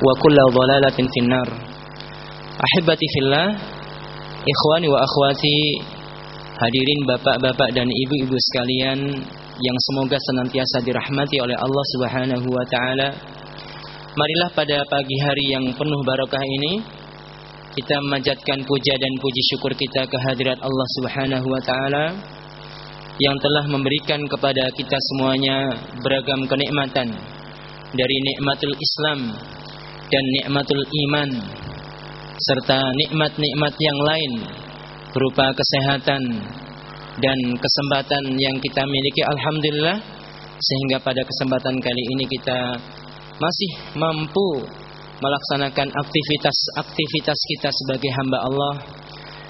wa kullu dhalalatin finnar. Ahibati fillah Ikhwani wa akhwati Hadirin bapak-bapak dan ibu-ibu sekalian Yang semoga senantiasa dirahmati oleh Allah subhanahu wa ta'ala. Marilah pada pagi hari yang penuh barokah ini Kita memanjatkan puja dan puji syukur kita kehadirat Allah subhanahu wa ta'ala yang telah memberikan kepada kita semuanya beragam kenikmatan. Dari nikmatul Islam dan nikmatul iman serta nikmat-nikmat yang lain berupa kesehatan dan kesempatan yang kita miliki. Alhamdulillah sehingga pada kesempatan kali ini kita masih mampu melaksanakan aktivitas-aktivitas kita sebagai hamba Allah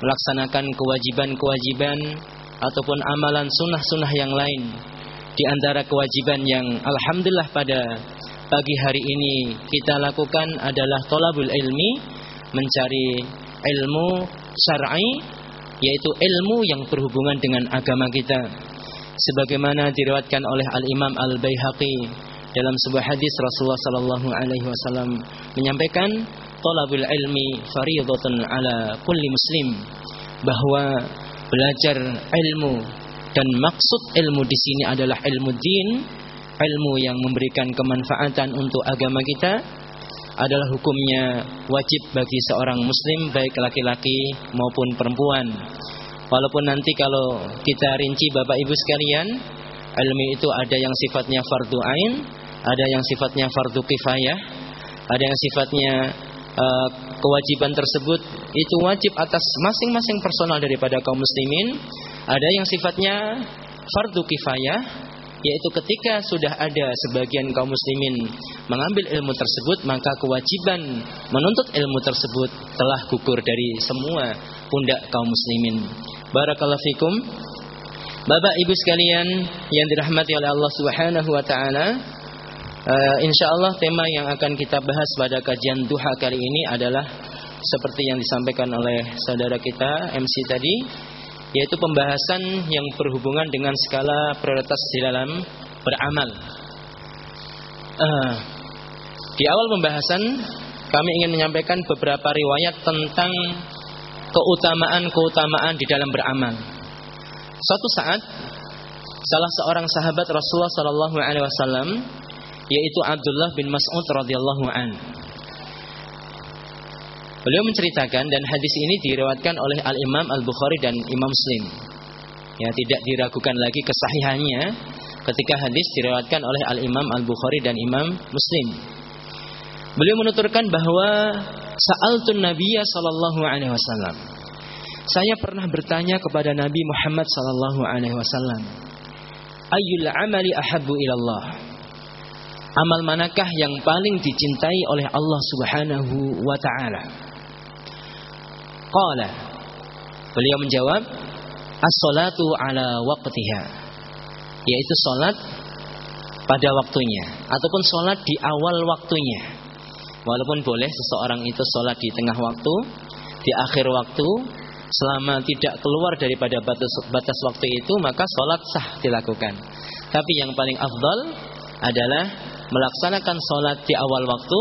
melaksanakan kewajiban-kewajiban ataupun amalan sunnah-sunnah yang lain. Di antara kewajiban yang alhamdulillah pada pagi hari ini kita lakukan adalah tolabul ilmi mencari ilmu syar'i yaitu ilmu yang berhubungan dengan agama kita. Sebagaimana diriwayatkan oleh Al Imam Al Baihaqi dalam sebuah hadis Rasulullah sallallahu alaihi wasallam menyampaikan tolabul ilmi fardhatun ala kulli muslim bahwa belajar ilmu dan maksud ilmu di sini adalah ilmu din, ilmu yang memberikan kemanfaatan untuk agama kita adalah hukumnya wajib bagi seorang muslim baik laki-laki maupun perempuan. Walaupun nanti kalau kita rinci Bapak Ibu sekalian, ilmu itu ada yang sifatnya fardu ain, ada yang sifatnya fardu kifayah, ada yang sifatnya uh, kewajiban tersebut itu wajib atas masing-masing personal daripada kaum muslimin. Ada yang sifatnya fardu kifayah yaitu ketika sudah ada sebagian kaum muslimin mengambil ilmu tersebut maka kewajiban menuntut ilmu tersebut telah gugur dari semua pundak kaum muslimin. Barakallahu fikum. Bapak Ibu sekalian yang dirahmati oleh Allah Subhanahu wa taala, Uh, insya Allah tema yang akan kita bahas pada kajian duha kali ini adalah seperti yang disampaikan oleh saudara kita MC tadi, yaitu pembahasan yang berhubungan dengan skala prioritas di dalam beramal. Uh, di awal pembahasan kami ingin menyampaikan beberapa riwayat tentang keutamaan-keutamaan di dalam beramal. Suatu saat salah seorang sahabat Rasulullah Sallallahu Alaihi Wasallam yaitu Abdullah bin Mas'ud radhiyallahu an. Beliau menceritakan dan hadis ini diriwayatkan oleh Al Imam Al Bukhari dan Imam Muslim. Ya, tidak diragukan lagi kesahihannya ketika hadis diriwayatkan oleh Al Imam Al Bukhari dan Imam Muslim. Beliau menuturkan bahwa sa'altun Nabiyya sallallahu alaihi wasallam. Saya pernah bertanya kepada Nabi Muhammad sallallahu alaihi wasallam, ayyul amali ahabbu ilallah? Amal manakah yang paling dicintai oleh Allah Subhanahu wa taala? Qala Beliau menjawab, "As-salatu ala waqtiha." Yaitu salat pada waktunya ataupun salat di awal waktunya. Walaupun boleh seseorang itu salat di tengah waktu, di akhir waktu, selama tidak keluar daripada batas batas waktu itu maka salat sah dilakukan. Tapi yang paling afdal adalah melaksanakan sholat di awal waktu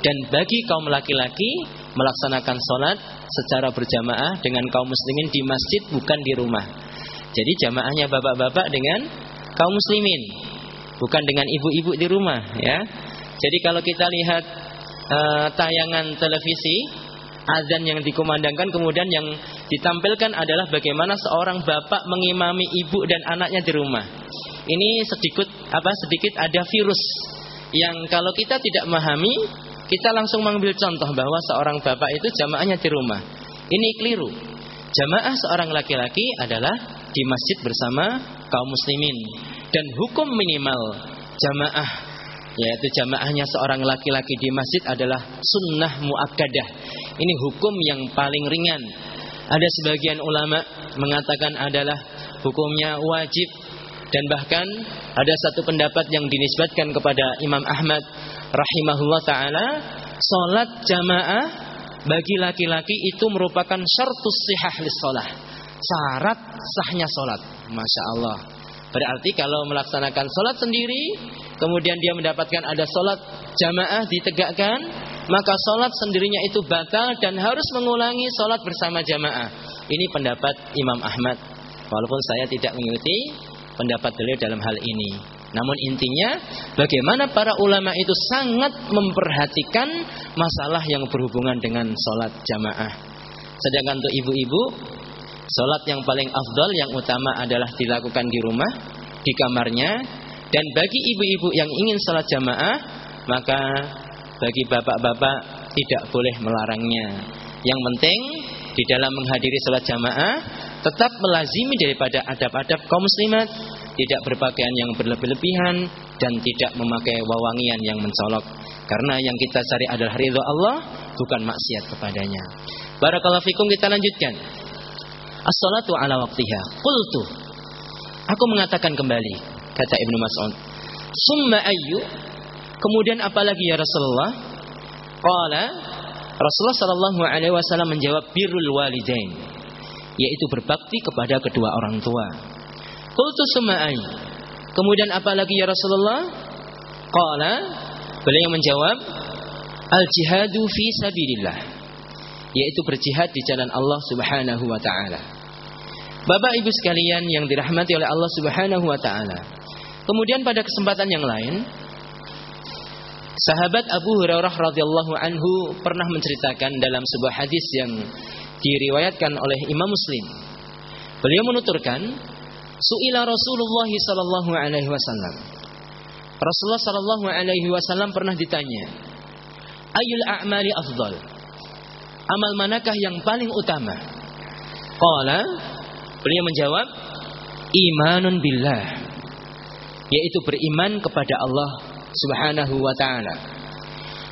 dan bagi kaum laki-laki melaksanakan sholat secara berjamaah dengan kaum muslimin di masjid bukan di rumah. Jadi jamaahnya bapak-bapak dengan kaum muslimin, bukan dengan ibu-ibu di rumah ya. Jadi kalau kita lihat uh, tayangan televisi azan yang dikumandangkan kemudian yang ditampilkan adalah bagaimana seorang bapak mengimami ibu dan anaknya di rumah. Ini sedikit apa sedikit ada virus yang kalau kita tidak memahami, kita langsung mengambil contoh bahwa seorang bapak itu jamaahnya di rumah. Ini keliru. Jamaah seorang laki-laki adalah di masjid bersama kaum muslimin dan hukum minimal jamaah yaitu jamaahnya seorang laki-laki di masjid adalah sunnah muakkadah. Ini hukum yang paling ringan. Ada sebagian ulama mengatakan adalah hukumnya wajib dan bahkan ada satu pendapat yang dinisbatkan kepada Imam Ahmad rahimahullah taala, salat jamaah bagi laki-laki itu merupakan syartus sihah lis salah. Syarat sahnya salat. Masya Allah. Berarti kalau melaksanakan salat sendiri, kemudian dia mendapatkan ada salat jamaah ditegakkan, maka sholat sendirinya itu batal dan harus mengulangi sholat bersama jamaah. Ini pendapat Imam Ahmad. Walaupun saya tidak mengikuti pendapat beliau dalam hal ini. Namun intinya bagaimana para ulama itu sangat memperhatikan masalah yang berhubungan dengan sholat jamaah. Sedangkan untuk ibu-ibu, sholat yang paling afdol yang utama adalah dilakukan di rumah, di kamarnya. Dan bagi ibu-ibu yang ingin sholat jamaah, maka bagi bapak-bapak tidak boleh melarangnya. Yang penting di dalam menghadiri sholat jamaah tetap melazimi daripada adab-adab kaum muslimat, tidak berpakaian yang berlebih-lebihan dan tidak memakai wawangian yang mencolok. Karena yang kita cari adalah ridho Allah, bukan maksiat kepadanya. Barakallahu fikum kita lanjutkan. As-salatu ala waktiha. Qultu. Aku mengatakan kembali, kata Ibnu Mas'ud. Summa ayyu Kemudian apalagi ya Rasulullah? Qala Rasulullah sallallahu alaihi wasallam menjawab birrul walidain, yaitu berbakti kepada kedua orang tua. Qultu suma'ai. Kemudian apalagi ya Rasulullah? Qala beliau menjawab al jihadu fi sabilillah, yaitu berjihad di jalan Allah Subhanahu wa taala. Bapak Ibu sekalian yang dirahmati oleh Allah Subhanahu wa taala. Kemudian pada kesempatan yang lain, Sahabat Abu Hurairah radhiyallahu anhu pernah menceritakan dalam sebuah hadis yang diriwayatkan oleh Imam Muslim. Beliau menuturkan, "Su'ila Rasulullah sallallahu alaihi wasallam." Rasulullah sallallahu alaihi wasallam pernah ditanya, "Ayul a'mali afdal?" Amal manakah yang paling utama? Qala, beliau menjawab, "Imanun billah." Yaitu beriman kepada Allah Subhanahu wa taala.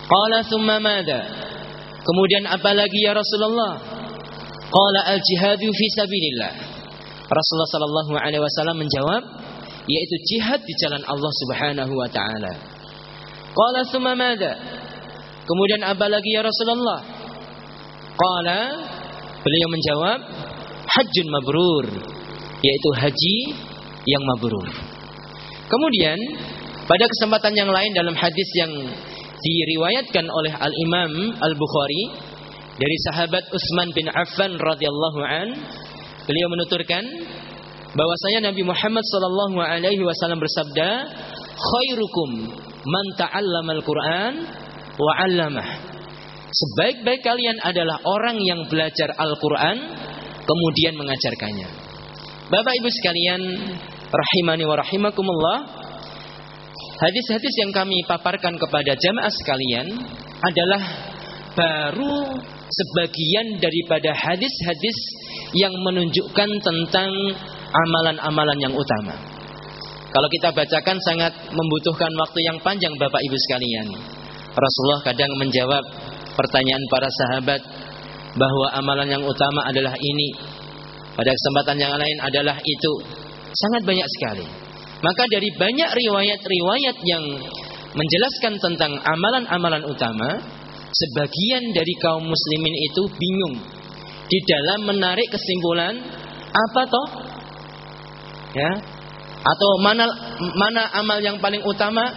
Qala thumma madha? Kemudian apa lagi ya Rasulullah? Qala al-jihadu fi sabilillah. Rasulullah sallallahu alaihi wasallam menjawab, yaitu jihad di jalan Allah Subhanahu wa taala. Qala madha? Kemudian apa lagi ya Rasulullah? Qala beliau menjawab, hajjun mabrur, yaitu haji yang mabrur. Kemudian pada kesempatan yang lain dalam hadis yang diriwayatkan oleh Al-Imam Al-Bukhari dari sahabat Utsman bin Affan radhiyallahu an, beliau menuturkan bahwasanya Nabi Muhammad sallallahu alaihi wasallam bersabda, "Khairukum man ta'allama al-Qur'an wa 'allamah." Sebaik-baik kalian adalah orang yang belajar Al-Qur'an kemudian mengajarkannya. Bapak Ibu sekalian, rahimani wa rahimakumullah, Hadis-hadis yang kami paparkan kepada jamaah sekalian adalah baru sebagian daripada hadis-hadis yang menunjukkan tentang amalan-amalan yang utama. Kalau kita bacakan sangat membutuhkan waktu yang panjang Bapak Ibu sekalian. Rasulullah kadang menjawab pertanyaan para sahabat bahwa amalan yang utama adalah ini. Pada kesempatan yang lain adalah itu. Sangat banyak sekali. Maka dari banyak riwayat-riwayat yang menjelaskan tentang amalan-amalan utama, sebagian dari kaum muslimin itu bingung di dalam menarik kesimpulan apa toh? Ya. Atau mana mana amal yang paling utama,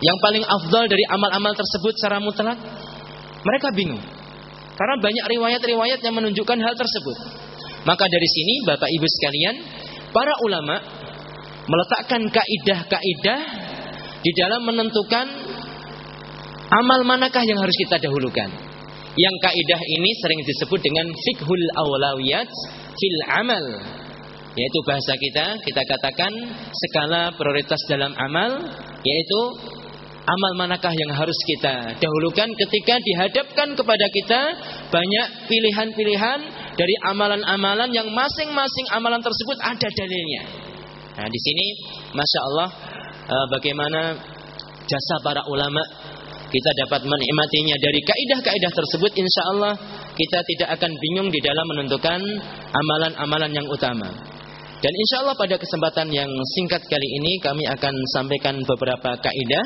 yang paling afdal dari amal-amal tersebut secara mutlak? Mereka bingung. Karena banyak riwayat-riwayat yang menunjukkan hal tersebut. Maka dari sini Bapak Ibu sekalian, para ulama meletakkan kaidah-kaidah di dalam menentukan amal manakah yang harus kita dahulukan. Yang kaidah ini sering disebut dengan fikhul awlawiyat fil amal. Yaitu bahasa kita, kita katakan skala prioritas dalam amal, yaitu amal manakah yang harus kita dahulukan ketika dihadapkan kepada kita banyak pilihan-pilihan dari amalan-amalan yang masing-masing amalan tersebut ada dalilnya. Nah, di sini Masya Allah uh, bagaimana jasa para ulama kita dapat menikmatinya dari kaidah-kaidah tersebut insya Allah kita tidak akan bingung di dalam menentukan amalan-amalan yang utama. Dan insya Allah pada kesempatan yang singkat kali ini kami akan sampaikan beberapa kaidah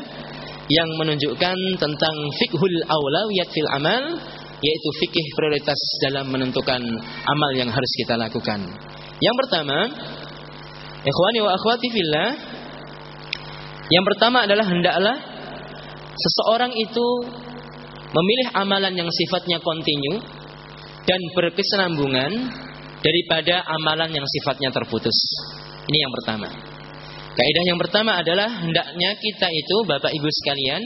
yang menunjukkan tentang fikhul awlawiyat fil amal yaitu fikih prioritas dalam menentukan amal yang harus kita lakukan. Yang pertama, Ikhwani wa akhwati fillah. Yang pertama adalah hendaklah seseorang itu memilih amalan yang sifatnya kontinu dan berkesinambungan daripada amalan yang sifatnya terputus. Ini yang pertama. Kaidah yang pertama adalah hendaknya kita itu Bapak Ibu sekalian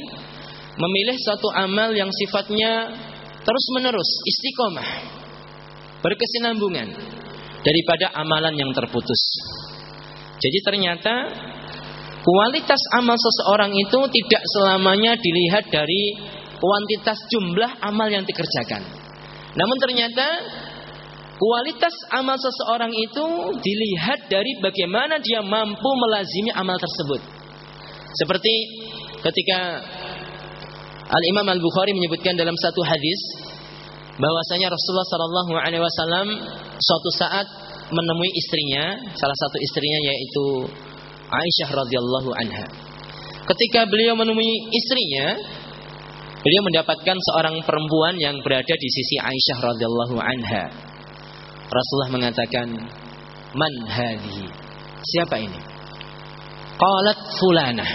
memilih satu amal yang sifatnya terus-menerus istiqomah berkesinambungan daripada amalan yang terputus. Jadi ternyata kualitas amal seseorang itu tidak selamanya dilihat dari kuantitas jumlah amal yang dikerjakan. Namun ternyata kualitas amal seseorang itu dilihat dari bagaimana dia mampu melazimi amal tersebut. Seperti ketika Al-Imam Al-Bukhari menyebutkan dalam satu hadis bahwasanya Rasulullah sallallahu alaihi wasallam suatu saat menemui istrinya, salah satu istrinya yaitu Aisyah radhiyallahu anha. Ketika beliau menemui istrinya, beliau mendapatkan seorang perempuan yang berada di sisi Aisyah radhiyallahu anha. Rasulullah mengatakan, "Man hadhi?" Siapa ini? Qalat fulanah.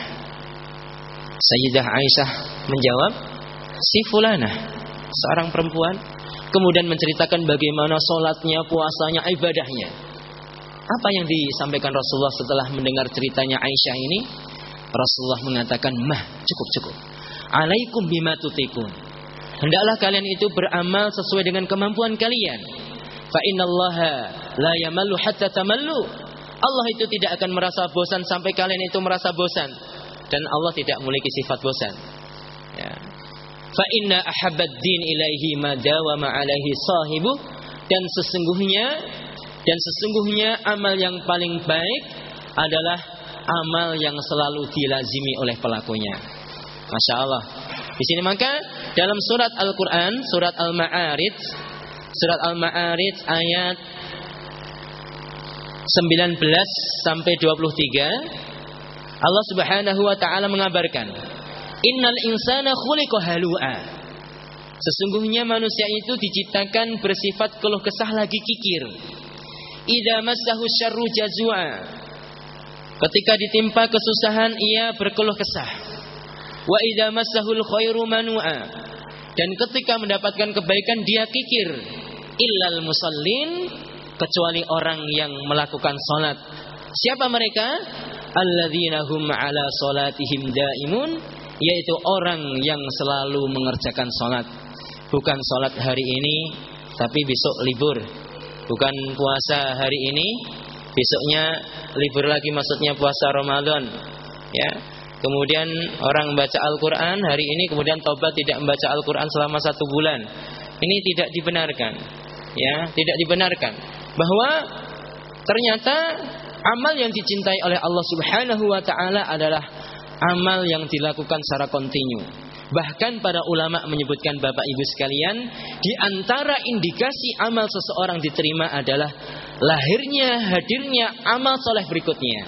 Sayyidah Aisyah menjawab, "Si fulanah." Seorang perempuan kemudian menceritakan bagaimana sholatnya, puasanya, ibadahnya. Apa yang disampaikan Rasulullah setelah mendengar ceritanya Aisyah ini? Rasulullah mengatakan, "Mah, cukup cukup. Alaikum bima tutikun." Hendaklah kalian itu beramal sesuai dengan kemampuan kalian. Fa innallaha la yamallu hatta tamallu. Allah itu tidak akan merasa bosan sampai kalian itu merasa bosan dan Allah tidak memiliki sifat bosan. Ya. Fa inna ahabbad din ilaihi ma dawama alaihi sahibu dan sesungguhnya dan sesungguhnya amal yang paling baik adalah amal yang selalu dilazimi oleh pelakunya. Masya Allah. Di sini maka dalam surat Al-Quran, surat Al-Ma'arij, surat Al-Ma'arij ayat 19 sampai 23, Allah Subhanahu wa taala mengabarkan, "Innal insana khuliqa halu'a." Sesungguhnya manusia itu diciptakan bersifat keluh kesah lagi kikir idza massahu syarru jazua. Ketika ditimpa kesusahan ia berkeluh kesah. Wa idza massahul khairu manua. Dan ketika mendapatkan kebaikan dia kikir. Illal musallin kecuali orang yang melakukan salat. Siapa mereka? Alladzina hum ala salatihim daimun yaitu orang yang selalu mengerjakan salat. Bukan salat hari ini tapi besok libur bukan puasa hari ini, besoknya libur lagi maksudnya puasa Ramadan. Ya. Kemudian orang membaca Al-Qur'an hari ini kemudian tobat tidak membaca Al-Qur'an selama satu bulan. Ini tidak dibenarkan. Ya, tidak dibenarkan. Bahwa ternyata amal yang dicintai oleh Allah Subhanahu wa taala adalah amal yang dilakukan secara kontinu. Bahkan para ulama menyebutkan Bapak Ibu sekalian, di antara indikasi amal seseorang diterima adalah lahirnya, hadirnya amal soleh berikutnya.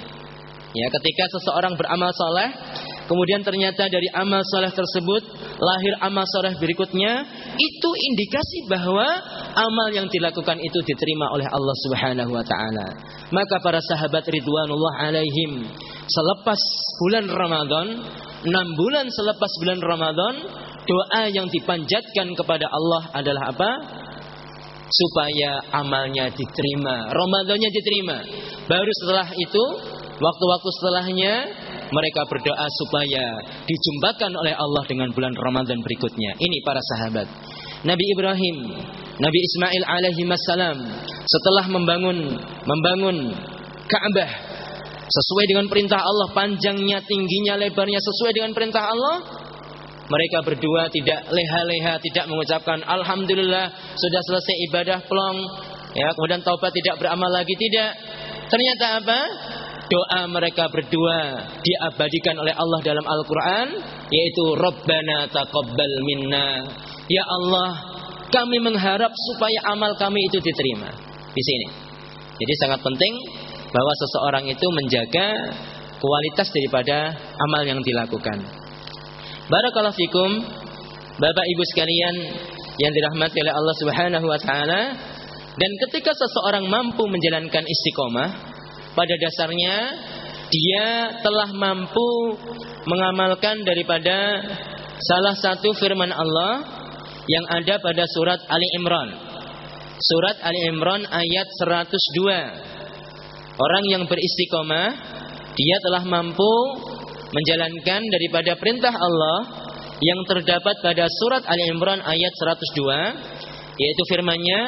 Ya, ketika seseorang beramal soleh, kemudian ternyata dari amal soleh tersebut lahir amal soleh berikutnya, itu indikasi bahwa amal yang dilakukan itu diterima oleh Allah Subhanahu Wa Taala. Maka para sahabat Ridwanullah alaihim selepas bulan Ramadan enam bulan selepas bulan Ramadan, doa yang dipanjatkan kepada Allah adalah apa? Supaya amalnya diterima, Ramadannya diterima. Baru setelah itu, waktu-waktu setelahnya, mereka berdoa supaya dijumpakan oleh Allah dengan bulan Ramadan berikutnya. Ini para sahabat. Nabi Ibrahim, Nabi Ismail alaihi salam setelah membangun membangun Ka'bah sesuai dengan perintah Allah, panjangnya, tingginya, lebarnya sesuai dengan perintah Allah. Mereka berdua tidak leha-leha, tidak mengucapkan alhamdulillah sudah selesai ibadah plong, ya, kemudian taubat tidak beramal lagi tidak. Ternyata apa? Doa mereka berdua diabadikan oleh Allah dalam Al-Qur'an yaitu Rabbana taqabbal minna. Ya Allah, kami mengharap supaya amal kami itu diterima. Di sini. Jadi sangat penting bahwa seseorang itu menjaga kualitas daripada amal yang dilakukan. Barakallahu fikum, Bapak Ibu sekalian yang dirahmati oleh Allah Subhanahu wa taala, dan ketika seseorang mampu menjalankan istiqomah, pada dasarnya dia telah mampu mengamalkan daripada salah satu firman Allah yang ada pada surat Ali Imran. Surat Ali Imran ayat 102. Orang yang beristiqomah dia telah mampu menjalankan daripada perintah Allah yang terdapat pada surat Ali Imran ayat 102 yaitu firman-Nya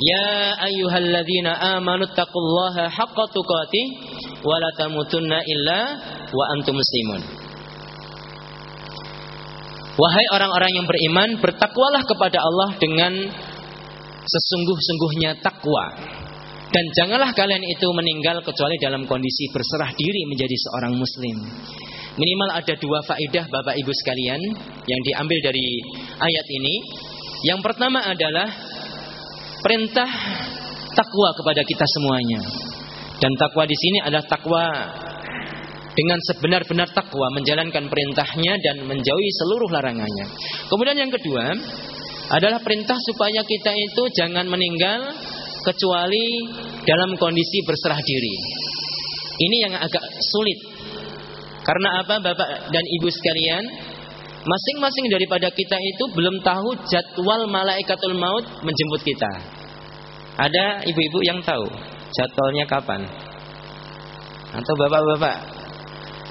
Ya ayyuhalladzina amanu taqullaha haqqa tuqatih wa la tamutunna illa wa antum muslimun. Wahai orang-orang yang beriman, bertakwalah kepada Allah dengan sesungguh-sungguhnya takwa. Dan janganlah kalian itu meninggal kecuali dalam kondisi berserah diri menjadi seorang muslim. Minimal ada dua faedah Bapak Ibu sekalian yang diambil dari ayat ini. Yang pertama adalah perintah takwa kepada kita semuanya. Dan takwa di sini adalah takwa dengan sebenar-benar takwa menjalankan perintahnya dan menjauhi seluruh larangannya. Kemudian yang kedua adalah perintah supaya kita itu jangan meninggal kecuali dalam kondisi berserah diri. Ini yang agak sulit. Karena apa Bapak dan Ibu sekalian? Masing-masing daripada kita itu belum tahu jadwal malaikatul maut menjemput kita. Ada ibu-ibu yang tahu jadwalnya kapan? Atau bapak-bapak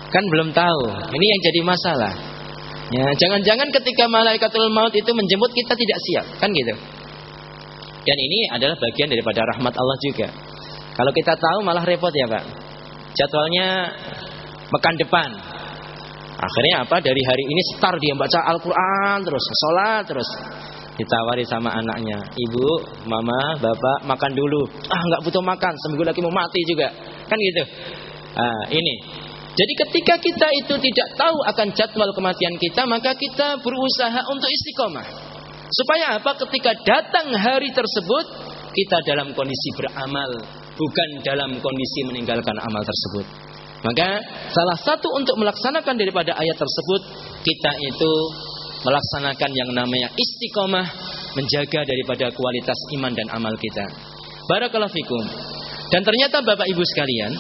kan belum tahu. Ini yang jadi masalah. Ya, jangan-jangan ketika malaikatul maut itu menjemput kita tidak siap, kan gitu. Dan ini adalah bagian daripada rahmat Allah juga. Kalau kita tahu malah repot ya, Pak. Jadwalnya pekan depan, Akhirnya apa? Dari hari ini start dia baca Al-Quran terus, sholat terus. Ditawari sama anaknya, ibu, mama, bapak, makan dulu. Ah, nggak butuh makan, seminggu lagi mau mati juga, kan gitu. Ah, ini. Jadi ketika kita itu tidak tahu akan jadwal kematian kita, maka kita berusaha untuk istiqomah. Supaya apa? Ketika datang hari tersebut, kita dalam kondisi beramal, bukan dalam kondisi meninggalkan amal tersebut. Maka salah satu untuk melaksanakan daripada ayat tersebut kita itu melaksanakan yang namanya istiqomah menjaga daripada kualitas iman dan amal kita. Barakallahu fikum. Dan ternyata Bapak Ibu sekalian,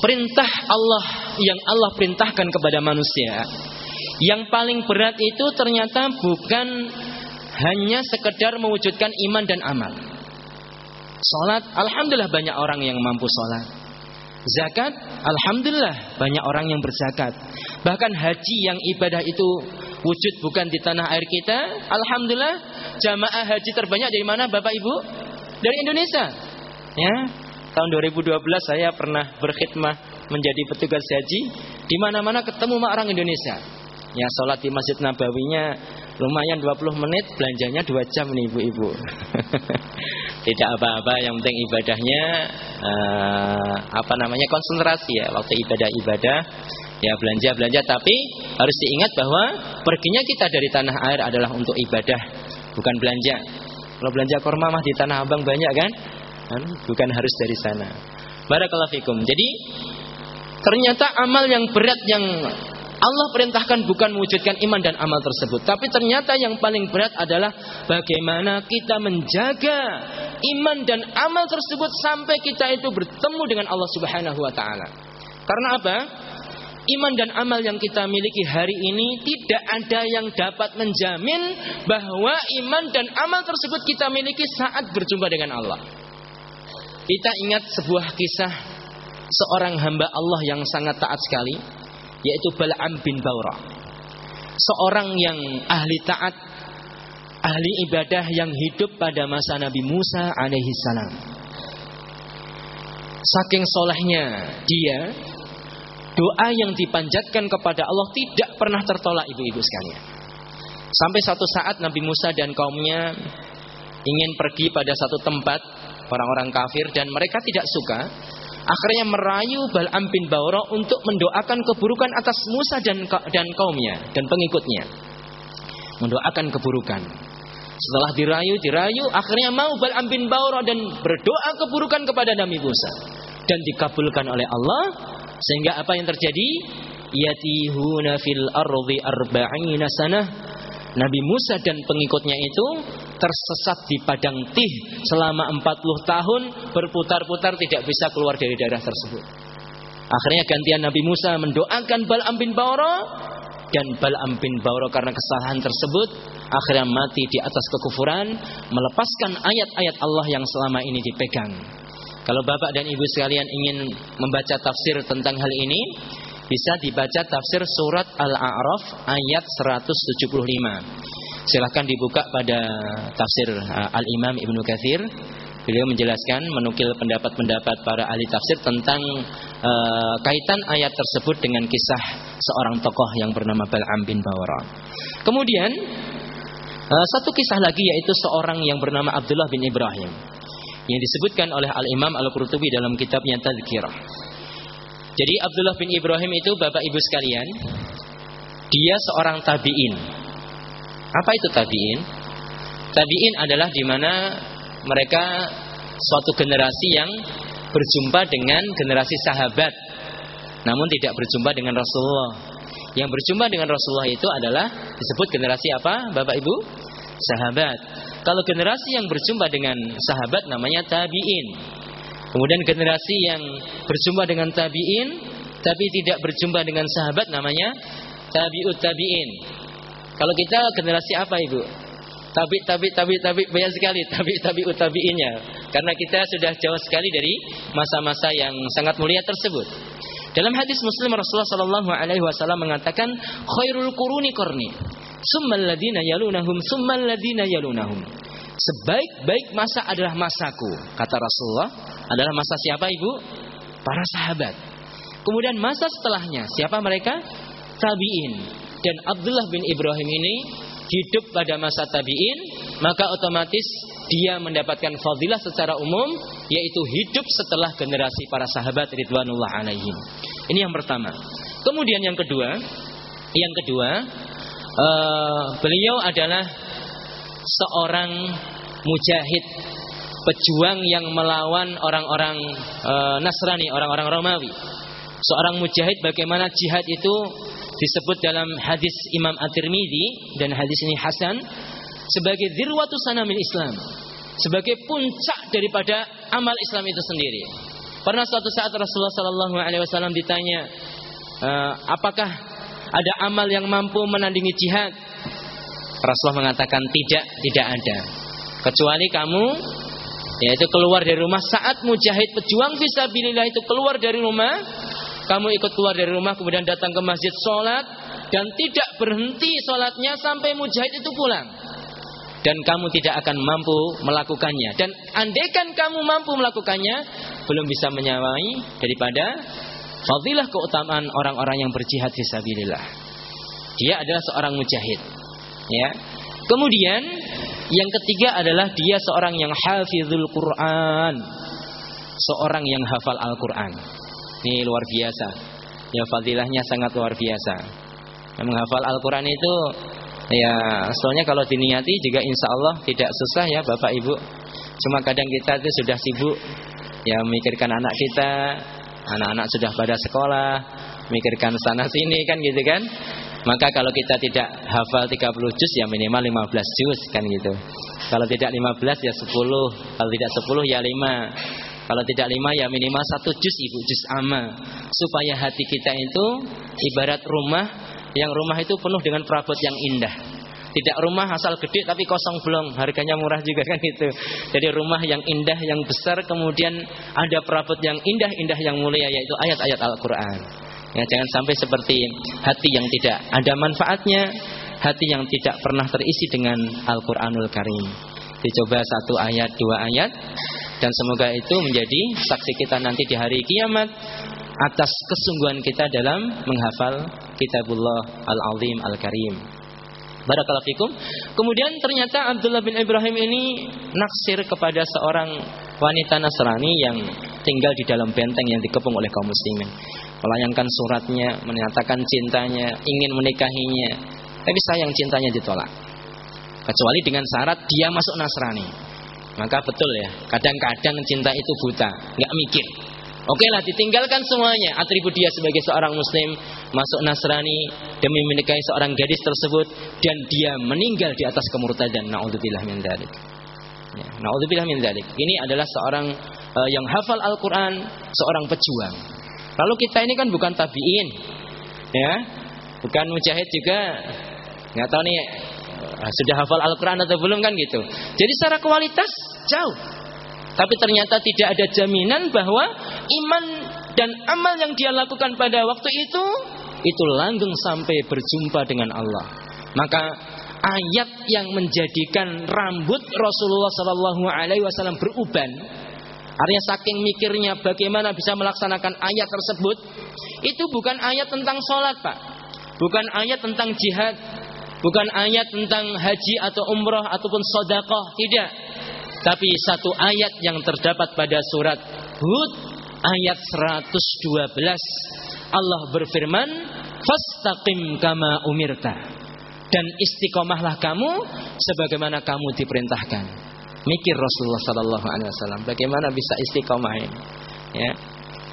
perintah Allah yang Allah perintahkan kepada manusia yang paling berat itu ternyata bukan hanya sekedar mewujudkan iman dan amal. Salat, alhamdulillah banyak orang yang mampu salat. Zakat, alhamdulillah banyak orang yang berzakat. Bahkan haji yang ibadah itu wujud bukan di tanah air kita, alhamdulillah jamaah haji terbanyak dari mana Bapak Ibu? Dari Indonesia. Ya. Tahun 2012 saya pernah berkhidmah menjadi petugas haji, di mana-mana ketemu orang Indonesia. Ya, sholat di Masjid Nabawinya lumayan 20 menit, belanjanya 2 jam nih ibu-ibu. Tidak apa-apa, yang penting ibadahnya uh, apa namanya konsentrasi ya waktu ibadah-ibadah ya belanja-belanja tapi harus diingat bahwa perginya kita dari tanah air adalah untuk ibadah bukan belanja. Kalau belanja korma mah di tanah abang banyak kan? kan? Bukan harus dari sana. Barakallahu fikum. Jadi ternyata amal yang berat yang Allah perintahkan bukan mewujudkan iman dan amal tersebut. Tapi ternyata yang paling berat adalah bagaimana kita menjaga iman dan amal tersebut sampai kita itu bertemu dengan Allah Subhanahu wa taala. Karena apa? Iman dan amal yang kita miliki hari ini tidak ada yang dapat menjamin bahwa iman dan amal tersebut kita miliki saat berjumpa dengan Allah. Kita ingat sebuah kisah seorang hamba Allah yang sangat taat sekali yaitu Bal'am bin Baura. Seorang yang ahli taat, ahli ibadah yang hidup pada masa Nabi Musa alaihi salam. Saking solehnya dia, doa yang dipanjatkan kepada Allah tidak pernah tertolak ibu-ibu sekalian. Sampai satu saat Nabi Musa dan kaumnya ingin pergi pada satu tempat orang-orang kafir dan mereka tidak suka akhirnya merayu Bal'am bin Baura untuk mendoakan keburukan atas Musa dan dan kaumnya dan pengikutnya. Mendoakan keburukan. Setelah dirayu, dirayu, akhirnya mau Bal'am bin Baura dan berdoa keburukan kepada Nabi Musa dan dikabulkan oleh Allah sehingga apa yang terjadi? Yatihuna fil ardi arba'ina sanah Nabi Musa dan pengikutnya itu tersesat di padang tih selama 40 tahun berputar-putar tidak bisa keluar dari daerah tersebut. Akhirnya gantian Nabi Musa mendoakan Bal'am bin Baura dan Bal'am bin Bauro karena kesalahan tersebut akhirnya mati di atas kekufuran melepaskan ayat-ayat Allah yang selama ini dipegang. Kalau Bapak dan Ibu sekalian ingin membaca tafsir tentang hal ini, bisa dibaca tafsir surat Al-A'raf ayat 175. Silahkan dibuka pada tafsir uh, Al-Imam Ibnu Katsir. Beliau menjelaskan menukil pendapat-pendapat para ahli tafsir tentang uh, kaitan ayat tersebut dengan kisah seorang tokoh yang bernama Bal'am bin Bawara. Kemudian uh, satu kisah lagi yaitu seorang yang bernama Abdullah bin Ibrahim yang disebutkan oleh Al-Imam Al-Qurtubi dalam kitabnya Tadhkirah. Jadi Abdullah bin Ibrahim itu Bapak Ibu sekalian, dia seorang tabi'in. Apa itu tabi'in? Tabi'in adalah di mana mereka suatu generasi yang berjumpa dengan generasi sahabat namun tidak berjumpa dengan Rasulullah. Yang berjumpa dengan Rasulullah itu adalah disebut generasi apa? Bapak Ibu? Sahabat. Kalau generasi yang berjumpa dengan sahabat namanya tabi'in. Kemudian generasi yang berjumpa dengan tabi'in tapi tidak berjumpa dengan sahabat namanya tabi'ut tabi'in. Kalau kita generasi apa Ibu? Tabi tabi tabi tabi banyak sekali tabi tabi utabiinnya karena kita sudah jauh sekali dari masa-masa yang sangat mulia tersebut. Dalam hadis Muslim Rasulullah Shallallahu Alaihi Wasallam mengatakan khairul kuruni korni, summal ladina yalunahum, summal ladina yalunahum. Sebaik-baik masa adalah masaku, kata Rasulullah adalah masa siapa ibu? Para sahabat. Kemudian masa setelahnya, siapa mereka? Tabi'in. Dan Abdullah bin Ibrahim ini hidup pada masa tabi'in, maka otomatis dia mendapatkan fadilah secara umum, yaitu hidup setelah generasi para sahabat Ridwanullah alaihim. Ini yang pertama. Kemudian yang kedua, yang kedua, uh, beliau adalah seorang mujahid pejuang yang melawan orang-orang e, Nasrani, orang-orang Romawi. Seorang mujahid bagaimana jihad itu disebut dalam hadis Imam At-Tirmidzi dan hadis ini hasan sebagai dirwatu sanamil Islam, sebagai puncak daripada amal Islam itu sendiri. Pernah suatu saat Rasulullah Shallallahu Alaihi Wasallam ditanya, e, apakah ada amal yang mampu menandingi jihad? Rasulullah mengatakan tidak, tidak ada. Kecuali kamu yaitu keluar dari rumah saat mujahid pejuang visabilillah itu keluar dari rumah kamu ikut keluar dari rumah kemudian datang ke masjid sholat dan tidak berhenti sholatnya sampai mujahid itu pulang. Dan kamu tidak akan mampu melakukannya. Dan andaikan kamu mampu melakukannya belum bisa menyawai daripada fadilah keutamaan orang-orang yang berjihad visabilillah dia adalah seorang mujahid. Ya. Kemudian yang ketiga adalah dia seorang yang hafizul Quran. Seorang yang hafal Al-Quran. Ini luar biasa. Ya fadilahnya sangat luar biasa. Yang menghafal Al-Quran itu ya soalnya kalau diniati juga insya Allah tidak susah ya Bapak Ibu. Cuma kadang kita itu sudah sibuk ya memikirkan anak kita, anak-anak sudah pada sekolah, memikirkan sana sini kan gitu kan. Maka kalau kita tidak hafal 30 juz ya minimal 15 juz kan gitu. Kalau tidak 15 ya 10, kalau tidak 10 ya 5. Kalau tidak 5 ya minimal 1 juz ibu juz amma. Supaya hati kita itu ibarat rumah yang rumah itu penuh dengan perabot yang indah. Tidak rumah asal gede tapi kosong belum, harganya murah juga kan itu. Jadi rumah yang indah, yang besar, kemudian ada perabot yang indah-indah yang mulia yaitu ayat-ayat Al-Quran. Ya, jangan sampai seperti hati yang tidak ada manfaatnya, hati yang tidak pernah terisi dengan Al-Qur'anul Karim. Dicoba satu ayat, dua ayat dan semoga itu menjadi saksi kita nanti di hari kiamat atas kesungguhan kita dalam menghafal kitabullah Al-Azim Al-Karim. Barakallahu fikum. Kemudian ternyata Abdullah bin Ibrahim ini naksir kepada seorang wanita Nasrani yang tinggal di dalam benteng yang dikepung oleh kaum muslimin melayangkan suratnya, menyatakan cintanya, ingin menikahinya. Tapi sayang cintanya ditolak. Kecuali dengan syarat dia masuk Nasrani. Maka betul ya, kadang-kadang cinta itu buta, nggak mikir. Oke lah, ditinggalkan semuanya. Atribut dia sebagai seorang Muslim masuk Nasrani demi menikahi seorang gadis tersebut dan dia meninggal di atas kemurtadan. Naudzubillah min dzalik. Ya, naudzubillah min dzalik. Ini adalah seorang uh, yang hafal Al-Qur'an, seorang pejuang. Lalu kita ini kan bukan tabiin, ya. Bukan mujahid juga nggak tahu nih sudah hafal Al-Quran atau belum kan gitu. Jadi secara kualitas jauh. Tapi ternyata tidak ada jaminan bahwa iman dan amal yang dia lakukan pada waktu itu itu langgeng sampai berjumpa dengan Allah. Maka ayat yang menjadikan rambut Rasulullah Shallallahu Alaihi Wasallam beruban, artinya saking mikirnya bagaimana bisa melaksanakan ayat tersebut, itu bukan ayat tentang sholat pak, bukan ayat tentang jihad, bukan ayat tentang haji atau umroh ataupun sodakoh, tidak. Tapi satu ayat yang terdapat pada surat Hud ayat 112 Allah berfirman fastaqim kama umirta. Dan istiqomahlah kamu sebagaimana kamu diperintahkan. Mikir Rasulullah Sallallahu Alaihi Wasallam bagaimana bisa istiqomah ini? Ya.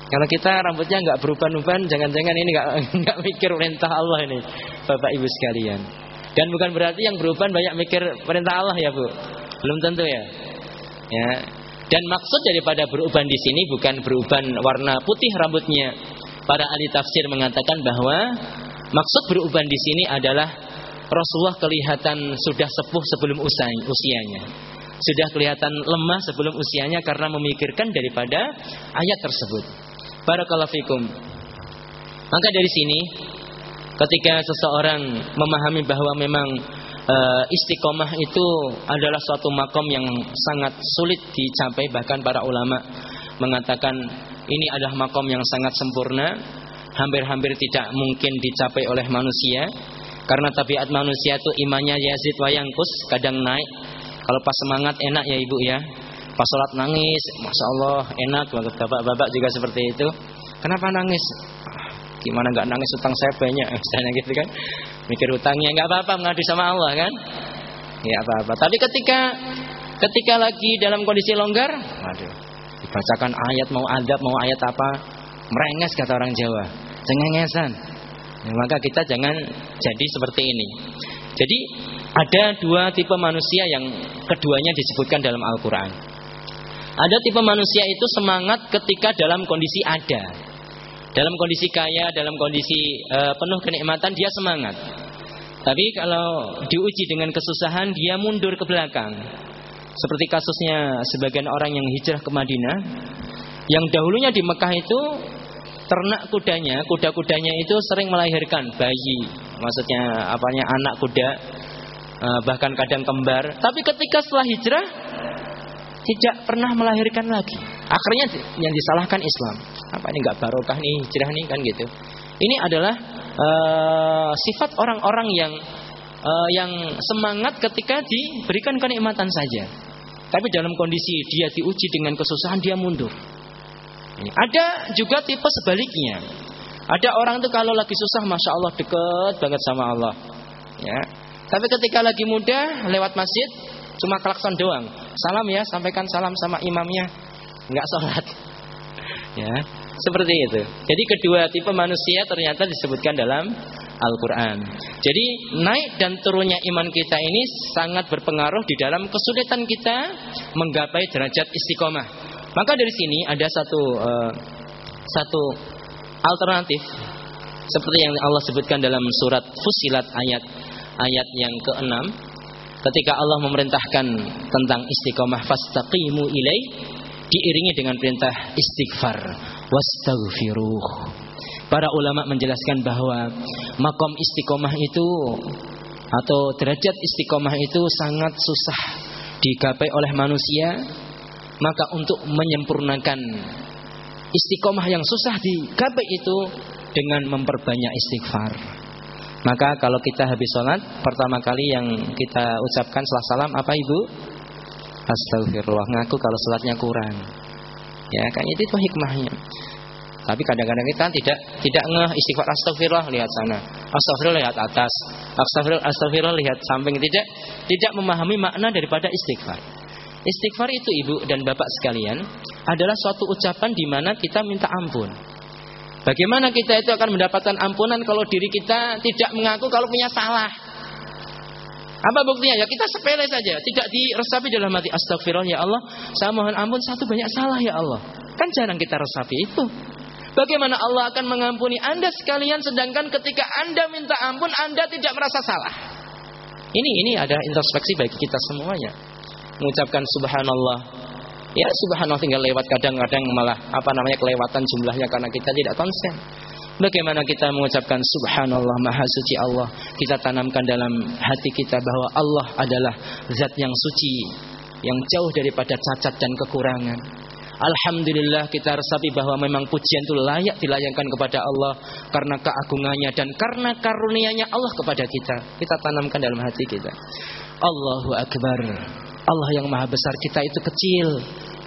Kalau kita rambutnya nggak berubah-ubah jangan-jangan ini nggak mikir perintah Allah ini bapak ibu sekalian dan bukan berarti yang berubah banyak mikir perintah Allah ya bu belum tentu ya ya dan maksud daripada beruban di sini bukan beruban warna putih rambutnya. Para ahli tafsir mengatakan bahwa maksud beruban di sini adalah Rasulullah kelihatan sudah sepuh sebelum usianya. Sudah kelihatan lemah sebelum usianya karena memikirkan daripada ayat tersebut. Barakallahu fikum. Maka dari sini ketika seseorang memahami bahwa memang uh, istiqomah itu adalah suatu makom yang sangat sulit dicapai bahkan para ulama mengatakan ini adalah makom yang sangat sempurna hampir-hampir tidak mungkin dicapai oleh manusia. Karena tabiat manusia itu imannya yazid wayangkus kadang naik. Kalau pas semangat enak ya ibu ya. Pas sholat nangis masya Allah enak bapak-bapak juga seperti itu. Kenapa nangis gimana nggak nangis utang saya banyak? Misalnya gitu kan. Mikir utangnya nggak apa-apa mengadu sama Allah kan? Ya apa-apa. Tapi ketika ketika lagi dalam kondisi longgar waduh dibacakan ayat mau adab mau ayat apa? Merenges kata orang Jawa. Cengengesan. Ya, maka kita jangan jadi seperti ini. Jadi ada dua tipe manusia yang keduanya disebutkan dalam Al-Quran. Ada tipe manusia itu semangat ketika dalam kondisi ada dalam kondisi kaya, dalam kondisi uh, penuh kenikmatan dia semangat. Tapi kalau diuji dengan kesusahan dia mundur ke belakang. Seperti kasusnya sebagian orang yang hijrah ke Madinah yang dahulunya di Mekah itu ternak kudanya, kuda-kudanya itu sering melahirkan bayi, maksudnya apanya anak kuda, eh, bahkan kadang kembar. Tapi ketika setelah hijrah tidak pernah melahirkan lagi. Akhirnya yang disalahkan Islam. Apa ini nggak barokah nih hijrah nih kan gitu. Ini adalah uh, sifat orang-orang yang uh, yang semangat ketika diberikan kenikmatan saja. Tapi dalam kondisi dia diuji dengan kesusahan dia mundur. Ada juga tipe sebaliknya. Ada orang itu kalau lagi susah, masya Allah deket banget sama Allah. Ya. Tapi ketika lagi muda lewat masjid, cuma klakson doang. Salam ya, sampaikan salam sama imamnya. Enggak sholat. Ya, seperti itu. Jadi kedua tipe manusia ternyata disebutkan dalam Al-Quran. Jadi naik dan turunnya iman kita ini sangat berpengaruh di dalam kesulitan kita menggapai derajat istiqomah. Maka dari sini ada satu uh, satu alternatif seperti yang Allah sebutkan dalam surat Fusilat ayat ayat yang ke-6 ketika Allah memerintahkan tentang istiqomah fastaqimu ilai diiringi dengan perintah istighfar wastaghfiruh. Para ulama menjelaskan bahwa makom istiqomah itu atau derajat istiqomah itu sangat susah digapai oleh manusia. Maka untuk menyempurnakan istiqomah yang susah digapai itu dengan memperbanyak istighfar. Maka kalau kita habis sholat Pertama kali yang kita ucapkan salam Apa ibu? Astagfirullah Ngaku kalau sholatnya kurang Ya itu, itu hikmahnya tapi kadang-kadang kita tidak tidak ngeh istighfar astagfirullah lihat sana, astagfirullah lihat atas, astagfirullah, astagfirullah lihat samping tidak tidak memahami makna daripada istighfar. Istighfar itu ibu dan bapak sekalian adalah suatu ucapan di mana kita minta ampun. Bagaimana kita itu akan mendapatkan ampunan kalau diri kita tidak mengaku kalau punya salah? Apa buktinya? Ya kita sepele saja, tidak diresapi dalam hati. Astagfirullah ya Allah, saya mohon ampun satu banyak salah ya Allah. Kan jarang kita resapi itu. Bagaimana Allah akan mengampuni Anda sekalian sedangkan ketika Anda minta ampun Anda tidak merasa salah. Ini ini ada introspeksi bagi kita semuanya. Mengucapkan subhanallah. Ya subhanallah tinggal lewat kadang-kadang malah apa namanya kelewatan jumlahnya karena kita tidak konsen. Bagaimana kita mengucapkan subhanallah maha suci Allah Kita tanamkan dalam hati kita bahwa Allah adalah zat yang suci Yang jauh daripada cacat dan kekurangan Alhamdulillah kita resapi bahwa memang pujian itu layak dilayangkan kepada Allah karena keagungannya dan karena karunia-Nya Allah kepada kita. Kita tanamkan dalam hati kita. Allahu Akbar. Allah yang maha besar kita itu kecil.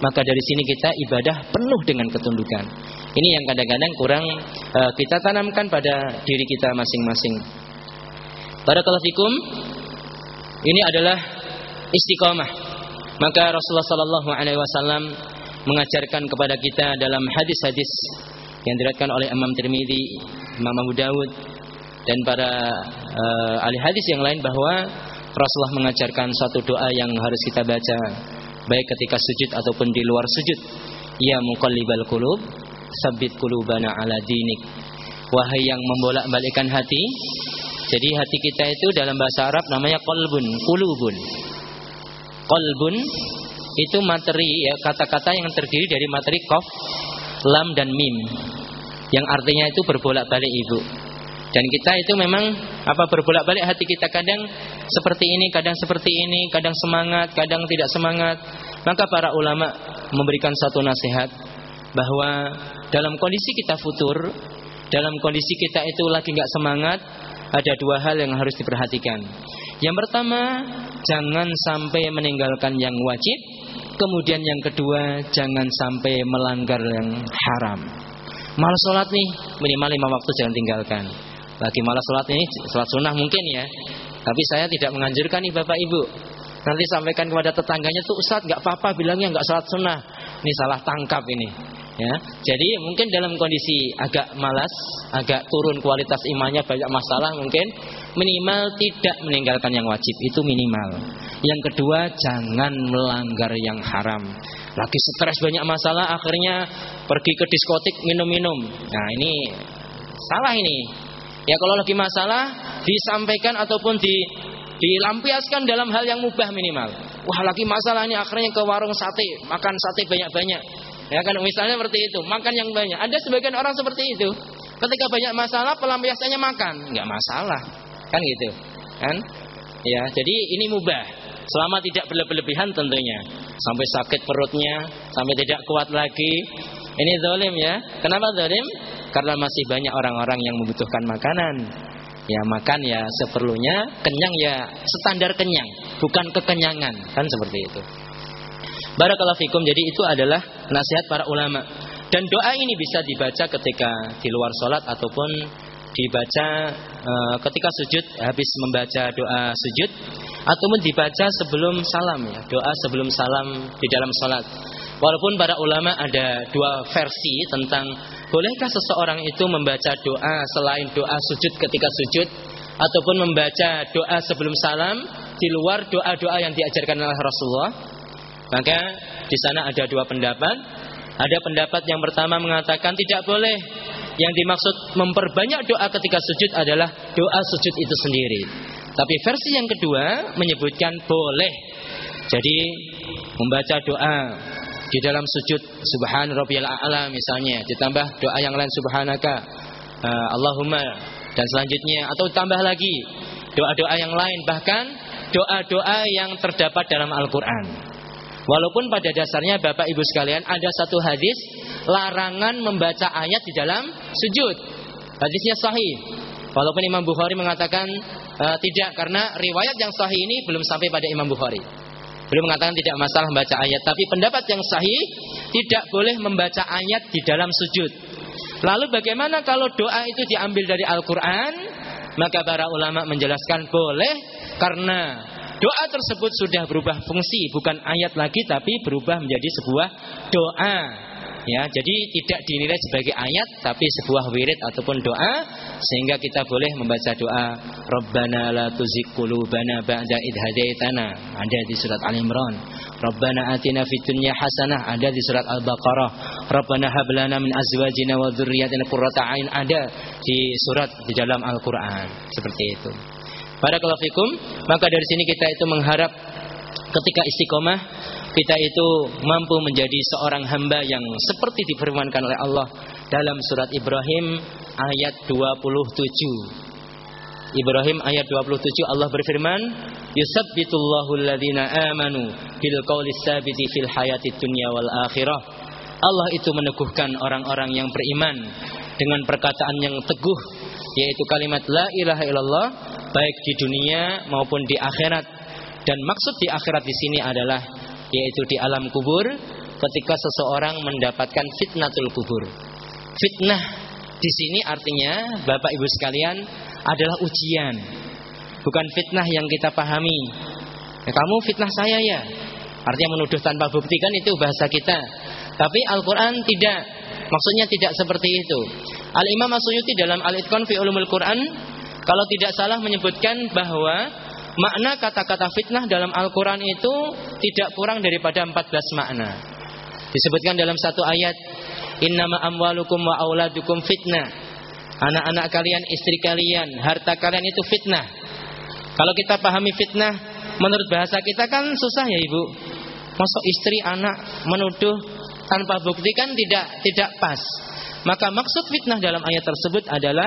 Maka dari sini kita ibadah penuh dengan ketundukan. Ini yang kadang-kadang kurang uh, kita tanamkan pada diri kita masing-masing. Barakallahu fikum. Ini adalah istiqomah. Maka Rasulullah sallallahu alaihi wasallam mengajarkan kepada kita dalam hadis-hadis yang diriwayatkan oleh Imam Tirmidzi, Imam Abu Dawud dan para uh, ahli hadis yang lain bahwa Rasulullah mengajarkan satu doa yang harus kita baca baik ketika sujud ataupun di luar sujud. Ya muqallibal qulub, sabit qulubana ala dinik. Wahai yang membolak-balikkan hati, jadi hati kita itu dalam bahasa Arab namanya qalbun, qulubun. Qalbun itu materi ya kata-kata yang terdiri dari materi kof, lam dan mim. Yang artinya itu berbolak-balik ibu. Dan kita itu memang apa berbolak-balik hati kita kadang seperti ini, kadang seperti ini, kadang semangat, kadang tidak semangat. Maka para ulama memberikan satu nasihat bahwa dalam kondisi kita futur, dalam kondisi kita itu lagi nggak semangat, ada dua hal yang harus diperhatikan. Yang pertama, jangan sampai meninggalkan yang wajib. Kemudian yang kedua, jangan sampai melanggar yang haram. Malas sholat nih, minimal lima waktu jangan tinggalkan. Lagi malas sholat ini, sholat sunnah mungkin ya. Tapi saya tidak menganjurkan nih bapak ibu. Nanti sampaikan kepada tetangganya tuh Ustadz nggak apa-apa bilangnya nggak sholat sunnah. Ini salah tangkap ini. Ya, jadi mungkin dalam kondisi agak malas, agak turun kualitas imannya banyak masalah mungkin minimal tidak meninggalkan yang wajib itu minimal. Yang kedua jangan melanggar yang haram. Lagi stres banyak masalah akhirnya pergi ke diskotik minum-minum. Nah ini salah ini. Ya kalau lagi masalah disampaikan ataupun di dilampiaskan dalam hal yang mubah minimal. Wah lagi masalah ini akhirnya ke warung sate, makan sate banyak-banyak. Ya kan misalnya seperti itu, makan yang banyak. Ada sebagian orang seperti itu. Ketika banyak masalah pelampiasannya makan, nggak masalah. Kan gitu. Kan? Ya, jadi ini mubah. Selama tidak berlebihan tentunya. Sampai sakit perutnya, sampai tidak kuat lagi. Ini zalim ya. Kenapa zalim? Karena masih banyak orang-orang yang membutuhkan makanan. Ya makan ya seperlunya, kenyang ya standar kenyang, bukan kekenyangan, kan seperti itu. Barakallahu fikum. Jadi itu adalah nasihat para ulama. Dan doa ini bisa dibaca ketika di luar sholat ataupun dibaca e, ketika sujud habis membaca doa sujud ataupun dibaca sebelum salam ya doa sebelum salam di dalam sholat. Walaupun para ulama ada dua versi tentang bolehkah seseorang itu membaca doa selain doa sujud ketika sujud ataupun membaca doa sebelum salam di luar doa-doa yang diajarkan oleh Rasulullah maka di sana ada dua pendapat. Ada pendapat yang pertama mengatakan tidak boleh. Yang dimaksud memperbanyak doa ketika sujud adalah doa sujud itu sendiri. Tapi versi yang kedua menyebutkan boleh. Jadi membaca doa di dalam sujud subhan rabbiyal a'la misalnya ditambah doa yang lain subhanaka uh, Allahumma dan selanjutnya atau tambah lagi doa-doa yang lain bahkan doa-doa yang terdapat dalam Al-Qur'an. Walaupun pada dasarnya Bapak Ibu sekalian ada satu hadis larangan membaca ayat di dalam sujud. Hadisnya sahih. Walaupun Imam Bukhari mengatakan e, tidak karena riwayat yang sahih ini belum sampai pada Imam Bukhari. Belum mengatakan tidak masalah membaca ayat, tapi pendapat yang sahih tidak boleh membaca ayat di dalam sujud. Lalu bagaimana kalau doa itu diambil dari Al-Qur'an? Maka para ulama menjelaskan boleh karena Doa tersebut sudah berubah fungsi, bukan ayat lagi tapi berubah menjadi sebuah doa. ya jadi tidak dinilai sebagai ayat tapi sebuah wirid ataupun doa sehingga kita boleh membaca doa Rabbana la tuzigh qulubana ba'da idh hadaitana ada di surat Al Imran. Rabbana atina fid dunya hasanah ada di surat Al-Baqarah. Rabbana hab lana min azwajina wa dzurriyyatina qurrata ada di surat di dalam Al-Qur'an. Seperti itu Barakallahu fikum maka dari sini kita itu mengharap ketika istiqomah kita itu mampu menjadi seorang hamba yang seperti difirmankan oleh Allah dalam surat Ibrahim ayat 27. Ibrahim ayat 27 Allah berfirman, "Yusabbitullahu alladhina amanu bil qawli sabiti fil hayati dunya wal akhirah." Allah itu meneguhkan orang-orang yang beriman dengan perkataan yang teguh yaitu kalimat la ilaha illallah baik di dunia maupun di akhirat. Dan maksud di akhirat di sini adalah yaitu di alam kubur ketika seseorang mendapatkan fitnatul kubur. Fitnah di sini artinya Bapak Ibu sekalian adalah ujian. Bukan fitnah yang kita pahami. Ya, kamu fitnah saya ya. Artinya menuduh tanpa bukti kan itu bahasa kita. Tapi Al-Qur'an tidak. Maksudnya tidak seperti itu. Al-Imam Asyuyuti dalam Al-Itqan fi Ulumul Quran kalau tidak salah menyebutkan bahwa Makna kata-kata fitnah dalam Al-Quran itu tidak kurang daripada 14 makna. Disebutkan dalam satu ayat, Innama amwalukum wa auladukum fitnah. Anak-anak kalian, istri kalian, harta kalian itu fitnah. Kalau kita pahami fitnah, menurut bahasa kita kan susah ya ibu. Masuk istri, anak menuduh tanpa bukti kan tidak tidak pas. Maka maksud fitnah dalam ayat tersebut adalah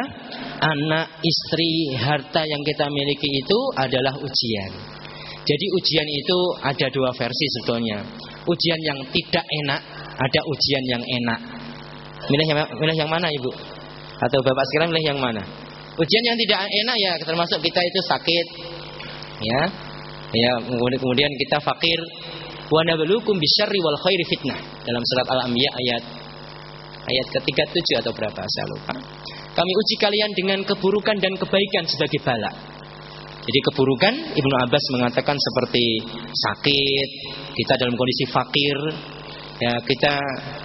anak, istri, harta yang kita miliki itu adalah ujian. Jadi ujian itu ada dua versi sebetulnya. Ujian yang tidak enak, ada ujian yang enak. Milih yang, milih yang mana ibu? Atau bapak sekarang milih yang mana? Ujian yang tidak enak ya termasuk kita itu sakit, ya, ya kemudian kita fakir. Wa nabluukum bisyarri wal khairi fitnah dalam surat Al-Anbiya ayat ayat ketiga tujuh atau berapa saya lupa. Kami uji kalian dengan keburukan dan kebaikan sebagai bala. Jadi keburukan Ibnu Abbas mengatakan seperti sakit, kita dalam kondisi fakir, ya kita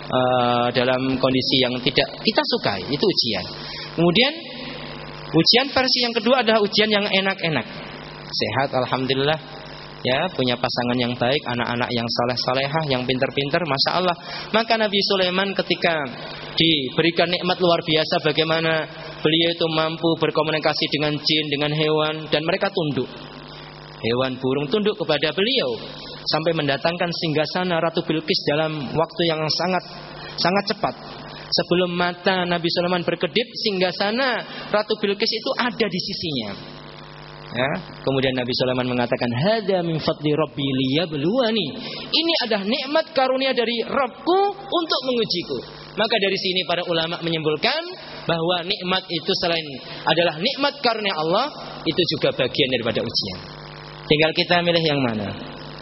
uh, dalam kondisi yang tidak kita sukai, itu ujian. Kemudian ujian versi yang kedua adalah ujian yang enak-enak. Sehat alhamdulillah, ya punya pasangan yang baik, anak-anak yang saleh salehah, yang pintar-pintar, masya. Maka Nabi Sulaiman ketika diberikan nikmat luar biasa, bagaimana beliau itu mampu berkomunikasi dengan jin, dengan hewan, dan mereka tunduk. Hewan burung tunduk kepada beliau sampai mendatangkan singgasana Ratu Bilqis dalam waktu yang sangat sangat cepat. Sebelum mata Nabi Sulaiman berkedip, singgasana Ratu Bilqis itu ada di sisinya. Ya. Kemudian Nabi Sulaiman mengatakan, "Hada min fadli rabbi liyabluwani." Ini adalah nikmat karunia dari Rabbku untuk mengujiku. Maka dari sini para ulama menyimpulkan bahwa nikmat itu selain adalah nikmat karunia Allah, itu juga bagian daripada ujian. Tinggal kita milih yang mana.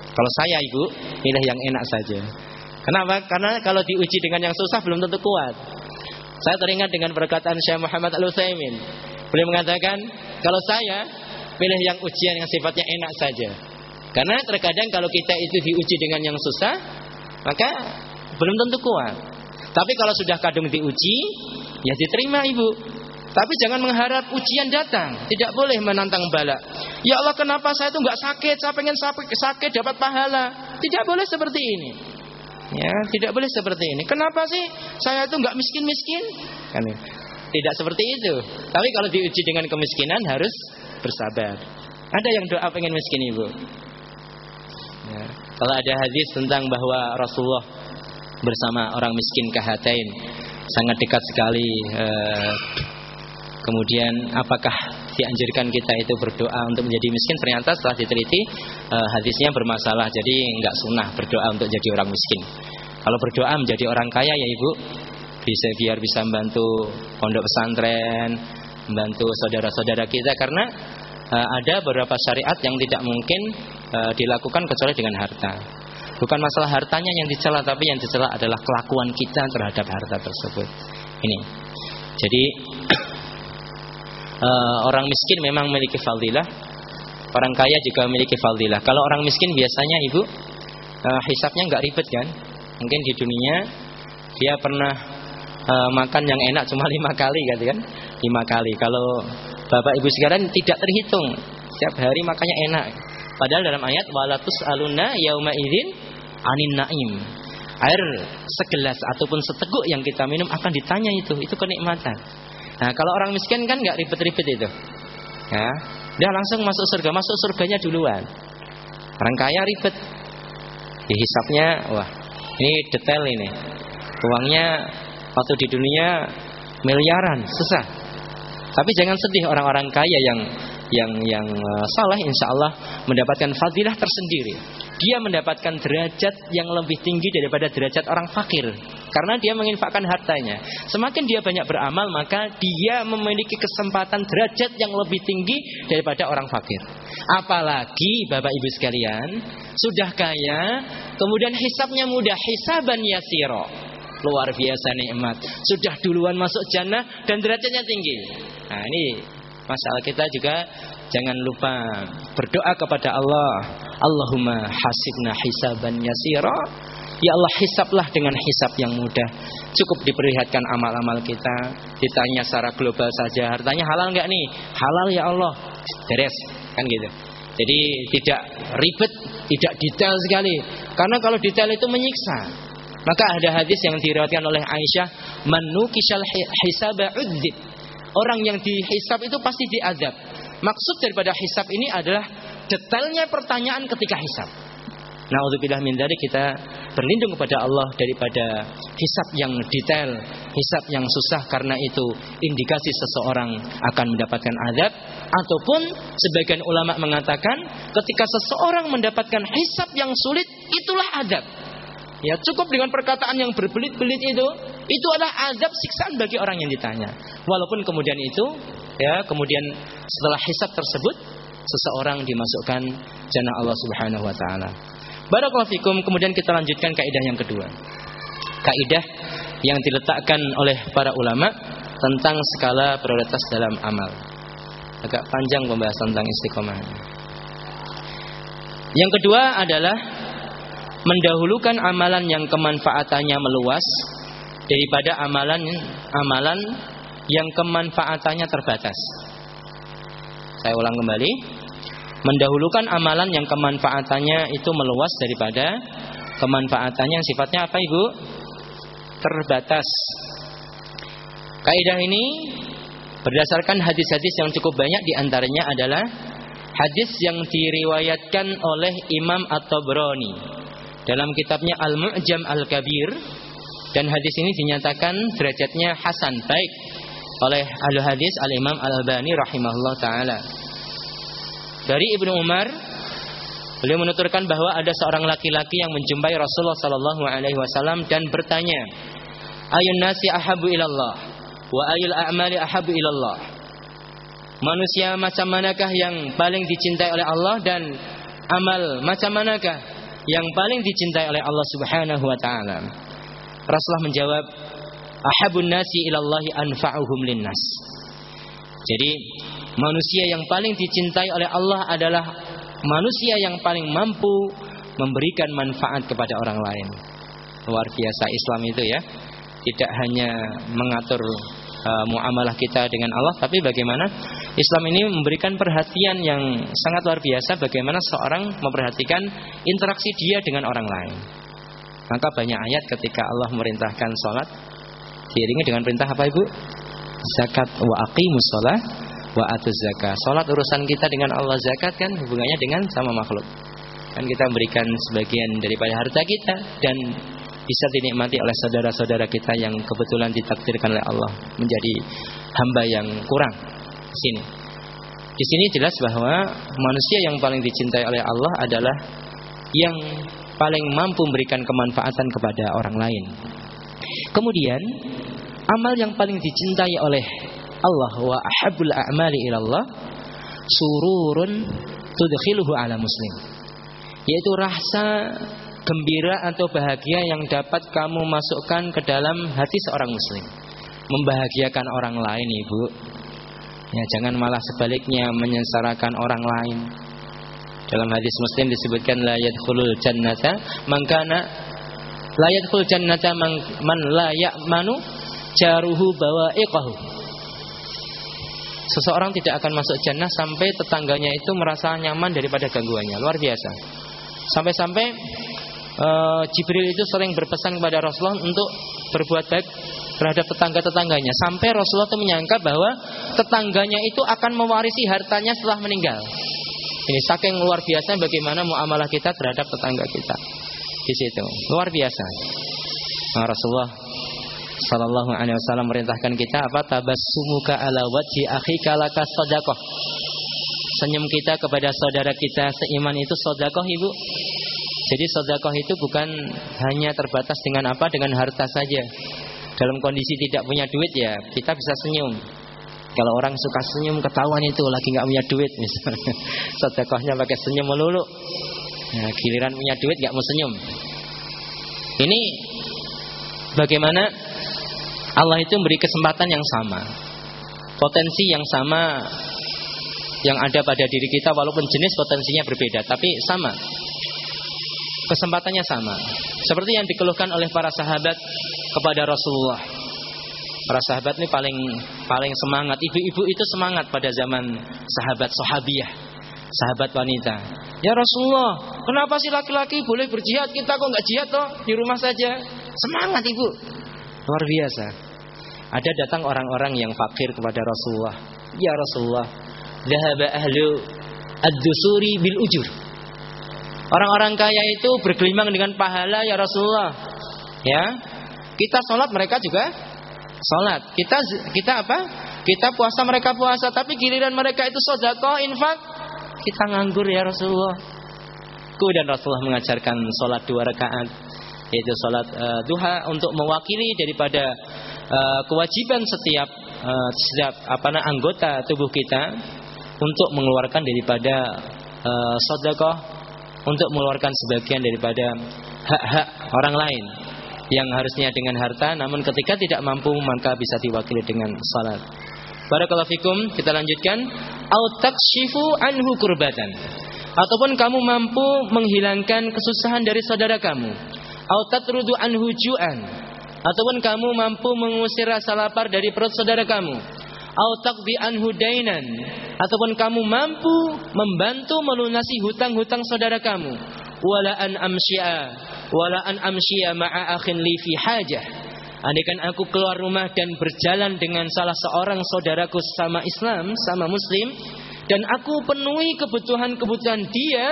Kalau saya ibu, milih yang enak saja. Kenapa? Karena kalau diuji dengan yang susah belum tentu kuat. Saya teringat dengan perkataan Syekh Muhammad Al-Utsaimin. Beliau mengatakan, kalau saya pilih yang ujian yang sifatnya enak saja. Karena terkadang kalau kita itu diuji dengan yang susah, maka belum tentu kuat. Tapi kalau sudah kadung diuji, ya diterima ibu. Tapi jangan mengharap ujian datang. Tidak boleh menantang bala. Ya Allah kenapa saya itu nggak sakit? Saya pengen sakit, dapat pahala. Tidak boleh seperti ini. Ya, tidak boleh seperti ini. Kenapa sih saya itu nggak miskin-miskin? Kan, tidak seperti itu. Tapi kalau diuji dengan kemiskinan harus bersabar. Ada yang doa pengen miskin ibu. Ya. Kalau ada hadis tentang bahwa Rasulullah bersama orang miskin kahatain sangat dekat sekali. Eh, kemudian apakah dianjurkan kita itu berdoa untuk menjadi miskin? Ternyata setelah diteliti eh, hadisnya bermasalah. Jadi nggak sunnah berdoa untuk jadi orang miskin. Kalau berdoa menjadi orang kaya ya ibu bisa biar bisa membantu pondok pesantren, membantu saudara-saudara kita karena uh, ada beberapa syariat yang tidak mungkin uh, dilakukan kecuali dengan harta. Bukan masalah hartanya yang dicela tapi yang dicela adalah kelakuan kita terhadap harta tersebut. Ini. Jadi uh, orang miskin memang memiliki fadilah, orang kaya juga memiliki fadilah. Kalau orang miskin biasanya ibu uh, hisapnya nggak ribet kan? Mungkin di dunia dia pernah uh, makan yang enak cuma lima kali gitu kan lima kali. Kalau bapak ibu sekarang tidak terhitung setiap hari makannya enak. Padahal dalam ayat walatus aluna yauma idzin anin naim. Air segelas ataupun seteguk yang kita minum akan ditanya itu itu kenikmatan. Nah kalau orang miskin kan nggak ribet-ribet itu. Ya dia langsung masuk surga masuk surganya duluan. Orang kaya ribet. Dihisapnya wah ini detail ini. Uangnya waktu di dunia miliaran susah tapi jangan sedih orang-orang kaya yang yang yang uh, salah insya Allah mendapatkan fadilah tersendiri. Dia mendapatkan derajat yang lebih tinggi daripada derajat orang fakir karena dia menginfakkan hartanya. Semakin dia banyak beramal maka dia memiliki kesempatan derajat yang lebih tinggi daripada orang fakir. Apalagi Bapak Ibu sekalian sudah kaya, kemudian hisapnya mudah, hisaban yasiro. Luar biasa nikmat. Sudah duluan masuk jannah dan derajatnya tinggi. Nah, ini masalah kita juga jangan lupa berdoa kepada Allah. Allahumma hasibna hisaban yasira. Ya Allah hisaplah dengan hisap yang mudah. Cukup diperlihatkan amal-amal kita. Ditanya secara global saja. Hartanya halal nggak nih? Halal ya Allah. Beres. Kan gitu. Jadi tidak ribet, tidak detail sekali. Karena kalau detail itu menyiksa. Maka ada hadis yang diriwayatkan oleh Aisyah, "Manukishal hisaba udzib." Orang yang dihisap itu pasti diadab. Maksud daripada hisap ini adalah detailnya pertanyaan ketika hisap. Nauzubillah min dari kita berlindung kepada Allah daripada hisap yang detail, hisap yang susah karena itu indikasi seseorang akan mendapatkan adab ataupun sebagian ulama mengatakan ketika seseorang mendapatkan hisap yang sulit itulah adab. Ya cukup dengan perkataan yang berbelit-belit itu, itu adalah azab siksaan bagi orang yang ditanya. Walaupun kemudian itu, ya kemudian setelah hisab tersebut, seseorang dimasukkan jannah Allah Subhanahu Wa Taala. Barakallahu. Kemudian kita lanjutkan kaidah yang kedua. Kaidah yang diletakkan oleh para ulama tentang skala prioritas dalam amal. Agak panjang pembahasan tentang istiqomah. Yang kedua adalah mendahulukan amalan yang kemanfaatannya meluas daripada amalan amalan yang kemanfaatannya terbatas. Saya ulang kembali. Mendahulukan amalan yang kemanfaatannya itu meluas daripada kemanfaatannya yang sifatnya apa Ibu? Terbatas. Kaidah ini berdasarkan hadis-hadis yang cukup banyak di antaranya adalah hadis yang diriwayatkan oleh Imam At-Tabrani dalam kitabnya Al-Mu'jam Al-Kabir dan hadis ini dinyatakan derajatnya hasan baik oleh ahli hadis Al-Imam Al-Albani rahimahullah taala. Dari Ibnu Umar beliau menuturkan bahwa ada seorang laki-laki yang menjumpai Rasulullah sallallahu alaihi wasallam dan bertanya, "Ayun nasi ahabu ilallah wa ayul a'mali ahabu ilallah?" Manusia macam manakah yang paling dicintai oleh Allah dan amal macam manakah yang paling dicintai oleh Allah Subhanahu wa taala. Rasulullah menjawab, "Ahabun nasi ilallahi anfa'uhum linnas." Jadi, manusia yang paling dicintai oleh Allah adalah manusia yang paling mampu memberikan manfaat kepada orang lain. Luar biasa Islam itu ya. Tidak hanya mengatur uh, muamalah kita dengan Allah, tapi bagaimana Islam ini memberikan perhatian yang sangat luar biasa bagaimana seorang memperhatikan interaksi dia dengan orang lain. Maka banyak ayat ketika Allah merintahkan sholat diiringi dengan perintah apa ibu? Zakat wa aqimus sholat wa atuz zakat. Sholat urusan kita dengan Allah zakat kan hubungannya dengan sama makhluk. Kan kita memberikan sebagian daripada harta kita dan bisa dinikmati oleh saudara-saudara kita yang kebetulan ditakdirkan oleh Allah menjadi hamba yang kurang. Sini. Di sini jelas bahwa manusia yang paling dicintai oleh Allah adalah yang paling mampu memberikan kemanfaatan kepada orang lain. Kemudian amal yang paling dicintai oleh Allah wa ahabul a'mali ilallah sururun tudkhiluhu ala muslim. Yaitu rasa gembira atau bahagia yang dapat kamu masukkan ke dalam hati seorang muslim. Membahagiakan orang lain, Ibu. Ya, jangan malah sebaliknya menyesarakan orang lain. Dalam hadis Muslim disebutkan la yadkhulul jannata man kana La yadkhul jannata man, man la ya'manu jaruhu bawa'iqahu. Seseorang tidak akan masuk jannah sampai tetangganya itu merasa nyaman daripada gangguannya. Luar biasa. Sampai-sampai uh, Jibril itu sering berpesan kepada Rasulullah untuk berbuat baik terhadap tetangga-tetangganya. Sampai Rasulullah itu menyangka bahwa tetangganya itu akan mewarisi hartanya setelah meninggal. Ini saking luar biasa bagaimana muamalah kita terhadap tetangga kita. Di situ luar biasa. Nah, Rasulullah Sallallahu Alaihi Wasallam merintahkan kita apa tabassumuka ala wajhi akhika laka sadaqah. Senyum kita kepada saudara kita seiman itu sodakoh ibu. Jadi sodakoh itu bukan hanya terbatas dengan apa dengan harta saja. Dalam kondisi tidak punya duit ya kita bisa senyum. Kalau orang suka senyum ketahuan itu lagi nggak punya duit misalnya. Sodakohnya pakai senyum melulu. Nah, giliran punya duit nggak mau senyum. Ini bagaimana Allah itu memberi kesempatan yang sama. Potensi yang sama yang ada pada diri kita walaupun jenis potensinya berbeda tapi sama. Kesempatannya sama. Seperti yang dikeluhkan oleh para sahabat kepada Rasulullah. Para sahabat ini paling paling semangat. Ibu-ibu itu semangat pada zaman sahabat sahabiah, sahabat wanita. Ya Rasulullah, kenapa sih laki-laki boleh berjihad? Kita kok nggak jihad toh di rumah saja? Semangat ibu, luar biasa ada datang orang-orang yang fakir kepada Rasulullah. Ya Rasulullah, dhahaba ahlu ad-dusuri bil ujur. Orang-orang kaya itu bergelimang dengan pahala ya Rasulullah. Ya. Kita sholat mereka juga sholat. Kita kita apa? Kita puasa mereka puasa. Tapi giliran mereka itu sodako infak. Kita nganggur ya Rasulullah. Kemudian Rasulullah mengajarkan sholat dua rakaat. Yaitu sholat uh, duha untuk mewakili daripada uh, kewajiban setiap uh, setiap apa anggota tubuh kita untuk mengeluarkan daripada uh, untuk mengeluarkan sebagian daripada hak-hak orang lain yang harusnya dengan harta namun ketika tidak mampu maka bisa diwakili dengan salat. Barakallahu fikum, kita lanjutkan. Au takshifu anhu kurbatan. Ataupun kamu mampu menghilangkan kesusahan dari saudara kamu. Au tatrudu anhu ju'an ataupun kamu mampu mengusir rasa lapar dari perut saudara kamu au taqdi anhu ataupun kamu mampu membantu melunasi hutang-hutang saudara kamu. Wala an amsyi'a wala an amsyi'a ma'a akhin li fi hajah. Andaikan aku keluar rumah dan berjalan dengan salah seorang saudaraku sama Islam, sama Muslim, dan aku penuhi kebutuhan-kebutuhan dia,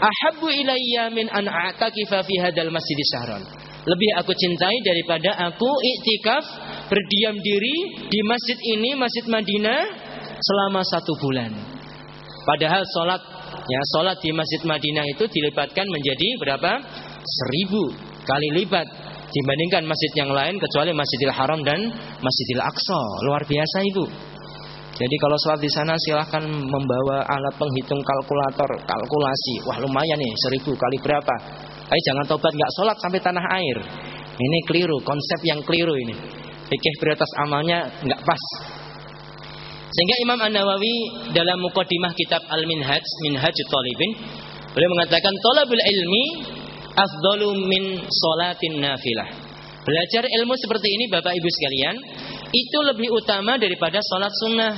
ahabbu ilayya min an a'takifa fi hadal masjid syahran lebih aku cintai daripada aku iktikaf berdiam diri di masjid ini masjid Madinah selama satu bulan. Padahal sholat ya sholat di masjid Madinah itu dilipatkan menjadi berapa? Seribu kali lipat dibandingkan masjid yang lain kecuali Masjidil Haram dan Masjidil Aqsa. Luar biasa ibu. Jadi kalau sholat di sana silahkan membawa alat penghitung kalkulator kalkulasi. Wah lumayan nih seribu kali berapa? Tapi jangan tobat nggak sholat sampai tanah air. Ini keliru, konsep yang keliru ini. Fikih prioritas amalnya nggak pas. Sehingga Imam An Nawawi dalam mukadimah kitab Al Minhaj Minhaj Talibin beliau mengatakan tolabul ilmi afdalu min solatin nafilah. Belajar ilmu seperti ini Bapak Ibu sekalian itu lebih utama daripada sholat sunnah.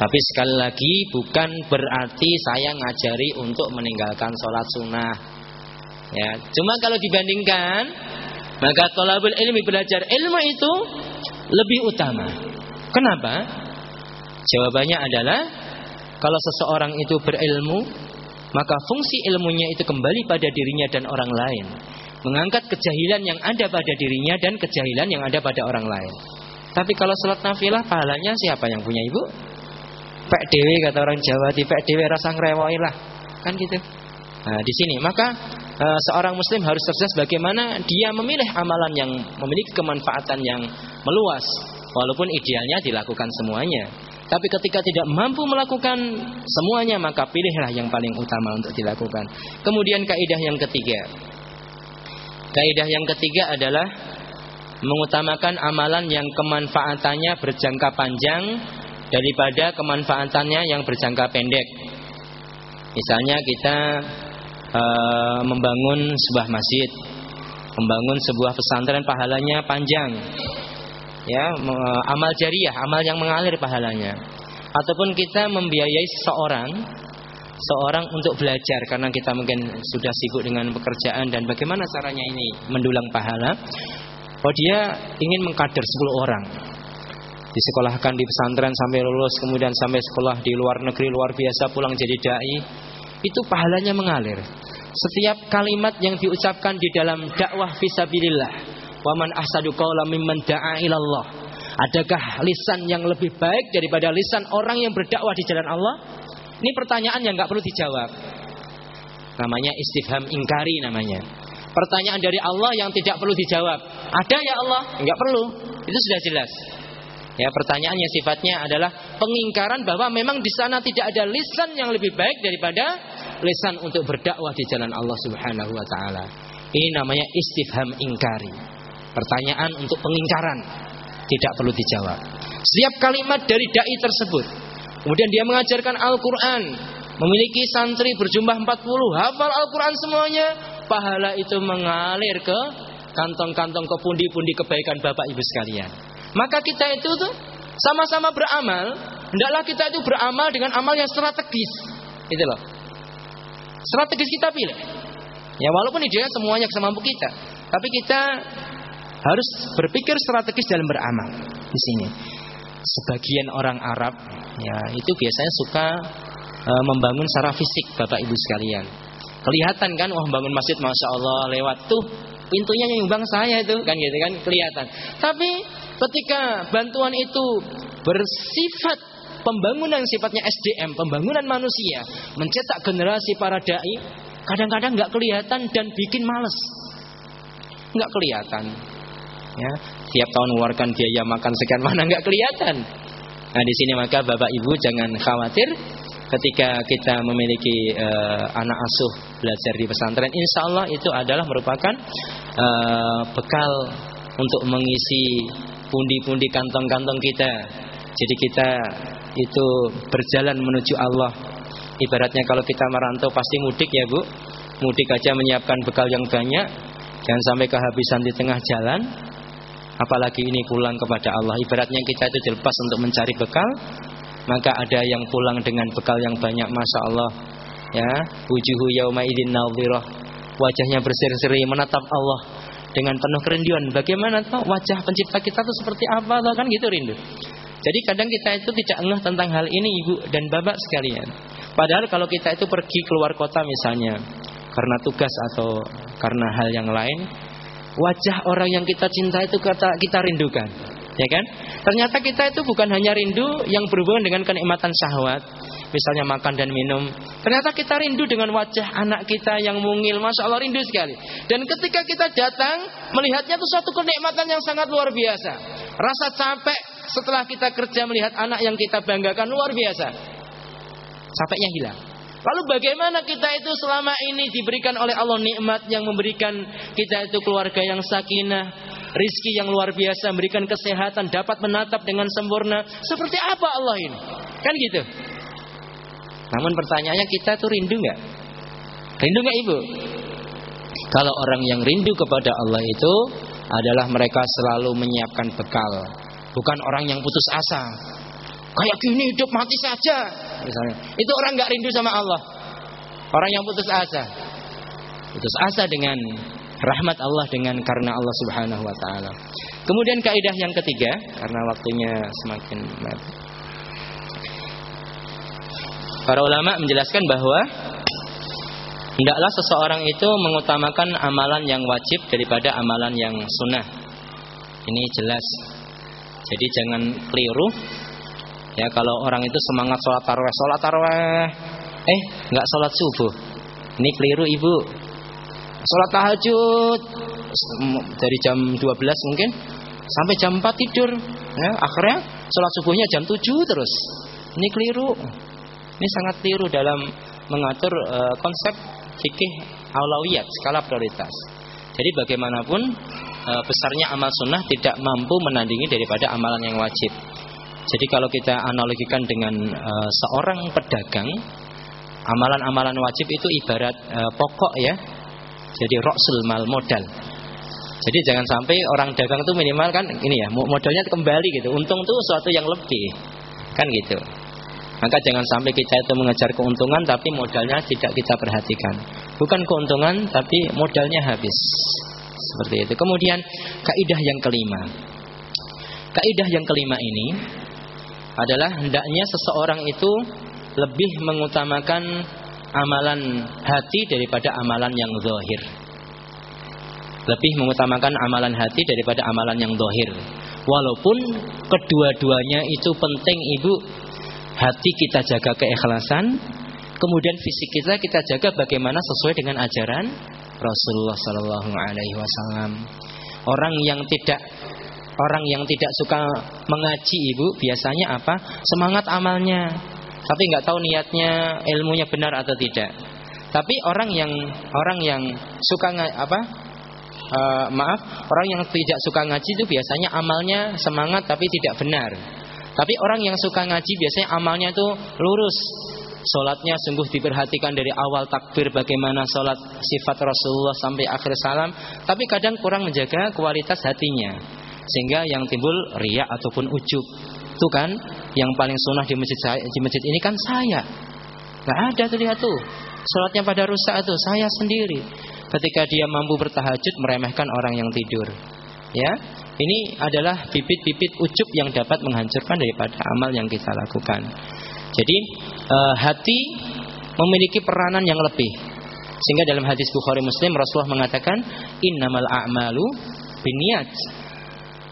Tapi sekali lagi bukan berarti saya ngajari untuk meninggalkan sholat sunnah. Ya, cuma kalau dibandingkan maka tolabul ilmi belajar ilmu itu lebih utama. Kenapa? Jawabannya adalah kalau seseorang itu berilmu maka fungsi ilmunya itu kembali pada dirinya dan orang lain. Mengangkat kejahilan yang ada pada dirinya dan kejahilan yang ada pada orang lain. Tapi kalau sholat nafilah pahalanya siapa yang punya ibu? Pek dewe kata orang Jawa di pek dewe rasa ngerewoi lah. Kan gitu. Nah, di sini maka e, seorang muslim harus cerdas bagaimana dia memilih amalan yang memiliki kemanfaatan yang meluas walaupun idealnya dilakukan semuanya. Tapi ketika tidak mampu melakukan semuanya maka pilihlah yang paling utama untuk dilakukan. Kemudian kaidah yang ketiga. Kaidah yang ketiga adalah mengutamakan amalan yang kemanfaatannya berjangka panjang daripada kemanfaatannya yang berjangka pendek. Misalnya kita e, membangun sebuah masjid. Membangun sebuah pesantren pahalanya panjang. Ya, amal jariah, amal yang mengalir pahalanya. Ataupun kita membiayai seseorang seorang untuk belajar karena kita mungkin sudah sibuk dengan pekerjaan dan bagaimana caranya ini mendulang pahala. Oh dia ingin mengkader 10 orang disekolahkan di pesantren sampai lulus kemudian sampai sekolah di luar negeri luar biasa pulang jadi dai itu pahalanya mengalir. Setiap kalimat yang diucapkan di dalam dakwah fisabilillah waman ahsadu qawla mimman ilallah. Adakah lisan yang lebih baik daripada lisan orang yang berdakwah di jalan Allah? Ini pertanyaan yang nggak perlu dijawab. Namanya istifham ingkari namanya. Pertanyaan dari Allah yang tidak perlu dijawab. Ada ya Allah? Nggak perlu. Itu sudah jelas. Ya, pertanyaannya sifatnya adalah pengingkaran bahwa memang di sana tidak ada lisan yang lebih baik daripada lisan untuk berdakwah di jalan Allah Subhanahu wa taala. Ini namanya istifham ingkari. Pertanyaan untuk pengingkaran tidak perlu dijawab. Setiap kalimat dari dai tersebut, kemudian dia mengajarkan Al-Qur'an, memiliki santri berjumlah 40, hafal Al-Qur'an semuanya, pahala itu mengalir ke kantong-kantong ke pundi-pundi kebaikan Bapak Ibu sekalian. Maka kita itu tuh sama-sama beramal, hendaklah kita itu beramal dengan amal yang strategis. Itu loh. Strategis kita pilih. Ya walaupun idealnya semuanya kesemampu kita, tapi kita harus berpikir strategis dalam beramal di sini. Sebagian orang Arab ya itu biasanya suka e, membangun secara fisik Bapak Ibu sekalian. Kelihatan kan wah membangun masjid Masya Allah lewat tuh pintunya nyumbang saya itu kan gitu kan kelihatan. Tapi Ketika bantuan itu bersifat pembangunan sifatnya SDM, pembangunan manusia, mencetak generasi para dai, kadang-kadang nggak kelihatan dan bikin males, nggak kelihatan. Ya, tiap tahun mengeluarkan biaya makan sekian mana nggak kelihatan. Nah di sini maka bapak ibu jangan khawatir ketika kita memiliki uh, anak asuh belajar di pesantren, insya Allah itu adalah merupakan uh, bekal untuk mengisi pundi-pundi kantong-kantong kita. Jadi kita itu berjalan menuju Allah. Ibaratnya kalau kita merantau pasti mudik ya Bu. Mudik aja menyiapkan bekal yang banyak. Jangan sampai kehabisan di tengah jalan. Apalagi ini pulang kepada Allah. Ibaratnya kita itu dilepas untuk mencari bekal. Maka ada yang pulang dengan bekal yang banyak. Masya Allah. Ya, wujuhu yauma idin Wajahnya berseri-seri menatap Allah dengan penuh kerinduan. Bagaimana toh wajah pencipta kita itu seperti apa toh kan gitu rindu. Jadi kadang kita itu tidak ngeh tentang hal ini ibu dan bapak sekalian. Padahal kalau kita itu pergi keluar kota misalnya karena tugas atau karena hal yang lain, wajah orang yang kita cinta itu kita kita rindukan. Ya kan? Ternyata kita itu bukan hanya rindu yang berhubungan dengan kenikmatan syahwat, misalnya makan dan minum. Ternyata kita rindu dengan wajah anak kita yang mungil, masya Allah rindu sekali. Dan ketika kita datang melihatnya itu suatu kenikmatan yang sangat luar biasa. Rasa capek setelah kita kerja melihat anak yang kita banggakan luar biasa. Capeknya hilang. Lalu bagaimana kita itu selama ini diberikan oleh Allah nikmat yang memberikan kita itu keluarga yang sakinah, rizki yang luar biasa, memberikan kesehatan, dapat menatap dengan sempurna. Seperti apa Allah ini? Kan gitu. Namun pertanyaannya kita tuh rindu nggak? Rindu nggak ibu? Kalau orang yang rindu kepada Allah itu adalah mereka selalu menyiapkan bekal, bukan orang yang putus asa. Kayak gini hidup mati saja, misalnya. Itu orang nggak rindu sama Allah. Orang yang putus asa, putus asa dengan rahmat Allah dengan karena Allah Subhanahu Wa Taala. Kemudian kaidah yang ketiga, karena waktunya semakin. Para ulama menjelaskan bahwa hendaklah seseorang itu mengutamakan amalan yang wajib daripada amalan yang sunnah. Ini jelas. Jadi jangan keliru. Ya kalau orang itu semangat sholat taraweh, sholat taraweh, eh nggak sholat subuh. Ini keliru ibu. Sholat tahajud dari jam 12 mungkin sampai jam 4 tidur. Ya, akhirnya sholat subuhnya jam 7 terus. Ini keliru. Ini sangat tiru dalam mengatur uh, konsep fikih aulawiyat, skala prioritas. Jadi bagaimanapun uh, besarnya amal sunnah tidak mampu menandingi daripada amalan yang wajib. Jadi kalau kita analogikan dengan uh, seorang pedagang, amalan-amalan wajib itu ibarat uh, pokok ya. Jadi roksul mal modal. Jadi jangan sampai orang dagang itu minimal kan ini ya modalnya kembali gitu. Untung tuh suatu yang lebih. Kan gitu. Maka jangan sampai kita itu mengejar keuntungan tapi modalnya tidak kita perhatikan. Bukan keuntungan tapi modalnya habis. Seperti itu. Kemudian kaidah yang kelima. Kaidah yang kelima ini adalah hendaknya seseorang itu lebih mengutamakan amalan hati daripada amalan yang zahir. Lebih mengutamakan amalan hati daripada amalan yang zahir. Walaupun kedua-duanya itu penting Ibu. Hati kita jaga keikhlasan, kemudian fisik kita kita jaga bagaimana sesuai dengan ajaran Rasulullah Sallallahu alaihi wasallam. Orang yang tidak orang yang tidak suka mengaji Ibu biasanya apa? Semangat amalnya, tapi nggak tahu niatnya ilmunya benar atau tidak. Tapi orang yang orang yang suka apa? Uh, maaf, orang yang tidak suka ngaji itu biasanya amalnya semangat tapi tidak benar. Tapi orang yang suka ngaji biasanya amalnya itu lurus. Solatnya sungguh diperhatikan dari awal takbir bagaimana solat sifat Rasulullah sampai akhir salam. Tapi kadang kurang menjaga kualitas hatinya. Sehingga yang timbul riak ataupun ujub. Itu kan yang paling sunnah di masjid di masjid ini kan saya. Gak ada tuh lihat tuh. Sholatnya pada rusak itu saya sendiri. Ketika dia mampu bertahajud meremehkan orang yang tidur. Ya, ini adalah bibit-bibit ujub yang dapat menghancurkan daripada amal yang kita lakukan. Jadi eh, hati memiliki peranan yang lebih. Sehingga dalam hadis Bukhari Muslim Rasulullah mengatakan innamal a'malu binniat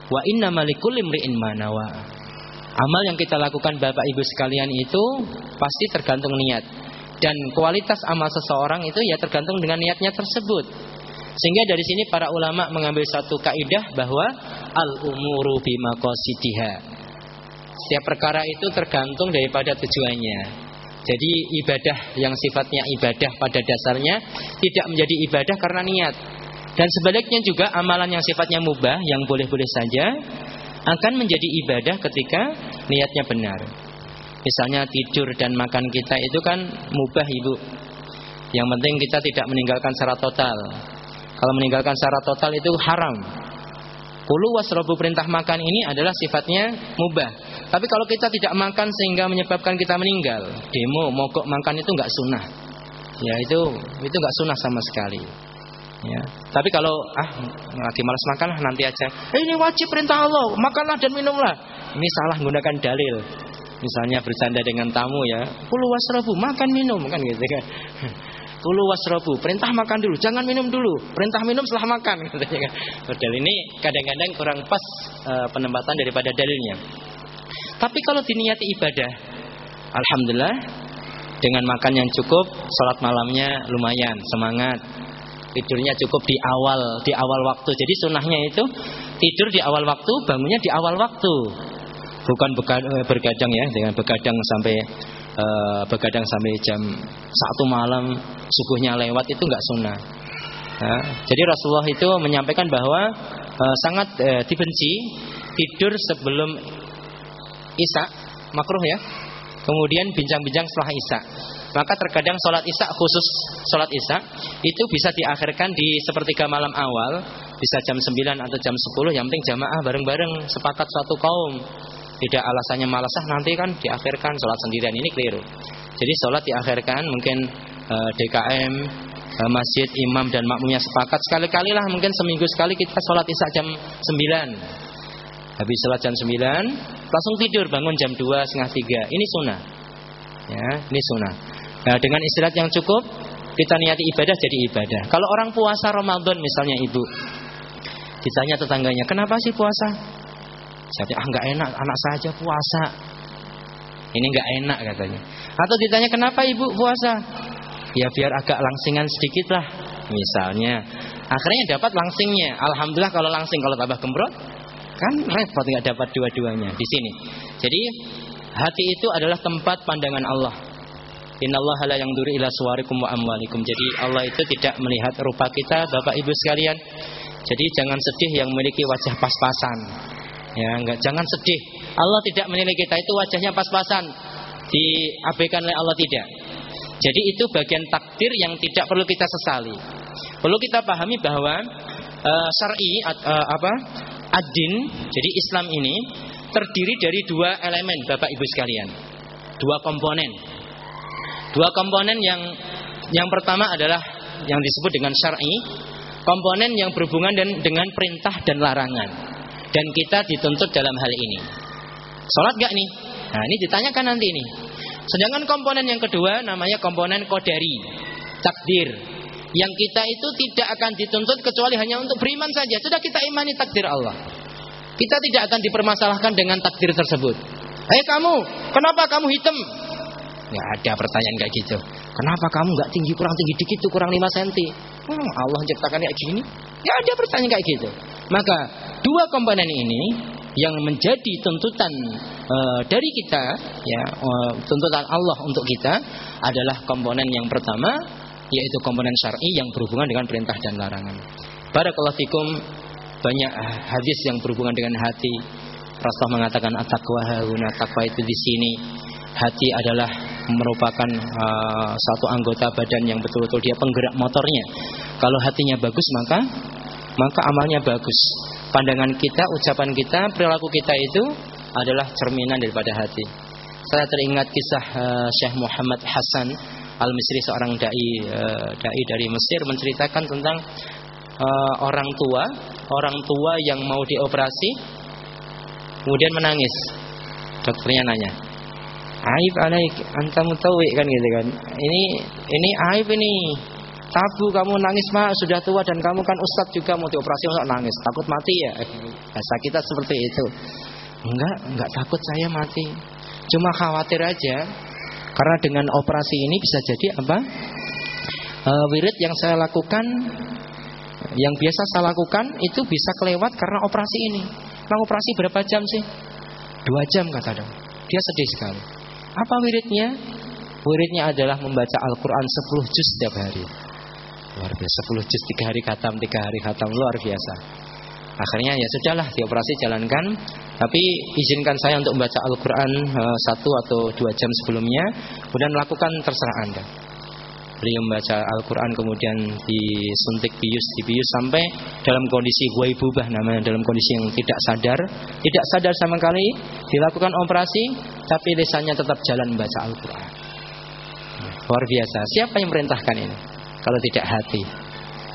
wa innamal likulli imri'in manawa. Amal yang kita lakukan Bapak Ibu sekalian itu pasti tergantung niat. Dan kualitas amal seseorang itu ya tergantung dengan niatnya tersebut. Sehingga dari sini para ulama mengambil satu kaidah bahwa al umuru bimaqasidiha. Setiap perkara itu tergantung daripada tujuannya. Jadi ibadah yang sifatnya ibadah pada dasarnya tidak menjadi ibadah karena niat. Dan sebaliknya juga amalan yang sifatnya mubah yang boleh-boleh saja akan menjadi ibadah ketika niatnya benar. Misalnya tidur dan makan kita itu kan mubah ibu. Yang penting kita tidak meninggalkan secara total. Kalau meninggalkan secara total itu haram. Kulu wasrobu perintah makan ini adalah sifatnya mubah. Tapi kalau kita tidak makan sehingga menyebabkan kita meninggal, demo mogok makan itu nggak sunnah. Ya itu itu nggak sunnah sama sekali. Ya. Tapi kalau ah lagi malas makan nanti aja. Eh, ini wajib perintah Allah, makanlah dan minumlah. Ini salah menggunakan dalil. Misalnya bercanda dengan tamu ya, kulu wasrabu, makan minum kan gitu kan. Kulu wasrabu, perintah makan dulu, jangan minum dulu. Perintah minum setelah makan kan. Padahal ini kadang-kadang kurang pas uh, penempatan daripada dalilnya. Tapi kalau diniati ibadah, alhamdulillah dengan makan yang cukup, sholat malamnya lumayan, semangat tidurnya cukup di awal di awal waktu. Jadi sunnahnya itu tidur di awal waktu, bangunnya di awal waktu. Bukan eh, bergadang ya, dengan begadang sampai uh, begadang sampai jam satu malam subuhnya lewat itu nggak sunnah. Nah, jadi Rasulullah itu menyampaikan bahwa uh, sangat uh, dibenci tidur sebelum isya makruh ya. Kemudian bincang-bincang setelah isya. Maka terkadang sholat isya khusus sholat isya itu bisa diakhirkan di sepertiga malam awal, bisa jam 9 atau jam 10, yang penting jamaah bareng-bareng sepakat suatu kaum. Tidak alasannya malasah nanti kan diakhirkan sholat sendirian ini keliru. Jadi sholat diakhirkan mungkin e, eh, DKM, e, eh, masjid, imam dan makmumnya sepakat sekali-kali lah mungkin seminggu sekali kita sholat isya jam 9 Habis sholat jam 9 Langsung tidur bangun jam 2 setengah 3 Ini sunnah Ya, ini sunnah Nah, dengan istirahat yang cukup, kita niati ibadah jadi ibadah. Kalau orang puasa Ramadan misalnya ibu, ditanya tetangganya, kenapa sih puasa? Saya ah nggak enak, anak saja puasa. Ini nggak enak katanya. Atau ditanya kenapa ibu puasa? Ya biar agak langsingan sedikit lah, misalnya. Akhirnya dapat langsingnya. Alhamdulillah kalau langsing, kalau tambah gembrot, kan repot nggak dapat dua-duanya di sini. Jadi hati itu adalah tempat pandangan Allah. Innallaha la yanzuru ila suwarikum wa amwalikum. Jadi Allah itu tidak melihat rupa kita, Bapak Ibu sekalian. Jadi jangan sedih yang memiliki wajah pas-pasan. Ya, enggak jangan sedih. Allah tidak menilai kita itu wajahnya pas-pasan. Diabaikan oleh Allah tidak. Jadi itu bagian takdir yang tidak perlu kita sesali. Perlu kita pahami bahwa uh, syar'i uh, apa? Ad-din, jadi Islam ini terdiri dari dua elemen Bapak Ibu sekalian. Dua komponen. Dua komponen yang yang pertama adalah yang disebut dengan syar'i, komponen yang berhubungan dan, dengan perintah dan larangan. Dan kita dituntut dalam hal ini. Salat gak nih? Nah, ini ditanyakan nanti ini. Sedangkan komponen yang kedua namanya komponen kodari, takdir. Yang kita itu tidak akan dituntut kecuali hanya untuk beriman saja. Sudah kita imani takdir Allah. Kita tidak akan dipermasalahkan dengan takdir tersebut. Hei eh, kamu, kenapa kamu hitam? Ya ada pertanyaan kayak gitu. Kenapa kamu nggak tinggi kurang tinggi dikit tuh kurang 5 cm? Hmm, Allah ciptakan kayak gini. Ya ada pertanyaan kayak gitu. Maka dua komponen ini yang menjadi tuntutan uh, dari kita ya uh, tuntutan Allah untuk kita adalah komponen yang pertama yaitu komponen syar'i yang berhubungan dengan perintah dan larangan. Barakallahu fikum banyak hadis yang berhubungan dengan hati. Rasul mengatakan at-taqwa hauna itu di sini. Hati adalah merupakan uh, satu anggota badan yang betul-betul dia penggerak motornya. Kalau hatinya bagus maka maka amalnya bagus. Pandangan kita, ucapan kita, perilaku kita itu adalah cerminan daripada hati. Saya teringat kisah uh, Syekh Muhammad Hasan Al-Misri seorang dai uh, dai dari Mesir menceritakan tentang uh, orang tua, orang tua yang mau dioperasi kemudian menangis. Dokternya nanya, "Aib alaik, anta mutawi kan gitu kan. Ini ini aib ini. Tabu kamu nangis mak sudah tua dan kamu kan ustadz juga mau dioperasi untuk nangis takut mati ya bahasa kita seperti itu enggak enggak takut saya mati cuma khawatir aja karena dengan operasi ini bisa jadi apa e, wirid yang saya lakukan yang biasa saya lakukan itu bisa kelewat karena operasi ini. Bang operasi berapa jam sih? Dua jam kata dong. Dia sedih sekali. Apa wiridnya? Wiridnya adalah membaca Al-Quran 10 juz setiap hari. Luar biasa 10 juz tiga hari khatam, tiga hari khatam luar biasa. Akhirnya ya sudahlah dioperasi jalankan. Tapi izinkan saya untuk membaca Al-Quran uh, satu atau dua jam sebelumnya. Kemudian melakukan terserah anda beliau membaca Al-Quran kemudian disuntik bius dibius sampai dalam kondisi waibubah namanya dalam kondisi yang tidak sadar tidak sadar sama kali dilakukan operasi tapi lisannya tetap jalan membaca Al-Quran luar biasa siapa yang merintahkan ini kalau tidak hati.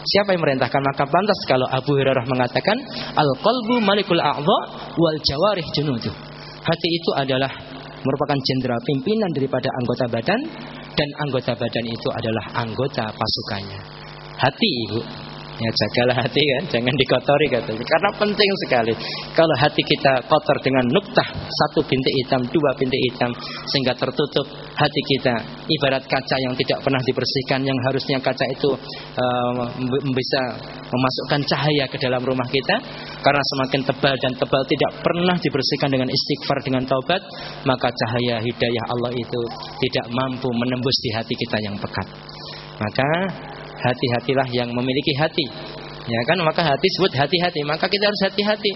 Siapa yang merintahkan maka pantas kalau Abu Hurairah mengatakan al-qalbu malikul a'dha wal jawarih junuduh. Hati itu adalah merupakan jenderal pimpinan daripada anggota badan dan anggota badan itu adalah anggota pasukannya. Hati ibu, ya jagalah hati kan, jangan dikotori katanya. Karena penting sekali. Kalau hati kita kotor dengan nuktah satu bintik hitam, dua bintik hitam, sehingga tertutup hati kita. Ibarat kaca yang tidak pernah dibersihkan, yang harusnya kaca itu uh, bisa memasukkan cahaya ke dalam rumah kita. Karena semakin tebal dan tebal tidak pernah dibersihkan dengan istighfar, dengan taubat, maka cahaya hidayah Allah itu tidak mampu menembus di hati kita yang pekat. Maka hati-hatilah yang memiliki hati. Ya kan maka hati sebut hati-hati, maka kita harus hati-hati.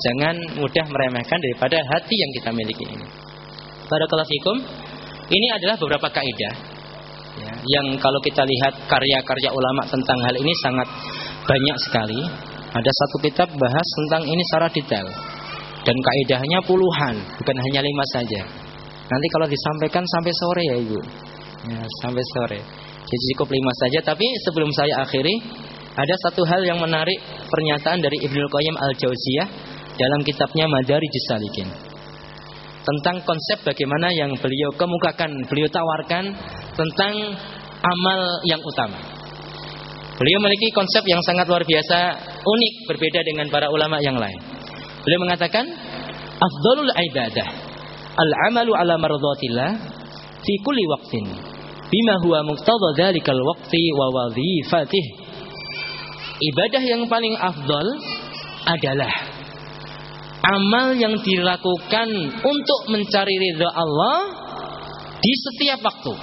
Jangan mudah meremehkan daripada hati yang kita miliki ini. Barakallahu fikum. Ini adalah beberapa kaidah ya, yang kalau kita lihat karya-karya ulama tentang hal ini sangat banyak sekali. Ada satu kitab bahas tentang ini secara detail dan kaidahnya puluhan, bukan hanya lima saja. Nanti kalau disampaikan sampai sore ya ibu, ya, sampai sore. Jadi cukup lima saja. Tapi sebelum saya akhiri, ada satu hal yang menarik pernyataan dari Ibnu Qayyim al Jauziyah dalam kitabnya Madari Salikin tentang konsep bagaimana yang beliau kemukakan, beliau tawarkan tentang amal yang utama. Beliau memiliki konsep yang sangat luar biasa, unik, berbeda dengan para ulama yang lain. Beliau mengatakan, "Afdalul ibadah al-amalu ala mardhatillah fi kulli waqtin." Bima huwa muqtada dzalikal waqti wa wadhifatih. Ibadah yang paling afdol adalah amal yang dilakukan untuk mencari ridha Allah di setiap waktu.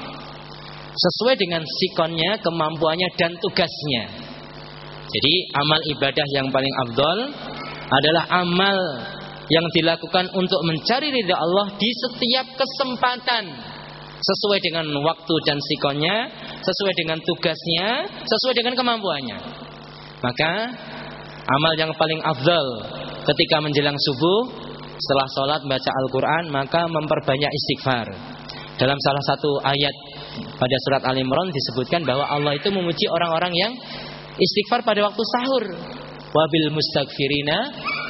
Sesuai dengan sikonnya, kemampuannya dan tugasnya. Jadi amal ibadah yang paling afdol adalah amal yang dilakukan untuk mencari ridha Allah di setiap kesempatan sesuai dengan waktu dan sikonnya, sesuai dengan tugasnya, sesuai dengan kemampuannya. Maka amal yang paling afdal ketika menjelang subuh setelah sholat baca Al-Quran maka memperbanyak istighfar. Dalam salah satu ayat pada surat Al Imran disebutkan bahwa Allah itu memuji orang-orang yang istighfar pada waktu sahur. Wabil mustagfirina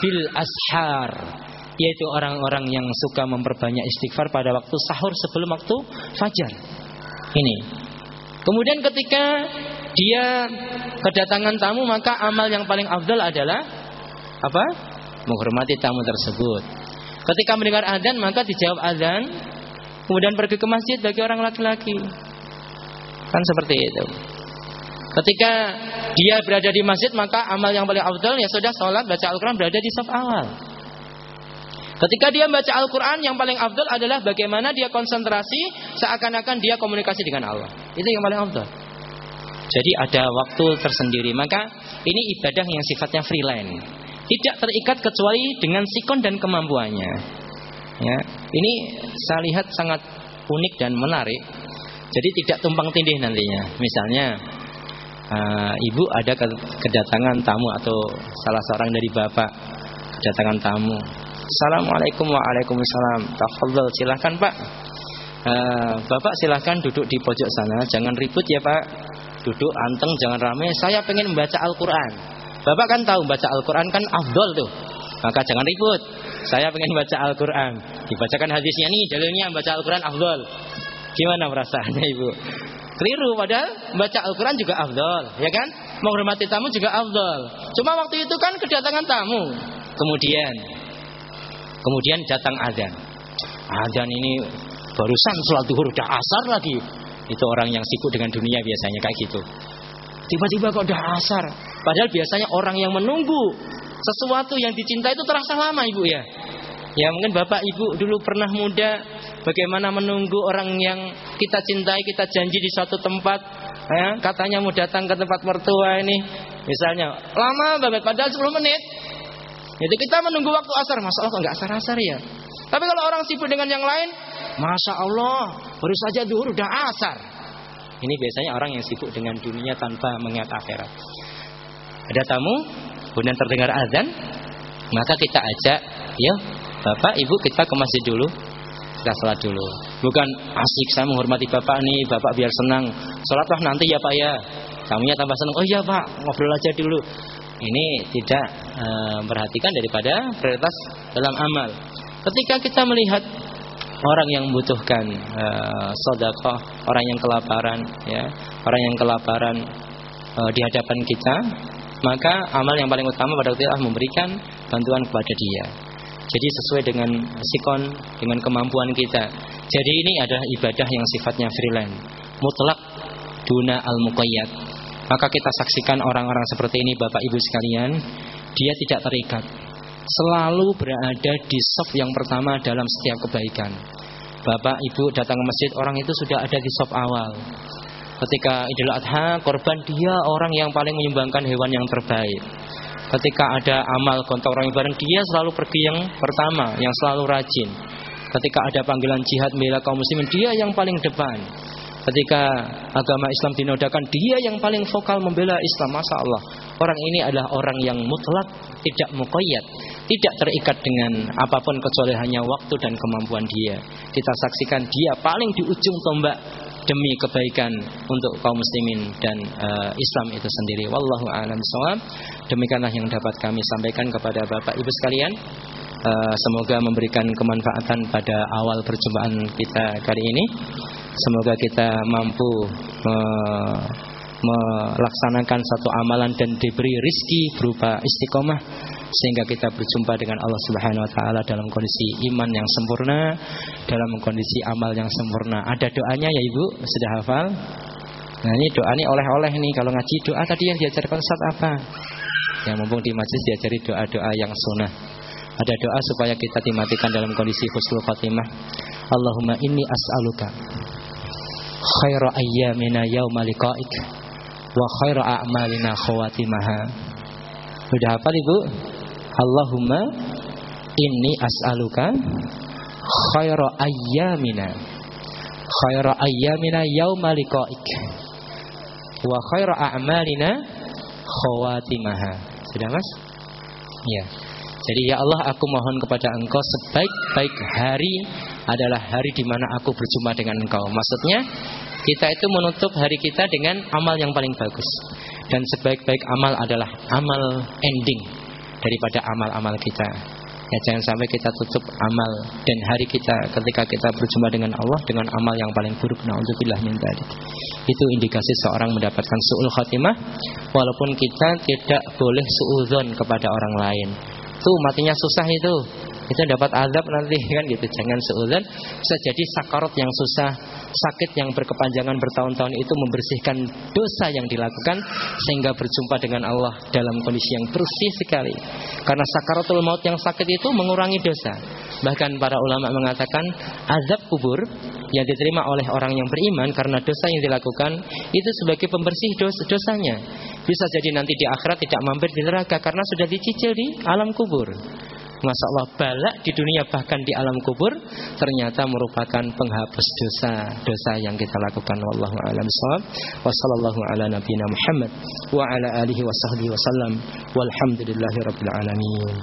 bil ashar yaitu orang-orang yang suka memperbanyak istighfar pada waktu sahur sebelum waktu fajar. Ini. Kemudian ketika dia kedatangan tamu maka amal yang paling afdal adalah apa? Menghormati tamu tersebut. Ketika mendengar adzan maka dijawab adzan, kemudian pergi ke masjid bagi orang laki-laki. Kan seperti itu. Ketika dia berada di masjid maka amal yang paling afdal ya sudah sholat baca Al-Quran berada di saf awal. Ketika dia baca Al-Quran yang paling afdal adalah bagaimana dia konsentrasi seakan-akan dia komunikasi dengan Allah. Itu yang paling afdal. Jadi ada waktu tersendiri. Maka ini ibadah yang sifatnya freelance. Tidak terikat kecuali dengan sikon dan kemampuannya. Ya, ini saya lihat sangat unik dan menarik. Jadi tidak tumpang tindih nantinya. Misalnya uh, ibu ada kedatangan tamu atau salah seorang dari bapak kedatangan tamu Assalamualaikum Waalaikumsalam. Tafadhol silahkan pak. Uh, Bapak silahkan duduk di pojok sana. Jangan ribut ya pak. Duduk anteng jangan rame. Saya pengen membaca Al-Quran. Bapak kan tahu baca Al-Quran kan afdol tuh. Maka jangan ribut. Saya pengen baca Al-Quran. Dibacakan hadisnya nih dalilnya baca Al-Quran afdol. Gimana perasaannya ibu? Keliru padahal baca Al-Quran juga afdol Ya kan? Menghormati tamu juga afdol. Cuma waktu itu kan kedatangan tamu. Kemudian Kemudian datang azan. Azan ini barusan sholat duhur udah asar lagi. Itu orang yang sibuk dengan dunia biasanya kayak gitu. Tiba-tiba kok udah asar. Padahal biasanya orang yang menunggu sesuatu yang dicintai itu terasa lama ibu ya. Ya mungkin bapak ibu dulu pernah muda bagaimana menunggu orang yang kita cintai, kita janji di suatu tempat. Ya, katanya mau datang ke tempat mertua ini. Misalnya lama banget padahal 10 menit. Jadi kita menunggu waktu asar, masa Allah kok nggak asar-asar ya? Tapi kalau orang sibuk dengan yang lain, masya Allah, baru saja duhur udah asar. Ini biasanya orang yang sibuk dengan dunia tanpa mengingat akhirat. Ada tamu, kemudian terdengar azan, maka kita ajak, ya bapak, ibu kita ke masjid dulu, kita sholat dulu. Bukan asik saya menghormati bapak nih, bapak biar senang. Sholatlah nanti ya pak ya. Tamunya tambah senang. Oh iya pak, ngobrol aja dulu ini tidak e, memperhatikan daripada prioritas dalam amal. Ketika kita melihat orang yang membutuhkan e, sodakoh, orang yang kelaparan, ya, orang yang kelaparan e, di hadapan kita, maka amal yang paling utama pada waktu itu memberikan bantuan kepada dia. Jadi sesuai dengan sikon, dengan kemampuan kita. Jadi ini adalah ibadah yang sifatnya freelance, mutlak duna al muqayyad maka kita saksikan orang-orang seperti ini Bapak Ibu sekalian Dia tidak terikat. Selalu berada di soft yang pertama dalam setiap kebaikan. Bapak Ibu datang ke masjid Orang itu sudah ada di soft awal. Ketika Idul Adha Korban dia orang yang paling menyumbangkan hewan yang terbaik. Ketika ada amal gontok orang ibadah Dia selalu pergi yang pertama Yang selalu rajin. Ketika ada panggilan jihad Mila kaum muslimin Dia yang paling depan Ketika agama Islam dinodakan, dia yang paling vokal membela Islam. Masa Allah, orang ini adalah orang yang mutlak, tidak mukoyat, tidak terikat dengan apa pun kecuali hanya waktu dan kemampuan dia. Kita saksikan dia paling di ujung tombak demi kebaikan untuk kaum muslimin dan uh, Islam itu sendiri. Wallahu a'lam bishawab. Demikianlah yang dapat kami sampaikan kepada Bapak Ibu sekalian. Uh, semoga memberikan kemanfaatan pada awal perjumpaan kita kali ini. Semoga kita mampu me melaksanakan satu amalan dan diberi rizki berupa istiqomah sehingga kita berjumpa dengan Allah Subhanahu wa taala dalam kondisi iman yang sempurna, dalam kondisi amal yang sempurna. Ada doanya ya Ibu? Sudah hafal? Nah, ini doa ini oleh-oleh nih kalau ngaji doa tadi yang diajarkan Ustaz apa? Ya mumpung di majelis diajari doa-doa yang sunnah. Ada doa supaya kita dimatikan dalam kondisi husnul khatimah. Allahumma inni as'aluka khaira ayyamina yauma liqa'ik wa khaira a'malina khawatimaha. Sudah hafal Ibu? Allahumma inni as'aluka khaira ayyamina khaira ayyamina yauma liqa'ik wa khaira a'malina khawatimaha. Sudah Mas? Ya. Jadi ya Allah aku mohon kepada engkau sebaik-baik hari adalah hari di mana aku berjumpa dengan engkau. Maksudnya kita itu menutup hari kita dengan amal yang paling bagus. Dan sebaik-baik amal adalah amal ending daripada amal-amal kita. Ya jangan sampai kita tutup amal dan hari kita ketika kita berjumpa dengan Allah dengan amal yang paling buruk. Nauzubillah min dzalik. Itu indikasi seorang mendapatkan suul khatimah walaupun kita tidak boleh suudzon kepada orang lain. Itu matinya susah itu itu dapat azab nanti kan gitu. Jangan seuzan bisa jadi sakarot yang susah sakit yang berkepanjangan bertahun-tahun itu membersihkan dosa yang dilakukan sehingga berjumpa dengan Allah dalam kondisi yang bersih sekali. Karena sakaratul maut yang sakit itu mengurangi dosa. Bahkan para ulama mengatakan azab kubur yang diterima oleh orang yang beriman karena dosa yang dilakukan itu sebagai pembersih dosa dosanya. Bisa jadi nanti di akhirat tidak mampir di neraka karena sudah dicicil di alam kubur Masya Allah balak di dunia bahkan di alam kubur ternyata merupakan penghapus dosa dosa yang kita lakukan. Wallahu a'lam bishawab wa sallallahu ala nabiyina Muhammad wa ala alihi wa sahbihi wasallam walhamdulillahi rabbil alamin.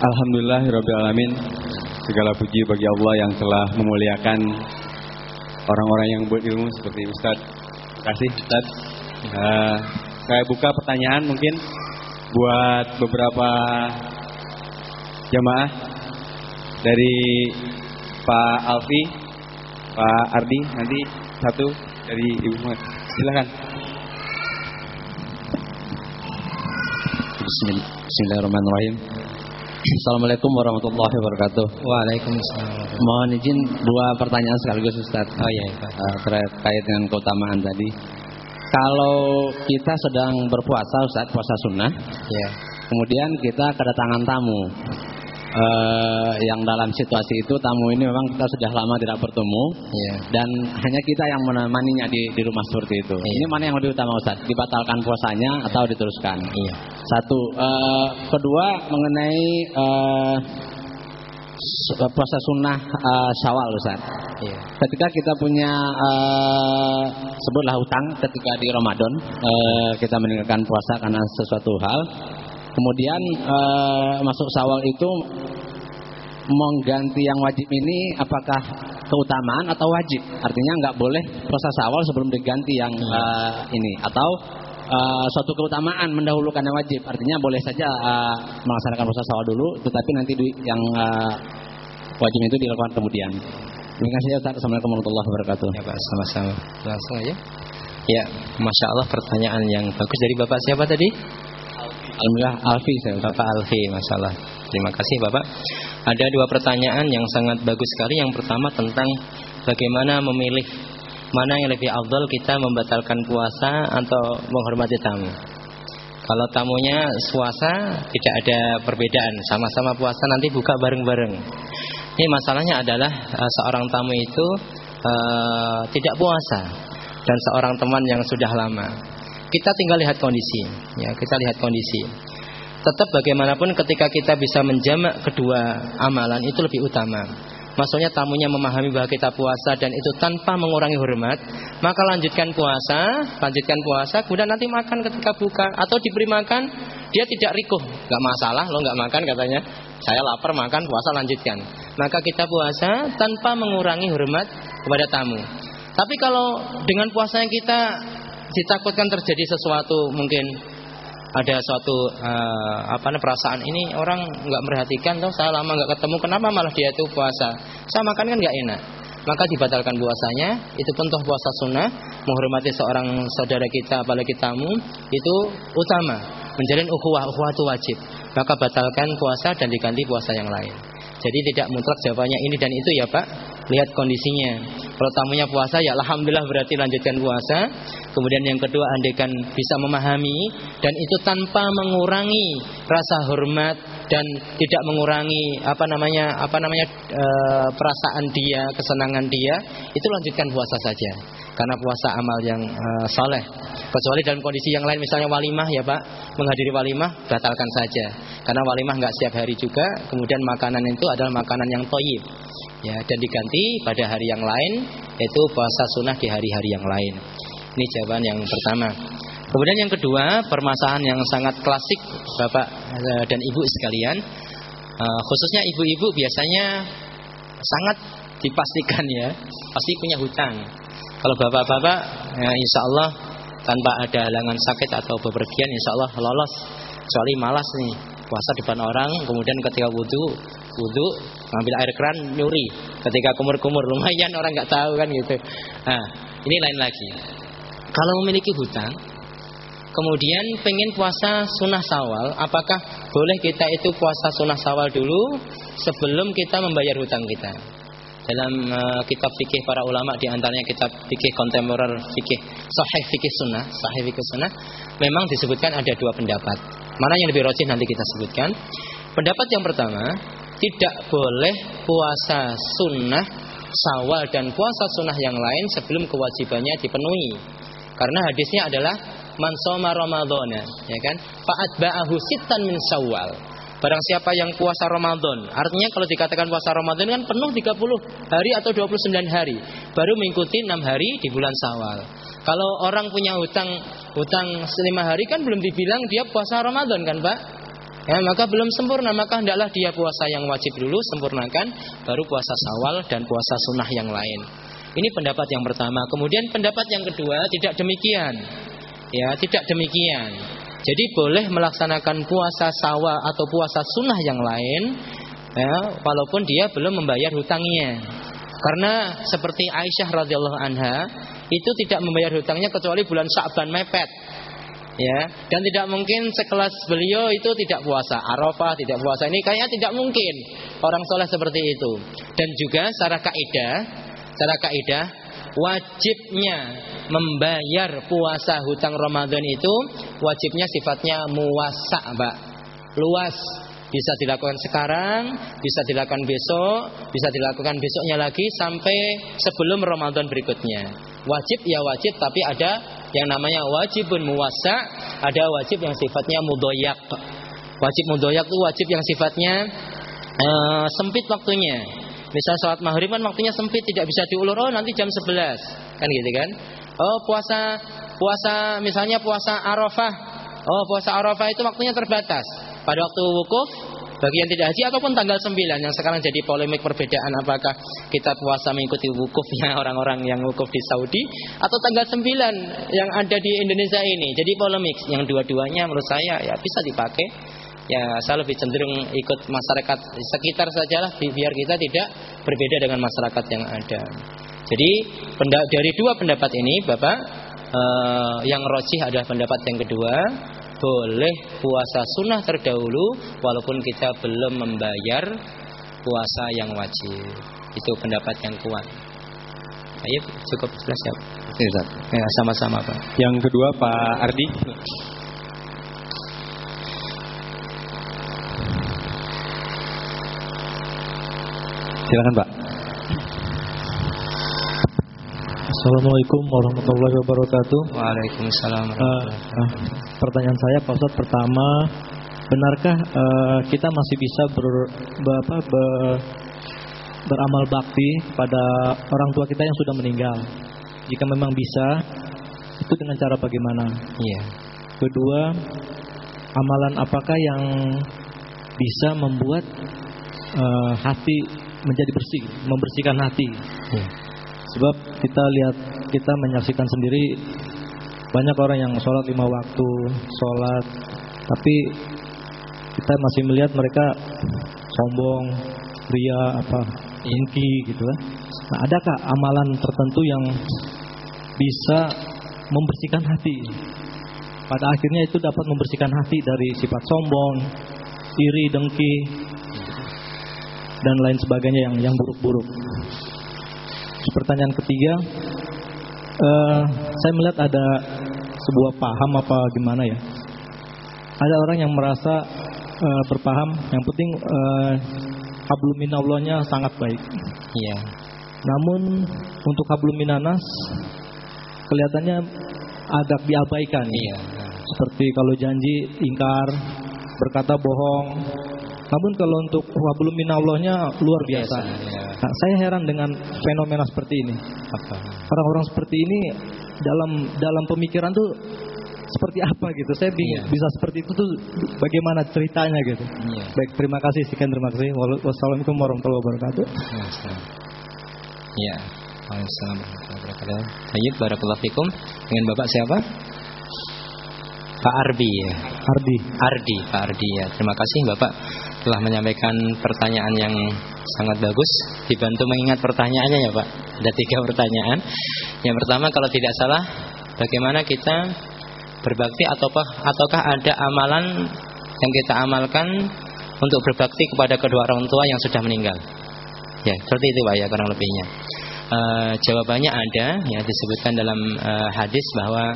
Alhamdulillahirrahmanirrahim Segala puji bagi Allah yang telah memuliakan Orang-orang yang berilmu seperti Ustadz Terima kasih Ustadz Uh, saya buka pertanyaan mungkin buat beberapa jamaah dari Pak Alfi, Pak Ardi, nanti satu dari Ibu Muhammad. Silakan. Bismillahirrahmanirrahim. Assalamualaikum warahmatullahi wabarakatuh. Waalaikumsalam. Mohon izin dua pertanyaan sekaligus Ustaz. Oh iya, Pak. Uh, terkait dengan keutamaan tadi. Kalau kita sedang berpuasa Ustaz, puasa sunnah, ya. kemudian kita kedatangan tamu. Uh, yang dalam situasi itu tamu ini memang kita sudah lama tidak bertemu ya. dan hanya kita yang menemaninya di, di rumah seperti itu. Ya. Ini mana yang lebih utama Ustaz? Dibatalkan puasanya ya. atau diteruskan? Iya. Satu, uh, kedua mengenai uh, puasa sunnah uh, Syawal Ustaz. Iya. Ketika kita punya uh, sebutlah hutang ketika di Ramadan uh, kita meninggalkan puasa karena sesuatu hal, kemudian uh, masuk Syawal itu mengganti yang wajib ini apakah keutamaan atau wajib? Artinya nggak boleh puasa Syawal sebelum diganti yang uh, ini atau uh, suatu keutamaan mendahulukan yang wajib. Artinya boleh saja uh, melaksanakan puasa sawal dulu, tetapi nanti yang uh, wajib itu dilakukan kemudian. Terima kasih ya Ustaz. Assalamualaikum warahmatullahi wabarakatuh. Ya Pak, sama-sama. Langsung aja. Ya, Masya Allah pertanyaan yang bagus dari Bapak siapa tadi? Alhamdulillah Alfi saya. Bapak Alfi, Masya Allah. Terima kasih Bapak. Ada dua pertanyaan yang sangat bagus sekali. Yang pertama tentang bagaimana memilih mana yang lebih afdal kita membatalkan puasa atau menghormati tamu. Kalau tamunya puasa tidak ada perbedaan, sama-sama puasa nanti buka bareng-bareng. Ini masalahnya adalah uh, seorang tamu itu uh, tidak puasa dan seorang teman yang sudah lama. Kita tinggal lihat kondisi, ya kita lihat kondisi. Tetap bagaimanapun ketika kita bisa menjamak kedua amalan itu lebih utama maksudnya tamunya memahami bahwa kita puasa dan itu tanpa mengurangi hormat, maka lanjutkan puasa, lanjutkan puasa, kemudian nanti makan ketika buka atau diberi makan, dia tidak rikuh, nggak masalah, lo nggak makan katanya, saya lapar makan puasa lanjutkan, maka kita puasa tanpa mengurangi hormat kepada tamu. Tapi kalau dengan puasanya kita ditakutkan terjadi sesuatu mungkin ada suatu uh, apa namanya perasaan ini orang nggak merhatikan toh saya lama nggak ketemu kenapa malah dia itu puasa? Saya makan kan nggak enak. Maka dibatalkan puasanya itu pun toh puasa sunnah menghormati seorang saudara kita apalagi tamu itu utama menjalin ukhuwah ukhuwah itu wajib. Maka batalkan puasa dan diganti puasa yang lain. Jadi tidak mutlak jawabannya ini dan itu ya Pak lihat kondisinya kalau tamunya puasa ya alhamdulillah berarti lanjutkan puasa Kemudian yang kedua andaikan bisa memahami dan itu tanpa mengurangi rasa hormat dan tidak mengurangi apa namanya apa namanya e, perasaan dia, kesenangan dia, itu lanjutkan puasa saja. Karena puasa amal yang e, soleh. Kecuali dalam kondisi yang lain misalnya walimah ya Pak, menghadiri walimah batalkan saja. Karena walimah nggak setiap hari juga, kemudian makanan itu adalah makanan yang toyib. Ya, dan diganti pada hari yang lain yaitu puasa sunnah di hari-hari yang lain. Ini jawaban yang pertama. Kemudian yang kedua, permasalahan yang sangat klasik Bapak eh, dan Ibu sekalian, eh, khususnya ibu-ibu biasanya sangat dipastikan ya, pasti punya hutang. Kalau bapak-bapak, ya insya Allah tanpa ada halangan sakit atau bepergian, insya Allah lolos. Kecuali malas nih, puasa depan orang, kemudian ketika wudhu, wudhu ngambil air keran nyuri. Ketika kumur-kumur lumayan orang nggak tahu kan gitu. Nah, ini lain lagi. Kalau memiliki hutang, kemudian pengen puasa sunnah sawal, apakah boleh kita itu puasa sunnah sawal dulu sebelum kita membayar hutang kita? Dalam uh, kitab fikih para ulama di antaranya kitab fikih kontemporer fikih sahih fikih sunnah, sahih fikih sunnah, memang disebutkan ada dua pendapat. Mana yang lebih rojih nanti kita sebutkan. Pendapat yang pertama, tidak boleh puasa sunnah sawal dan puasa sunnah yang lain sebelum kewajibannya dipenuhi. Karena hadisnya adalah man soma ya kan? Fa'at ba'ahu sittan min sawal. Barang siapa yang puasa Ramadan Artinya kalau dikatakan puasa Ramadan kan penuh 30 hari atau 29 hari Baru mengikuti 6 hari di bulan Sawal Kalau orang punya hutang hutang 5 hari kan belum dibilang dia puasa Ramadan kan Pak Ya, maka belum sempurna maka hendaklah dia puasa yang wajib dulu sempurnakan baru puasa Sawal dan puasa sunnah yang lain. Ini pendapat yang pertama. Kemudian pendapat yang kedua tidak demikian. Ya, tidak demikian. Jadi boleh melaksanakan puasa sawal atau puasa sunnah yang lain, ya, walaupun dia belum membayar hutangnya. Karena seperti Aisyah radhiyallahu anha itu tidak membayar hutangnya kecuali bulan Sa'ban mepet. Ya, dan tidak mungkin sekelas beliau itu tidak puasa Arafah, tidak puasa ini kayaknya tidak mungkin orang soleh seperti itu. Dan juga secara kaidah, secara kaidah wajibnya membayar puasa hutang Ramadan itu wajibnya sifatnya muwasa, Mbak. Luas. Bisa dilakukan sekarang, bisa dilakukan besok, bisa dilakukan besoknya lagi sampai sebelum Ramadan berikutnya. Wajib ya wajib, tapi ada yang namanya wajibun muwasa, ada wajib yang sifatnya mudoyak. Wajib mudoyak itu wajib yang sifatnya uh, sempit waktunya. Misal sholat maghrib kan waktunya sempit tidak bisa diulur oh nanti jam 11 kan gitu kan. Oh puasa puasa misalnya puasa Arafah. Oh puasa Arafah itu waktunya terbatas. Pada waktu wukuf bagi yang tidak haji ataupun tanggal 9 yang sekarang jadi polemik perbedaan apakah kita puasa mengikuti wukufnya orang-orang yang wukuf di Saudi atau tanggal 9 yang ada di Indonesia ini. Jadi polemik yang dua-duanya menurut saya ya bisa dipakai ya saya lebih cenderung ikut masyarakat sekitar sajalah biar kita tidak berbeda dengan masyarakat yang ada. Jadi dari dua pendapat ini Bapak eh, yang rojih adalah pendapat yang kedua boleh puasa sunnah terdahulu walaupun kita belum membayar puasa yang wajib. Itu pendapat yang kuat. Ayo cukup jelas ya. Ya sama-sama Pak. Yang kedua Pak Ardi. Silakan Pak. Assalamualaikum warahmatullahi wabarakatuh. Waalaikumsalam. Uh, uh, pertanyaan saya Pak Ustadz pertama, benarkah uh, kita masih bisa ber, ber, apa, ber, beramal bakti pada orang tua kita yang sudah meninggal? Jika memang bisa, itu dengan cara bagaimana? Iya. Kedua, amalan apakah yang bisa membuat uh, hati menjadi bersih, membersihkan hati? Iya. Sebab kita lihat, kita menyaksikan sendiri banyak orang yang sholat lima waktu, sholat, tapi kita masih melihat mereka sombong, ria, apa, inki gitu kan. Nah, adakah amalan tertentu yang bisa membersihkan hati? Pada akhirnya itu dapat membersihkan hati dari sifat sombong, iri, dengki, dan lain sebagainya yang yang buruk-buruk. Pertanyaan ketiga, uh, saya melihat ada sebuah paham apa gimana ya? Ada orang yang merasa uh, berpaham, yang penting uh, hablum minallahnya sangat baik. Iya. Namun untuk hablum minanas kelihatannya agak diabaikan. Iya. Seperti kalau janji ingkar, berkata bohong. Namun kalau untuk hablum minallahnya luar biasa. Biasa, ya. Nah, saya heran dengan fenomena seperti ini. Apa? Orang-orang seperti ini dalam dalam pemikiran tuh seperti apa gitu. Saya bingung Iya. bisa seperti itu tuh bagaimana ceritanya gitu. Iya. Baik, terima kasih sekian terima kasih. Wassalamualaikum warahmatullahi wabarakatuh. Ya. Waalaikumsalam warahmatullahi wabarakatuh. Tayyib barakallahu fikum. Dengan Bapak siapa? Pak Arbi ya. Ardi. Ardi, Pak Ardi ya. Terima kasih Bapak telah menyampaikan pertanyaan yang sangat bagus. Dibantu mengingat pertanyaannya ya Pak. Ada tiga pertanyaan. Yang pertama kalau tidak salah, bagaimana kita berbakti ataukah ataukah ada amalan yang kita amalkan untuk berbakti kepada kedua orang tua yang sudah meninggal? Ya, seperti itu Pak ya kurang lebihnya. Eh, jawabannya ada ya disebutkan dalam eh, hadis bahwa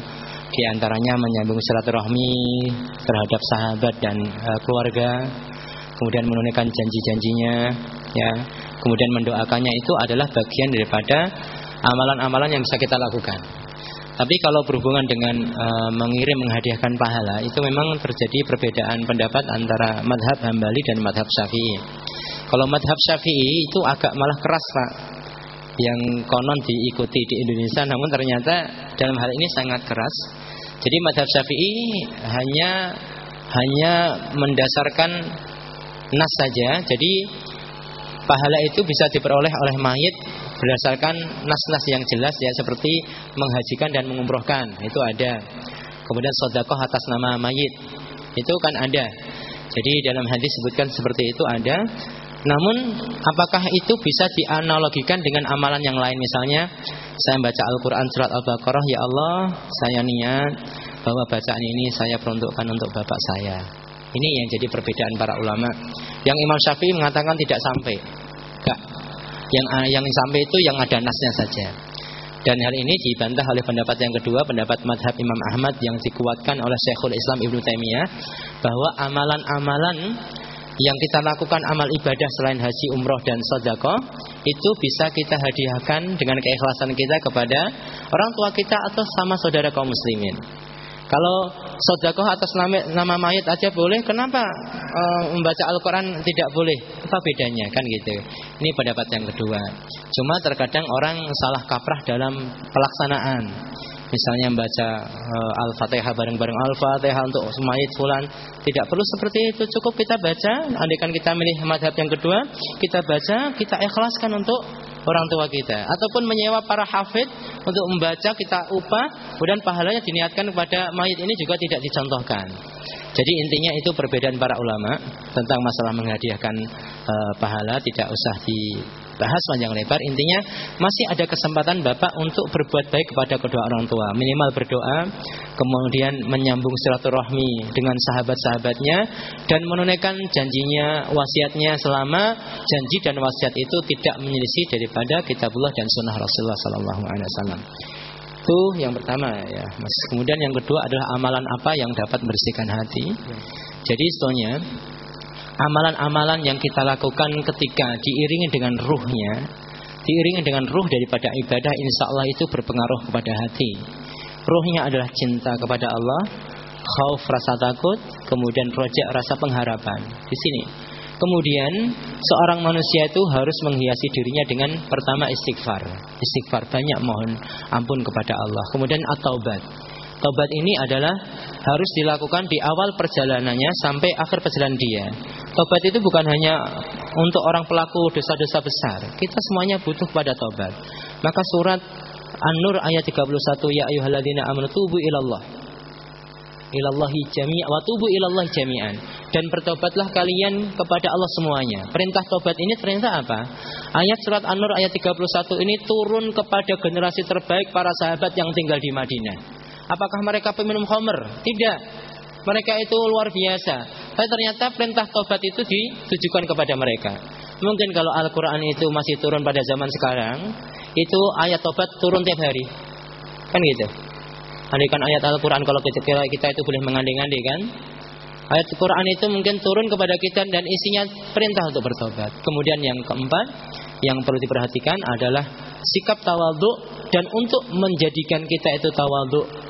di antaranya menyambung silaturahmi terhadap sahabat dan eh, keluarga, kemudian menunaikan janji-janjinya, ya, kemudian mendoakannya itu adalah bagian daripada amalan-amalan yang bisa kita lakukan. Tapi kalau berhubungan dengan eh, mengirim menghadiahkan pahala itu memang terjadi perbedaan pendapat antara madhab Hambali dan madhab Syafi'i. Kalau madhab Syafi'i itu agak malah keras pak, yang konon diikuti di Indonesia, namun ternyata dalam hal ini sangat keras. Jadi madhab Syafi'i hanya hanya mendasarkan nas saja. Jadi pahala itu bisa diperoleh oleh mayit berdasarkan nas-nas yang jelas ya seperti menghajikan dan mengumrohkan itu ada. Kemudian sodakoh atas nama mayit itu kan ada. Jadi dalam hadis sebutkan seperti itu ada. Namun apakah itu bisa dianalogikan dengan amalan yang lain misalnya saya baca Al-Qur'an surat Al-Baqarah ya Allah saya niat bahwa bacaan ini saya peruntukkan untuk bapak saya. Ini yang jadi perbedaan para ulama. Yang Imam Syafi'i mengatakan tidak sampai. Enggak. Yang yang sampai itu yang ada nasnya saja. Dan hal ini dibantah oleh pendapat yang kedua, pendapat madhab Imam Ahmad yang dikuatkan oleh Syekhul Islam Ibnu Taimiyah bahwa amalan-amalan yang kita lakukan amal ibadah selain haji, umroh dan sedekah itu bisa kita hadiahkan dengan keikhlasan kita kepada orang tua kita atau sama saudara kaum muslimin. Kalau sodakoh atas nama, nama mayat aja boleh, kenapa e, membaca Al-Quran tidak boleh? Apa bedanya kan gitu? Ini pendapat yang kedua. Cuma terkadang orang salah kaprah dalam pelaksanaan. Misalnya membaca e, Al-Fatihah bareng-bareng Al-Fatihah untuk mayat fulan. Tidak perlu seperti itu, cukup kita baca. Andaikan kita milih madhab yang kedua, kita baca, kita ikhlaskan untuk orang tua kita ataupun menyewa para hafid untuk membaca kita upah kemudian pahalanya diniatkan kepada mayit ini juga tidak dicontohkan. Jadi intinya itu perbedaan para ulama tentang masalah menghadiahkan e, pahala tidak usah dibahas panjang lebar. Intinya masih ada kesempatan Bapak untuk berbuat baik kepada kedua orang tua, minimal berdoa, kemudian menyambung silaturahmi dengan sahabat-sahabatnya dan menunaikan janjinya, wasiatnya selama janji dan wasiat itu tidak menyelisih daripada kitabullah dan sunnah Rasulullah sallallahu alaihi wasallam. Itu yang pertama ya, Mas. Kemudian yang kedua adalah amalan apa yang dapat membersihkan hati. Jadi sebetulnya amalan-amalan yang kita lakukan ketika diiringi dengan ruhnya, diiringi dengan ruh daripada ibadah, insya Allah itu berpengaruh kepada hati. Ruhnya adalah cinta kepada Allah, khauf rasa takut, kemudian rojak rasa pengharapan. Di sini. Kemudian seorang manusia itu harus menghiasi dirinya dengan pertama istighfar. Istighfar banyak mohon ampun kepada Allah. Kemudian at-taubat. Taubat ini adalah harus dilakukan di awal perjalanannya sampai akhir perjalanan dia. Taubat itu bukan hanya untuk orang pelaku dosa-dosa besar. Kita semuanya butuh pada taubat. Maka surat An-Nur ayat 31 ya ayyuhalladzina amanu tubu ilallah ilallahi jami'an wa tubu ilallahi jami'an dan bertobatlah kalian kepada Allah semuanya. Perintah tobat ini ternyata apa? Ayat surat An-Nur ayat 31 ini turun kepada generasi terbaik para sahabat yang tinggal di Madinah. Apakah mereka peminum khamr? Tidak. Mereka itu luar biasa. Tapi ternyata perintah tobat itu ditujukan kepada mereka. Mungkin kalau Al-Quran itu masih turun pada zaman sekarang, itu ayat tobat turun tiap hari. Kan gitu. Andaikan ayat Al-Quran kalau kita, kita itu boleh mengandai-andai kan Ayat Al-Quran itu mungkin turun kepada kita dan isinya perintah untuk bertobat Kemudian yang keempat yang perlu diperhatikan adalah sikap tawaduk dan untuk menjadikan kita itu tawaduk e,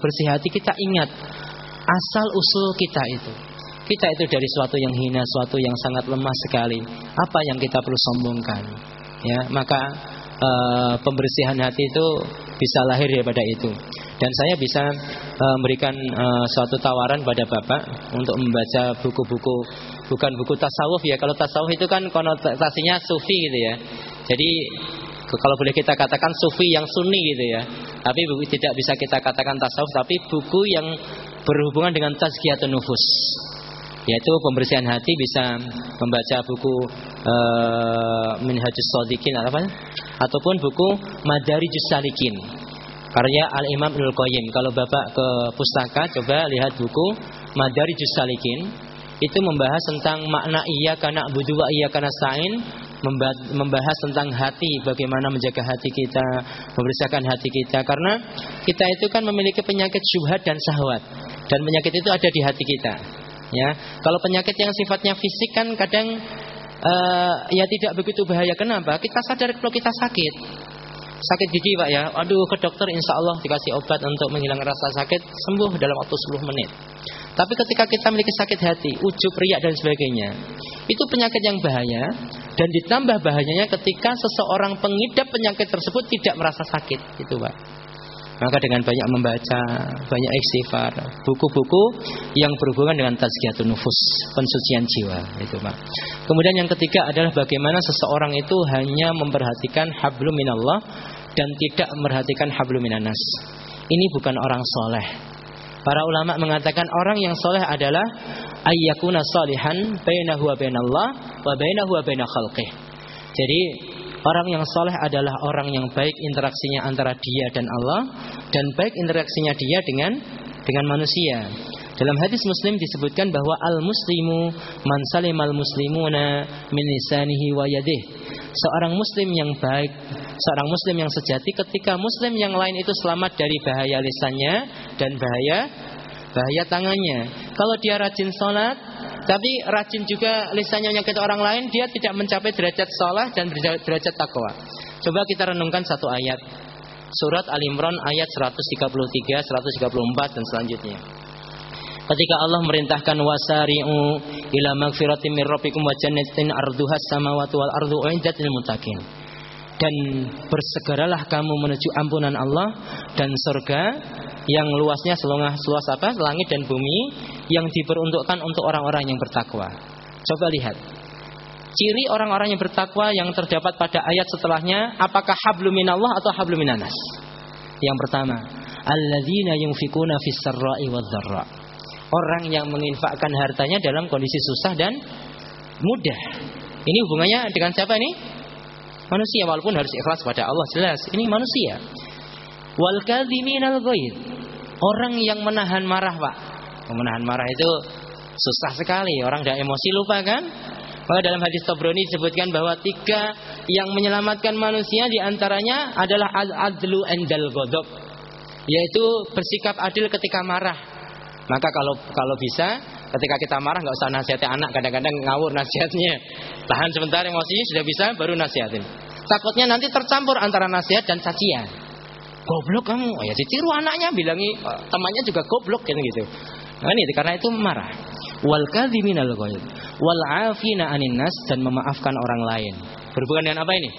bersih hati kita ingat asal usul kita itu kita itu dari suatu yang hina suatu yang sangat lemah sekali apa yang kita perlu sombongkan ya maka uh, pembersihan hati itu bisa lahir daripada itu. Dan saya bisa uh, memberikan uh, suatu tawaran pada Bapak untuk membaca buku-buku bukan buku tasawuf ya. Kalau tasawuf itu kan konotasinya sufi gitu ya. Jadi kalau boleh kita katakan sufi yang sunni gitu ya. Tapi buku tidak bisa kita katakan tasawuf tapi buku yang berhubungan dengan tazkiyatun nufus yaitu pembersihan hati bisa membaca buku uh, Minhajus Sadiqin apa ataupun buku Madarijus Salikin karya Al Imam Ibnu Qayyim. Kalau Bapak ke pustaka coba lihat buku Madarijus Salikin itu membahas tentang makna iya karena budu wa iya karena sain membahas tentang hati bagaimana menjaga hati kita membersihkan hati kita karena kita itu kan memiliki penyakit syubhat dan syahwat dan penyakit itu ada di hati kita Ya, kalau penyakit yang sifatnya fisik kan kadang uh, ya tidak begitu bahaya. Kenapa? Kita sadar kalau kita sakit. Sakit gigi pak ya, aduh ke dokter insya Allah dikasih obat untuk menghilangkan rasa sakit sembuh dalam waktu 10 menit. Tapi ketika kita memiliki sakit hati, ujub, riak dan sebagainya, itu penyakit yang bahaya dan ditambah bahayanya ketika seseorang pengidap penyakit tersebut tidak merasa sakit, itu pak. Maka dengan banyak membaca, banyak istighfar, buku-buku yang berhubungan dengan tazkiyatun nufus, pensucian jiwa, itu Pak. Kemudian yang ketiga adalah bagaimana seseorang itu hanya memperhatikan hablum minallah dan tidak memperhatikan hablum minanas. Ini bukan orang soleh. Para ulama mengatakan orang yang soleh adalah ayyakuna salihan bainahu wa bainallah wa bainahu wa baina khalqih. Jadi Orang yang soleh adalah orang yang baik interaksinya antara dia dan Allah dan baik interaksinya dia dengan dengan manusia. Dalam hadis Muslim disebutkan bahwa al-muslimu man salimal muslimuna min lisanihi wa yadih. Seorang muslim yang baik, seorang muslim yang sejati ketika muslim yang lain itu selamat dari bahaya lisannya dan bahaya bahaya tangannya. Kalau dia rajin sholat, tapi rajin juga lisannya menyakiti orang lain, dia tidak mencapai derajat sholat dan derajat takwa. Coba kita renungkan satu ayat. Surat Al-Imran ayat 133, 134 dan selanjutnya. Ketika Allah merintahkan wasari'u ila magfiratin min rabbikum wa jannatin arduha samawati wal ardu uiddat lil muttaqin. Dan bersegeralah kamu menuju ampunan Allah dan surga yang luasnya seluas seluas apa? Langit dan bumi yang diperuntukkan untuk orang-orang yang bertakwa. Coba lihat. Ciri orang-orang yang bertakwa yang terdapat pada ayat setelahnya, apakah hablum minallah atau hablum minanas? Yang pertama, alladzina yunfikuna fis sarra'i wadh-dharra. Orang yang menginfakkan hartanya dalam kondisi susah dan mudah. Ini hubungannya dengan siapa ini? Manusia walaupun harus ikhlas pada Allah jelas. Ini manusia. Wal kadhiminal ghaid. Orang yang menahan marah, Pak. Menahan marah itu susah sekali. Orang tidak emosi lupa kan? Maka dalam hadis Tabrani disebutkan bahwa tiga yang menyelamatkan manusia di antaranya adalah adlu endal godok, yaitu bersikap adil ketika marah. Maka kalau kalau bisa ketika kita marah nggak usah nasihati anak, kadang-kadang ngawur nasihatnya. Tahan sebentar emosinya sudah bisa, baru nasihatin. Takutnya nanti tercampur antara nasihat dan cacian. Goblok kamu. Oh ya ditiru anaknya bilangi eh, temannya juga goblok kan gitu. Nah ini karena itu marah. Wal kadhiminal ghaib. Wal afina anin nas dan memaafkan orang lain. Berhubungan dengan apa ini?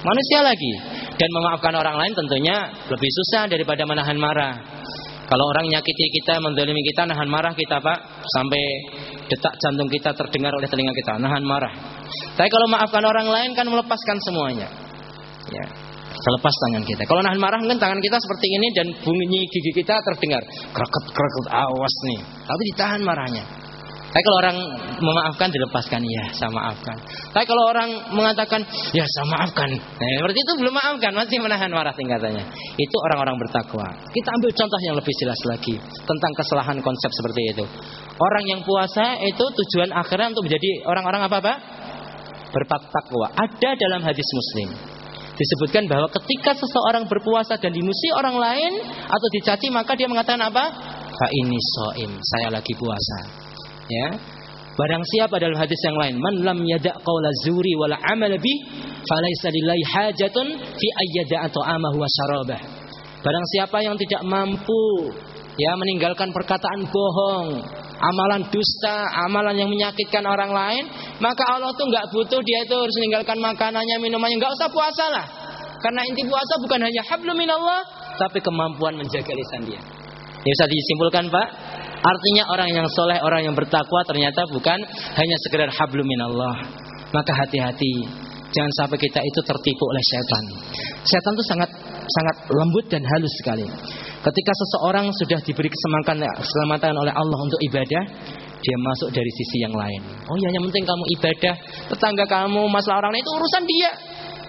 Manusia lagi. Dan memaafkan orang lain tentunya lebih susah daripada menahan marah kalau orang nyakiti kita mendolimi kita nahan marah kita pak sampai detak jantung kita terdengar oleh telinga kita nahan marah tapi kalau maafkan orang lain kan melepaskan semuanya ya Selepas tangan kita. Kalau nahan marah kan tangan kita seperti ini dan bunyi gigi kita terdengar kreket kreket awas nih. Tapi ditahan marahnya. Tapi kalau orang memaafkan dilepaskan ya saya maafkan. Tapi kalau orang mengatakan ya saya maafkan, nah, seperti itu belum maafkan masih menahan marah tingkatannya. Itu orang-orang bertakwa. Kita ambil contoh yang lebih jelas lagi tentang kesalahan konsep seperti itu. Orang yang puasa itu tujuan akhirnya untuk menjadi orang-orang apa pak? Bertakwa. Ada dalam hadis Muslim disebutkan bahwa ketika seseorang berpuasa dan dimusi orang lain atau dicaci maka dia mengatakan apa? Ini soim, saya lagi puasa. Ya. Barang siapa dalam hadis yang lain, man lam yada' qawla zuri wala amal bi, falaysa lillahi hajatun fi ayyada atau amahu wa syarabah. Barang siapa yang tidak mampu ya meninggalkan perkataan bohong amalan dusta, amalan yang menyakitkan orang lain, maka Allah tuh nggak butuh dia itu harus meninggalkan makanannya, minumannya, nggak usah puasa lah. Karena inti puasa bukan hanya hablum minallah, tapi kemampuan menjaga lisan dia. Ini bisa disimpulkan Pak. Artinya orang yang soleh, orang yang bertakwa ternyata bukan hanya sekedar hablum minallah. Maka hati-hati, jangan sampai kita itu tertipu oleh setan. Setan itu sangat sangat lembut dan halus sekali. Ketika seseorang sudah diberi keselamatan, keselamatan oleh Allah untuk ibadah, dia masuk dari sisi yang lain. Oh ya, yang penting kamu ibadah, tetangga kamu, masalah orang lain itu urusan dia.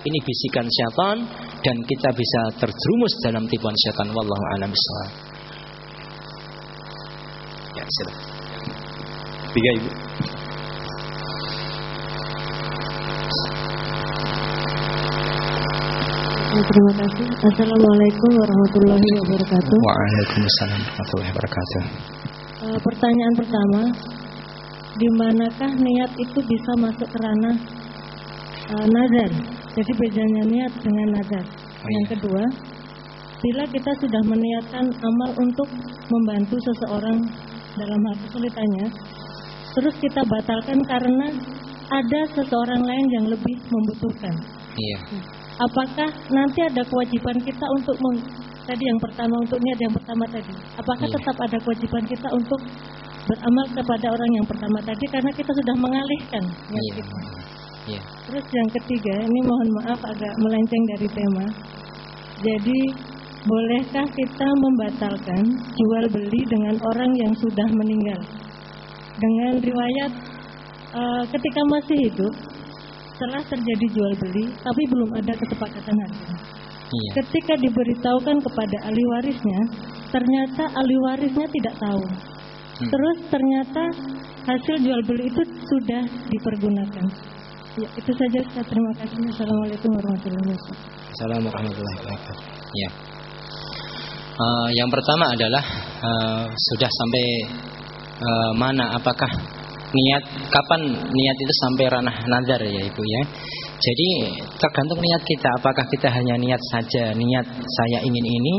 Ini bisikan syaitan dan kita bisa terjerumus dalam tipuan syaitan. Wallahu a'lam bishawab. Ya, silakan. Tiga ibu. Terima kasih. Assalamualaikum warahmatullahi wabarakatuh. Waalaikumsalam warahmatullahi wabarakatuh. E, pertanyaan pertama, di manakah niat itu bisa masuk ke ranah e, nazar? Jadi bedanya niat dengan nazar. Oh, Yang iya. kedua, bila kita sudah meniatkan amal untuk membantu seseorang dalam hal kesulitannya, terus kita batalkan karena ada seseorang lain yang lebih membutuhkan. Iya. Apakah nanti ada kewajiban kita untuk meng- tadi yang pertama untuk niat yang pertama tadi? Apakah Iya. tetap ada kewajiban kita untuk beramal kepada orang yang pertama tadi karena kita sudah mengalihkan niat Iya. kita? Iya. Terus yang ketiga, ini mohon maaf agak melenceng dari tema. Jadi bolehkah kita membatalkan jual beli dengan orang yang sudah meninggal? Dengan riwayat eh, ketika masih hidup setelah terjadi jual beli tapi belum ada kesepakatan harga. Iya. Ketika diberitahukan kepada ahli warisnya, ternyata ahli warisnya tidak tahu. Hmm. Terus ternyata hasil jual beli itu sudah dipergunakan. Ya, itu saja. Terima kasih. Assalamualaikum warahmatullahi wabarakatuh. Assalamualaikum warahmatullahi wabarakatuh. Ya. Eh, yang pertama adalah eh, sudah sampai eh, mana apakah niat kapan niat itu sampai ranah nazar ya ibu ya. Jadi tergantung niat kita apakah kita hanya niat saja niat saya ingin ini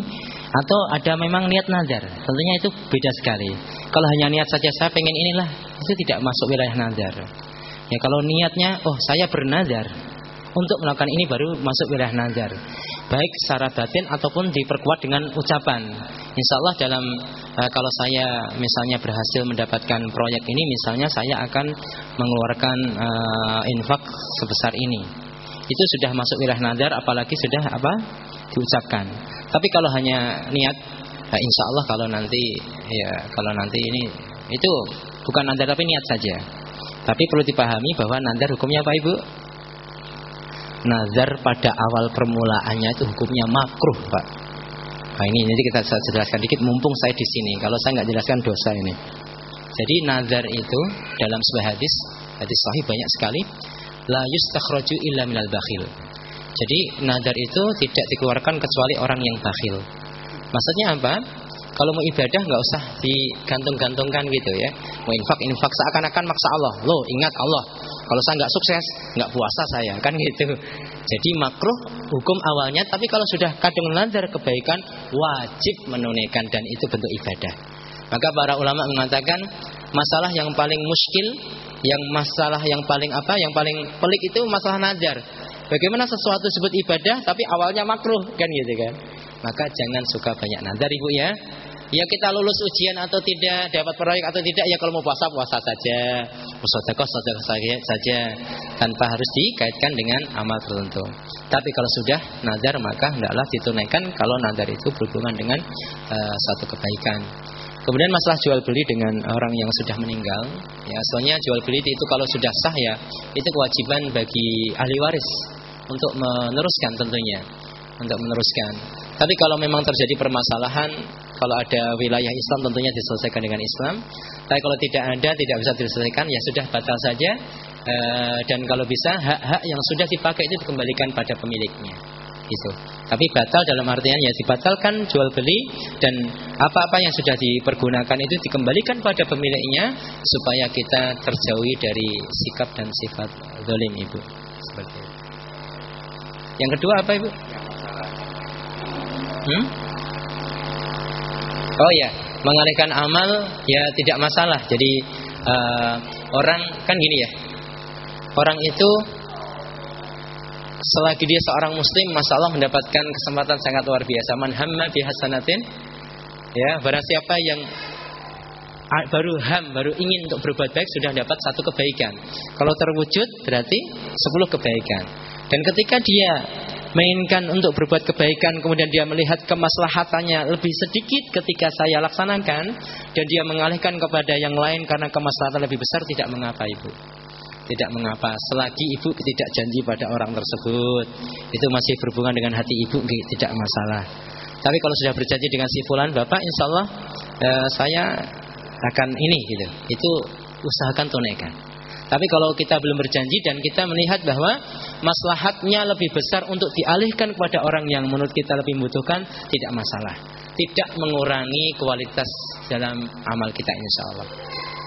atau ada memang niat nazar. Tentunya itu beda sekali. Kalau hanya niat saja saya pengen inilah itu tidak masuk wilayah nazar. Ya kalau niatnya oh saya bernazar untuk melakukan ini baru masuk wilayah nazar. Baik secara batin ataupun diperkuat dengan ucapan. Insya Allah dalam eh, kalau saya misalnya berhasil mendapatkan proyek ini, misalnya saya akan mengeluarkan eh, infak sebesar ini. Itu sudah masuk wilayah nazar, apalagi sudah apa diucapkan. Tapi kalau hanya niat, eh, insya Allah kalau nanti ya kalau nanti ini itu bukan nazar tapi niat saja. Tapi perlu dipahami bahwa nazar hukumnya apa ibu? Nazar pada awal permulaannya itu hukumnya makruh, Pak. Nah ini nanti kita jelaskan dikit mumpung saya di sini. Kalau saya nggak jelaskan dosa ini. Jadi nazar itu dalam sebuah hadis, hadis sahih banyak sekali. La yustakhraju illa minal bakhil. Jadi nazar itu tidak dikeluarkan kecuali orang yang bakhil. Maksudnya apa? Kalau mau ibadah nggak usah digantung-gantungkan gitu ya. Mau infak infak seakan-akan maksa Allah. Loh ingat Allah. Kalau saya nggak sukses nggak puasa saya kan gitu. Jadi makruh hukum awalnya. Tapi kalau sudah kadung nazar kebaikan wajib menunaikan dan itu bentuk ibadah. Maka para ulama mengatakan masalah yang paling muskil, yang masalah yang paling apa, yang paling pelik itu masalah nazar. Bagaimana sesuatu disebut ibadah tapi awalnya makruh kan gitu kan. Maka jangan suka banyak nazar ibu ya. Ya kita lulus ujian atau tidak, dapat proyek atau tidak, ya kalau mau puasa puasa saja, mau sedekah sedekah saja, tanpa harus dikaitkan dengan amal tertentu. Tapi kalau sudah nazar maka hendaklah ditunaikan kalau nazar itu berhubungan dengan eh, satu kebaikan. Kemudian masalah jual beli dengan orang yang sudah meninggal, ya soalnya jual beli itu kalau sudah sah ya itu kewajiban bagi ahli waris untuk meneruskan tentunya, untuk meneruskan. Tapi kalau memang terjadi permasalahan, kalau ada wilayah Islam tentunya diselesaikan dengan Islam. Tapi kalau tidak ada, tidak bisa diselesaikan, ya sudah batal saja. Eh, dan kalau bisa hak-hak yang sudah dipakai itu dikembalikan pada pemiliknya. Gitu. Tapi batal dalam artian ya dibatalkan jual beli dan apa-apa yang sudah dipergunakan itu dikembalikan pada pemiliknya supaya kita terjauhi dari sikap dan sifat zalim ibu. Seperti itu. Yang kedua apa ibu? Hmm? Oh ya, mengalihkan amal ya tidak masalah. Jadi uh, orang kan gini ya. Orang itu selagi dia seorang muslim masalah mendapatkan kesempatan sangat luar biasa. Man hamma bihasanatin ya, barang siapa yang baru ham, baru ingin untuk berbuat baik sudah dapat satu kebaikan. Kalau terwujud berarti sepuluh kebaikan. Dan ketika dia mainkan untuk berbuat kebaikan kemudian dia melihat kemaslahatannya lebih sedikit ketika saya laksanakan dan dia mengalihkan kepada yang lain karena kemaslahatan lebih besar tidak mengapa ibu. Tidak mengapa. Selagi ibu tidak janji pada orang tersebut itu masih berhubungan dengan hati ibu tidak masalah. Tapi kalau sudah berjanji dengan si fulan bapak insya Allah eh, saya akan ini gitu. Itu usahakan tunaikan tapi kalau kita belum berjanji dan kita melihat bahwa maslahatnya lebih besar untuk dialihkan kepada orang yang menurut kita lebih membutuhkan, tidak masalah. Tidak mengurangi kualitas dalam amal kita insya Allah.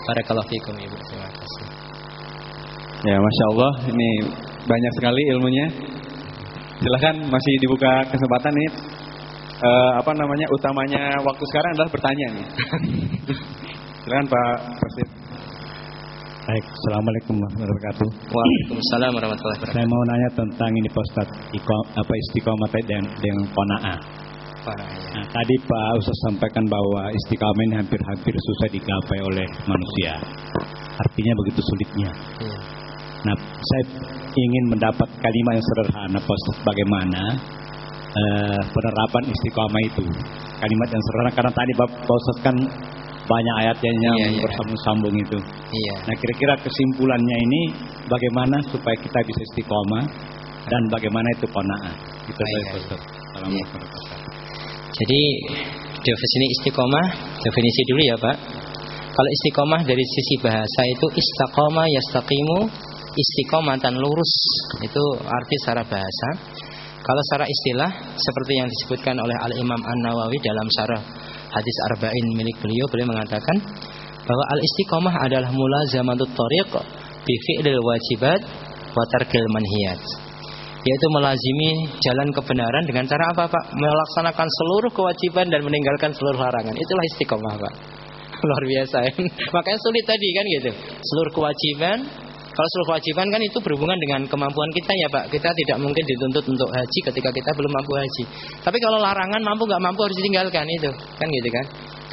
Barakallahu fikum Ibu. Terima kasih. Ya, Masya Allah, ini banyak sekali ilmunya. Silahkan masih dibuka kesempatan nih. Uh, apa namanya utamanya waktu sekarang adalah bertanya nih. Silahkan Pak Presiden. Baik, Assalamualaikum warahmatullahi wabarakatuh. Waalaikumsalam warahmatullahi wabarakatuh. Saya mau nanya tentang ini Pak Ustaz, apa istiqomah dengan, dengan kona'ah. Nah, tadi Pak Ustaz sampaikan bahwa istiqomah ini hampir-hampir susah digapai oleh manusia. Artinya begitu sulitnya. Iya. Nah, saya ingin mendapat kalimat yang sederhana Pak Ustaz, bagaimana uh, penerapan istiqomah itu. Kalimat yang sederhana karena tadi Pak Ustaz kan banyak ayatnya yang iya, iya. bersambung-sambung itu. Iya. Nah, kira-kira kesimpulannya ini bagaimana supaya kita bisa istiqomah dan bagaimana itu qanaah. Itu saya Ustaz. Iya. Jadi definisi istiqomah, definisi dulu ya, Pak. Kalau istiqomah dari sisi bahasa itu istiqomah yastaqimu istiqomatan lurus. Itu arti secara bahasa. Kalau secara istilah seperti yang disebutkan oleh Al Imam An Nawawi dalam syarah hadis arba'in milik beliau beliau mengatakan bahwa al istiqomah adalah mulazamatut tariq bi fi'lil wajibat wa tarkil manhiyat yaitu melazimi jalan kebenaran dengan cara apa Pak? Melaksanakan seluruh kewajiban dan meninggalkan seluruh larangan. Itulah istiqomah Pak. Luar biasa ya. Makanya sulit tadi kan gitu. Seluruh kewajiban kalau seluruh kewajiban kan itu berhubungan dengan kemampuan kita ya Pak. Kita tidak mungkin dituntut untuk haji ketika kita belum mampu haji. Tapi kalau larangan mampu nggak mampu harus ditinggalkan itu. Kan gitu kan.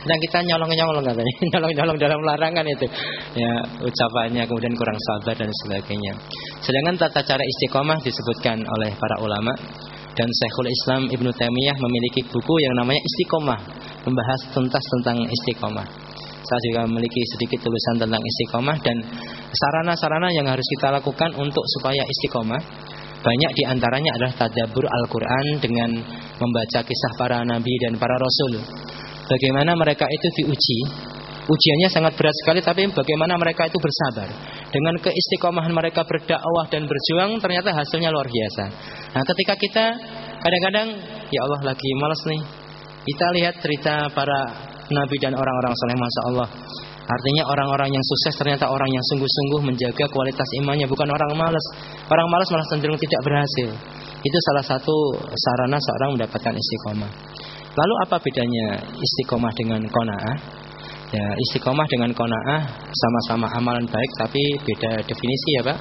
Dan kita nyolong-nyolong katanya. Nyolong-nyolong dalam larangan itu. Ya ucapannya kemudian kurang sabar dan sebagainya. Sedangkan tata cara istiqomah disebutkan oleh para ulama dan Syekhul Islam Ibnu Taimiyah memiliki buku yang namanya Istiqomah, membahas tuntas tentang istiqomah. Saya juga memiliki sedikit tulisan tentang istiqomah dan sarana-sarana yang harus kita lakukan untuk supaya istiqomah. Banyak di antaranya adalah tadabur Al-Quran dengan membaca kisah para nabi dan para rasul. Bagaimana mereka itu diuji. Ujiannya sangat berat sekali tapi bagaimana mereka itu bersabar. Dengan keistiqomahan mereka berdakwah dan berjuang ternyata hasilnya luar biasa. Nah ketika kita kadang-kadang ya Allah lagi malas nih. Kita lihat cerita para nabi dan orang-orang soleh Masya Allah. Artinya orang-orang yang sukses ternyata orang yang sungguh-sungguh menjaga kualitas imannya Bukan orang malas. Orang malas malah cenderung tidak berhasil. Itu salah satu sarana seorang mendapatkan istiqomah. Lalu apa bedanya istiqomah dengan kona'ah? Ya, istiqomah dengan kona'ah sama-sama amalan baik tapi beda definisi ya Pak.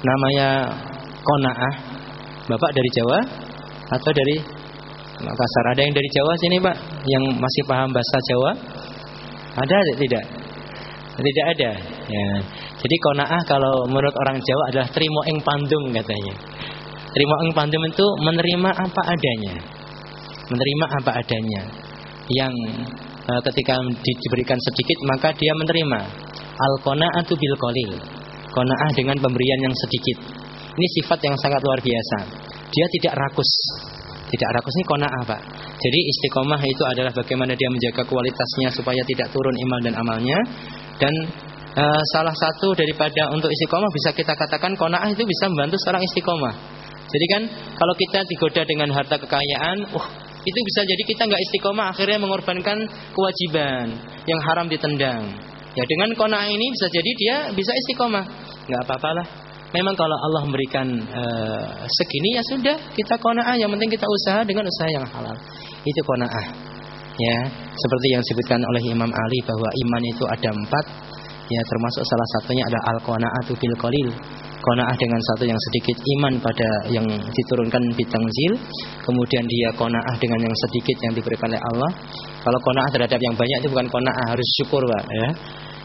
Namanya kona'ah Bapak dari Jawa atau dari Makassar. Ada yang dari Jawa sini Pak yang masih paham bahasa Jawa? Ada tidak? Tidak ada. Ya. Jadi konaah kalau menurut orang Jawa adalah terima ing pandung katanya. Terima ing pandung itu menerima apa adanya. Menerima apa adanya. Yang e, ketika diberikan sedikit maka dia menerima. Al qanaatu bil qalil. Qanaah dengan pemberian yang sedikit. Ini sifat yang sangat luar biasa. Dia tidak rakus tidak rakus ini kona apa? Jadi istiqomah itu adalah bagaimana dia menjaga kualitasnya supaya tidak turun iman dan amalnya. Dan e, salah satu daripada untuk istiqomah bisa kita katakan konaah itu bisa membantu seorang istiqomah. Jadi kan kalau kita digoda dengan harta kekayaan, uh, itu bisa jadi kita nggak istiqomah akhirnya mengorbankan kewajiban yang haram ditendang. Ya dengan konaah ini bisa jadi dia bisa istiqomah. nggak apa-apalah Memang kalau Allah memberikan uh, segini ya sudah kita kona'ah. Yang penting kita usaha dengan usaha yang halal. Itu kona'ah. ya seperti yang disebutkan oleh Imam Ali bahwa iman itu ada empat ya termasuk salah satunya adalah al qanaatu bil qalil qanaah dengan satu yang sedikit iman pada yang diturunkan bitangzil kemudian dia qanaah dengan yang sedikit yang diberikan oleh Allah kalau qanaah terhadap yang banyak itu bukan qanaah harus syukur Pak ya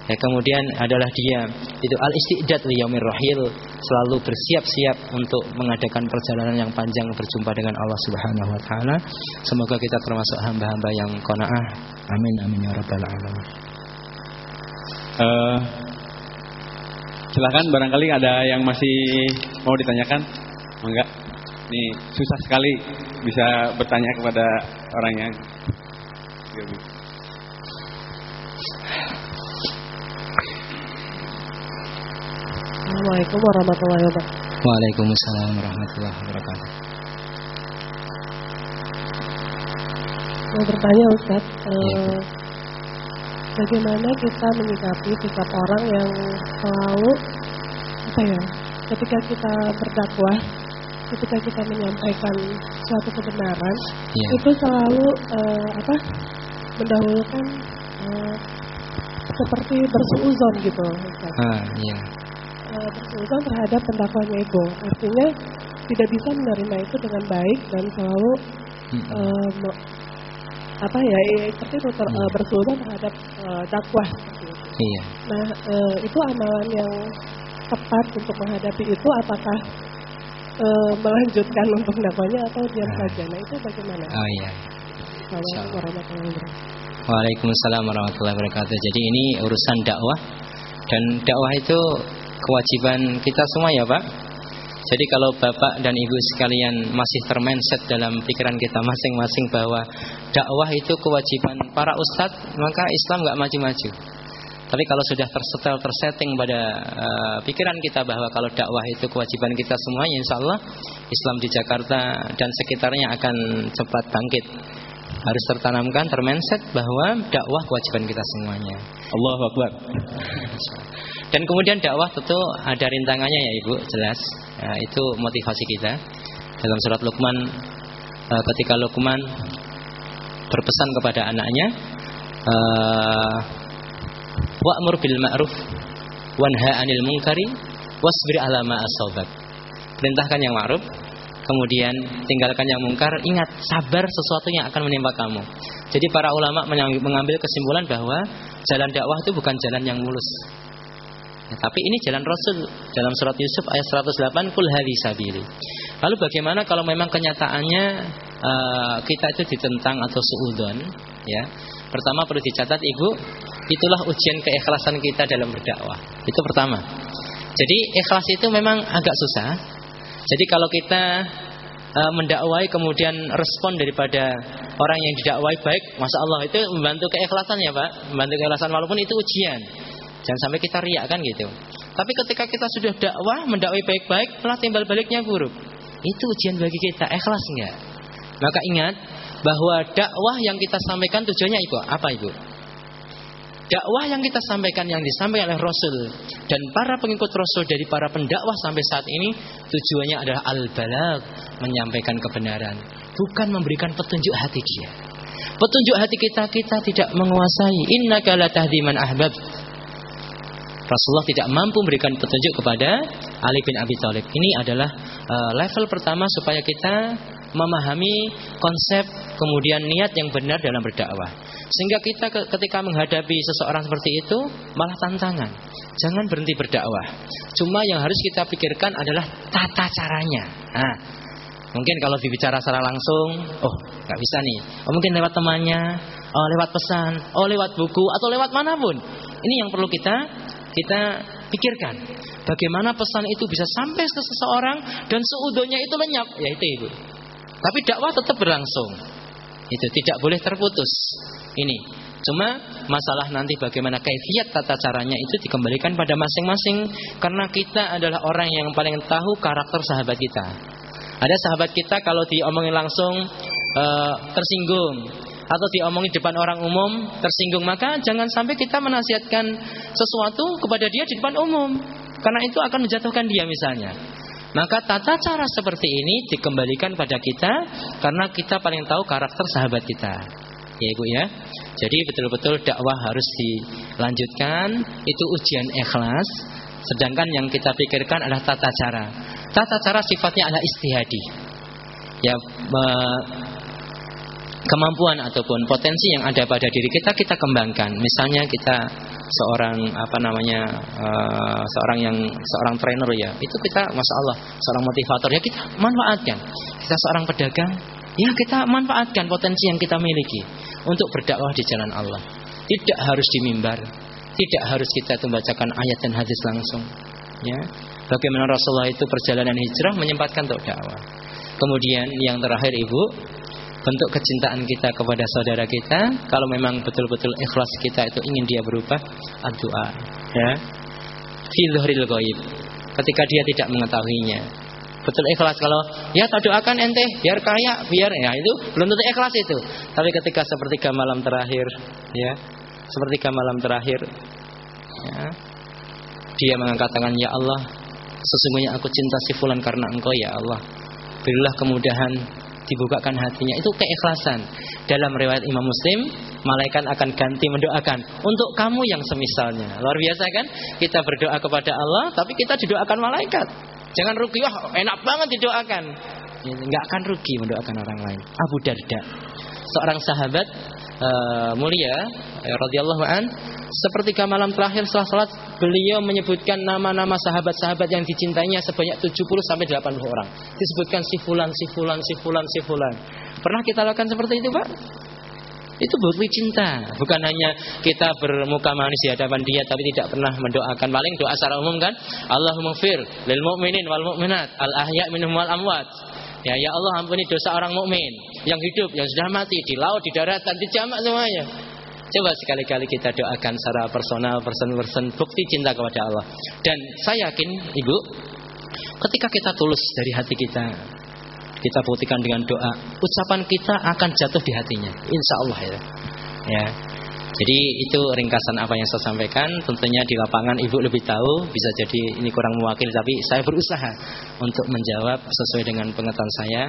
Ya, kemudian adalah dia itu al istidad li yaumir rahil, selalu bersiap-siap untuk mengadakan perjalanan yang panjang berjumpa dengan Allah Subhanahu wa taala. Semoga kita termasuk hamba-hamba yang qanaah. Amin amin ya rabbal alamin. Uh, silakan barangkali ada yang masih mau ditanyakan? Enggak. Ini susah sekali bisa bertanya kepada orang yang Assalamualaikum warahmatullahi wabarakatuh. Waalaikumsalam warahmatullahi wabarakatuh. Mau bertanya Ustaz, Ya, eh, bagaimana kita menyikapi sikap orang yang selalu apa ya, ketika kita berdakwah, ketika kita menyampaikan suatu kebenaran, Ya. itu selalu eh, apa mendahulukan eh, seperti bersuuzon gitu, Ustaz. Ah, iya. Eh, bersuuzon terhadap pendakwahnya ego. Artinya tidak bisa menerima itu dengan baik dan selalu eh, me- apa ya eh, seperti itu ter, eh, bersuuzon terhadap eh, dakwah. Iya. Nah eh, itu amalan yang tepat untuk menghadapi itu apakah eh, melanjutkan untuk dakwahnya atau diam Ah. saja? Nah itu bagaimana? Oh iya. Assalamualaikum warahmatullahi wabarakatuh. Waalaikumsalam warahmatullahi wabarakatuh. Jadi ini urusan dakwah dan dakwah itu kewajiban kita semua ya Pak. Jadi kalau Bapak dan Ibu sekalian masih termindset dalam pikiran kita masing-masing bahwa dakwah itu kewajiban para ustadz, maka Islam nggak maju-maju. Tapi kalau sudah tersetel, tersetting pada eh, pikiran kita bahwa kalau dakwah itu kewajiban kita semuanya, insya Allah Islam di Jakarta dan sekitarnya akan cepat bangkit. Harus tertanamkan, termindset bahwa dakwah kewajiban kita semuanya. Allahu Akbar. Dan kemudian dakwah tentu ada rintangannya ya Ibu, jelas. Ya, itu motivasi kita. Dalam surat Luqman eh, ketika Luqman berpesan kepada anaknya, eh, wa'mur bil ma'ruf wanha 'anil munkari wasbir 'ala ma asabak. Perintahkan yang ma'ruf, kemudian tinggalkan yang mungkar, ingat sabar sesuatu yang akan menimpa kamu. Jadi para ulama mengambil kesimpulan bahwa jalan dakwah itu bukan jalan yang mulus. Ya, tapi ini jalan Rasul dalam surat Yusuf ayat 108 kul hadhi sabili. Lalu bagaimana kalau memang kenyataannya eh, kita itu ditentang atau suudon ya. Pertama perlu dicatat Ibu, itulah ujian keikhlasan kita dalam berdakwah. Itu pertama. Jadi ikhlas itu memang agak susah. Jadi kalau kita eh, mendakwai kemudian respon daripada orang yang didakwai baik, masa Allah itu membantu keikhlasan ya Pak, membantu keikhlasan walaupun itu ujian. Jangan sampai kita riak kan gitu. Tapi ketika kita sudah dakwah, mendakwai baik-baik, malah timbal baliknya buruk. Itu ujian bagi kita, ikhlas enggak? Maka ingat bahwa dakwah yang kita sampaikan tujuannya itu apa Ibu? Dakwah yang kita sampaikan yang disampaikan oleh Rasul dan para pengikut Rasul dari para pendakwah sampai saat ini tujuannya adalah al-balag, menyampaikan kebenaran, bukan memberikan petunjuk hati dia. Petunjuk hati kita kita tidak menguasai. Innaka la tahdi man ahbab. Rasulullah tidak mampu memberikan petunjuk kepada Ali bin Abi Thalib. Ini adalah uh, level pertama supaya kita memahami konsep kemudian niat yang benar dalam berdakwah. Sehingga kita ke- ketika menghadapi seseorang seperti itu malah tantangan. Jangan berhenti berdakwah. Cuma yang harus kita pikirkan adalah tata caranya. Nah, mungkin kalau dibicara secara langsung, oh nggak bisa nih. Oh, mungkin lewat temannya, oh lewat pesan, oh lewat buku atau lewat mana pun. Ini yang perlu kita kita pikirkan. Bagaimana pesan itu bisa sampai ke seseorang dan seudahnya itu lenyap, ya itu ibu. Tapi dakwah tetap berlangsung. Itu tidak boleh terputus. Ini. Cuma masalah nanti bagaimana kaifiat tata caranya itu dikembalikan pada masing-masing karena kita adalah orang yang paling tahu karakter sahabat kita. Ada sahabat kita kalau diomongin langsung eh, tersinggung atau diomongin depan orang umum tersinggung maka jangan sampai kita menasihatkan sesuatu kepada dia di depan umum karena itu akan menjatuhkan dia misalnya. Maka tata cara seperti ini dikembalikan pada kita karena kita paling tahu karakter sahabat kita. Ya Ibu ya. Jadi betul-betul dakwah harus dilanjutkan, itu ujian ikhlas. Sedangkan yang kita pikirkan adalah tata cara. Tata cara sifatnya adalah istihadi. Ya kemampuan ataupun potensi yang ada pada diri kita kita kembangkan. Misalnya kita seorang apa namanya uh, seorang yang seorang trainer ya itu kita masya Allah seorang motivator ya kita manfaatkan. Kita seorang pedagang ya kita manfaatkan potensi yang kita miliki untuk berdakwah di jalan Allah. Tidak harus di mimbar, tidak harus kita membacakan ayat dan hadis langsung. Ya, bagaimana Rasulullah itu perjalanan hijrah menyempatkan untuk dakwah. Kemudian yang terakhir ibu bentuk kecintaan kita kepada saudara kita. Kalau memang betul-betul ikhlas kita itu ingin dia berubah doa ya. Fi ghaib. Ketika dia tidak mengetahuinya. Betul ikhlas kalau ya tak doakan ente biar kaya biar ya itu belum tentu ikhlas itu. Tapi ketika sepertiga malam terakhir ya sepertiga malam terakhir ya dia mengangkat tangan ya Allah sesungguhnya aku cinta si fulan karena engkau ya Allah. Berilah kemudahan dibukakan hatinya itu keikhlasan. Dalam riwayat Imam Muslim, malaikat akan ganti mendoakan untuk kamu yang semisalnya. Luar biasa kan? Kita berdoa kepada Allah, tapi kita didoakan malaikat. Jangan rugi, wah enak banget didoakan. Enggak akan rugi mendoakan orang lain. Abu Darda, seorang sahabat uh, mulia eh, radhiyallahu an sepertiga malam terakhir setelah salat beliau menyebutkan nama-nama sahabat-sahabat yang dicintainya sebanyak 70 sampai 80 orang. Disebutkan si fulan, si fulan, si fulan, si fulan. Pernah kita lakukan seperti itu, Pak? Itu bukti cinta, bukan hanya kita bermuka manis di hadapan dia tapi tidak pernah mendoakan. Paling doa secara umum kan, Allahumma fir lil mu'minin wal mu'minat al ahya minhum wal amwat. Ya ya Allah ampuni dosa orang mukmin yang hidup, yang sudah mati di laut, di daratan, di jamak semuanya. Coba sekali-kali kita doakan secara personal, person-person bukti cinta kepada Allah. Dan saya yakin, Ibu, ketika kita tulus dari hati kita, kita buktikan dengan doa, ucapan kita akan jatuh di hatinya. Insya Allah ya. Ya. Jadi itu ringkasan apa yang saya sampaikan. Tentunya di lapangan ibu lebih tahu. Bisa jadi ini kurang mewakili, tapi saya berusaha untuk menjawab sesuai dengan pengetahuan saya.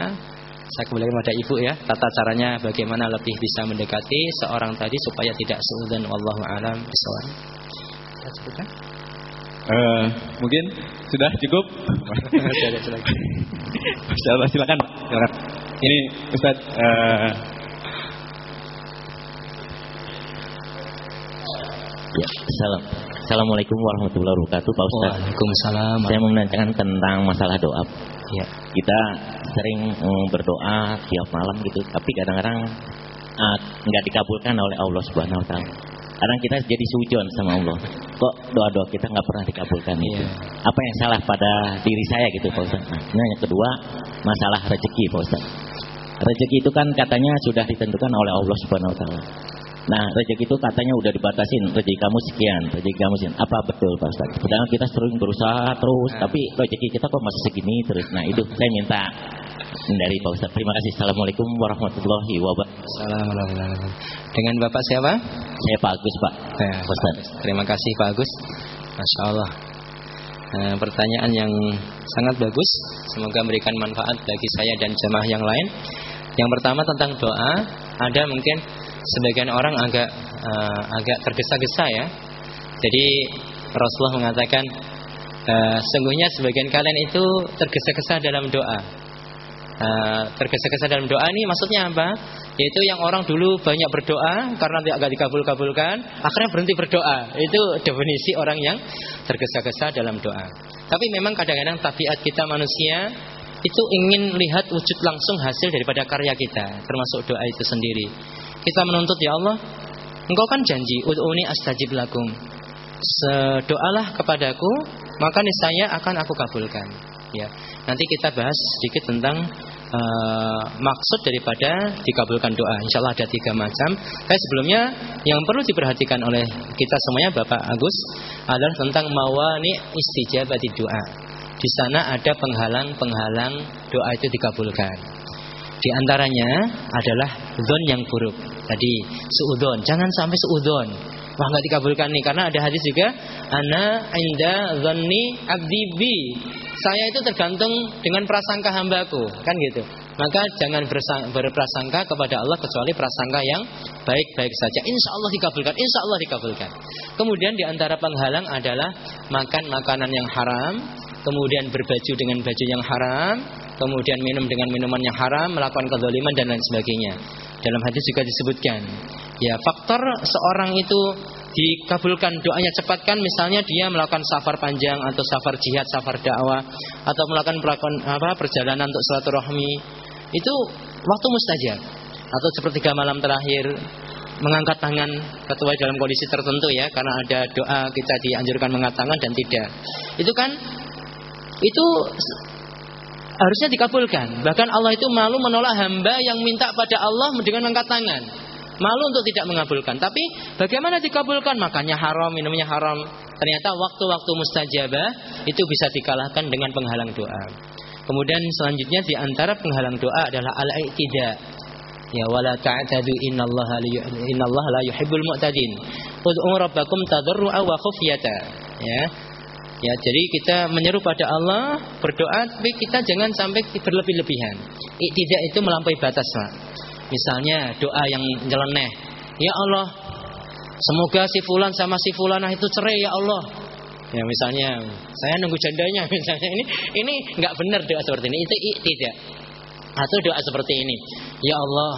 Saya kembali kepada ibu ya. Tata caranya bagaimana lebih bisa mendekati seorang tadi supaya tidak seudon. Wallahu alam bisawab. Saya sebutkan. Uh, mungkin sudah cukup. silakan. silakan. Ini Ustaz uh, Ya, salam. Assalamualaikum warahmatullahi wabarakatuh, Pak Ustaz. Waalaikumsalam. Saya mau menanyakan tentang masalah doa. Ya. Kita sering mm, berdoa tiap malam gitu, tapi kadang-kadang uh, nggak dikabulkan oleh Allah Subhanahu wa taala. Kadang kita jadi sujon sama Allah. Kok doa-doa kita nggak pernah dikabulkan itu? Ya. Apa yang salah pada diri saya gitu, Pak Ustaz? Nah, yang kedua, masalah rezeki, Pak Ustaz. Rezeki itu kan katanya sudah ditentukan oleh Allah Subhanahu wa taala. Nah, rezeki itu katanya udah dibatasin, rezeki kamu sekian, rezeki kamu sekian. Apa betul Pak Ustaz? Padahal kita sering berusaha terus, nah. tapi rezeki kita kok masih segini terus. Nah, itu saya minta dari Pak Ustaz. Terima kasih. Assalamualaikum warahmatullahi wabarakatuh. Assalamualaikum. Dengan Bapak siapa? Saya Pak Agus, Pak. Ya, Pak Ustaz. Terima kasih Pak Agus. Masya Allah. Nah, pertanyaan yang sangat bagus. Semoga memberikan manfaat bagi saya dan jemaah yang lain. Yang pertama tentang doa, ada mungkin sebagian orang agak uh, agak tergesa-gesa ya. Jadi Rasulullah mengatakan uh, sungguhnya sebagian kalian itu tergesa-gesa dalam doa. Uh, tergesa-gesa dalam doa ini maksudnya apa? Yaitu yang orang dulu banyak berdoa karena tidak dikabul-kabulkan, akhirnya berhenti berdoa. Itu definisi orang yang tergesa-gesa dalam doa. Tapi memang kadang-kadang tabiat kita manusia itu ingin lihat wujud langsung hasil daripada karya kita, termasuk doa itu sendiri. Kita menuntut ya Allah, Engkau kan janji, ud'uni astajib lakum. Sedoalah kepadaku, maka niscaya akan aku kabulkan. Ya. Nanti kita bahas sedikit tentang uh, maksud daripada dikabulkan doa. Insya Allah ada tiga macam. Tapi sebelumnya yang perlu diperhatikan oleh kita semuanya Bapak Agus adalah tentang mawani istijabati doa. Di sana ada penghalang-penghalang doa itu dikabulkan. Di antaranya adalah zon yang buruk. Tadi suudon, jangan sampai suudon. Wah nggak dikabulkan nih karena ada hadis juga ana inda zonni abdi Saya itu tergantung dengan prasangka hambaku, kan gitu. Maka jangan berprasangka kepada Allah kecuali prasangka yang baik-baik saja. Insya Allah dikabulkan, insya Allah dikabulkan. Kemudian di antara penghalang adalah makan makanan yang haram, kemudian berbaju dengan baju yang haram, kemudian minum dengan minuman yang haram, melakukan kezaliman dan lain sebagainya. Dalam hadis juga disebutkan, ya faktor seorang itu dikabulkan doanya cepat kan misalnya dia melakukan safar panjang atau safar jihad, safar dakwah atau melakukan apa perjalanan untuk silaturahmi itu waktu mustajab atau sepertiga malam terakhir mengangkat tangan ketua dalam kondisi tertentu ya karena ada doa kita dianjurkan mengangkat tangan dan tidak itu kan itu harusnya dikabulkan bahkan Allah itu malu menolak hamba yang minta pada Allah dengan mengangkat tangan malu untuk tidak mengabulkan tapi bagaimana dikabulkan makanya haram minumnya haram ternyata waktu-waktu mustajabah itu bisa dikalahkan dengan penghalang doa kemudian selanjutnya di antara penghalang doa adalah al-i'tida Ya wala ta'tadu innallaha innallaha la yuhibbul mu'tadin. Ud'u rabbakum tadarru'a wa khufyata. Ya. Ya, jadi kita menyeru pada Allah, berdoa tapi kita jangan sampai berlebih-lebihan. Tidak itu melampaui batas, Pak. Misalnya doa yang nyeleneh. Ya Allah, semoga si fulan sama si fulanah itu cerai ya Allah. Ya misalnya saya nunggu jandanya misalnya ini ini nggak benar doa seperti ini itu tidak atau doa seperti ini. Ya Allah,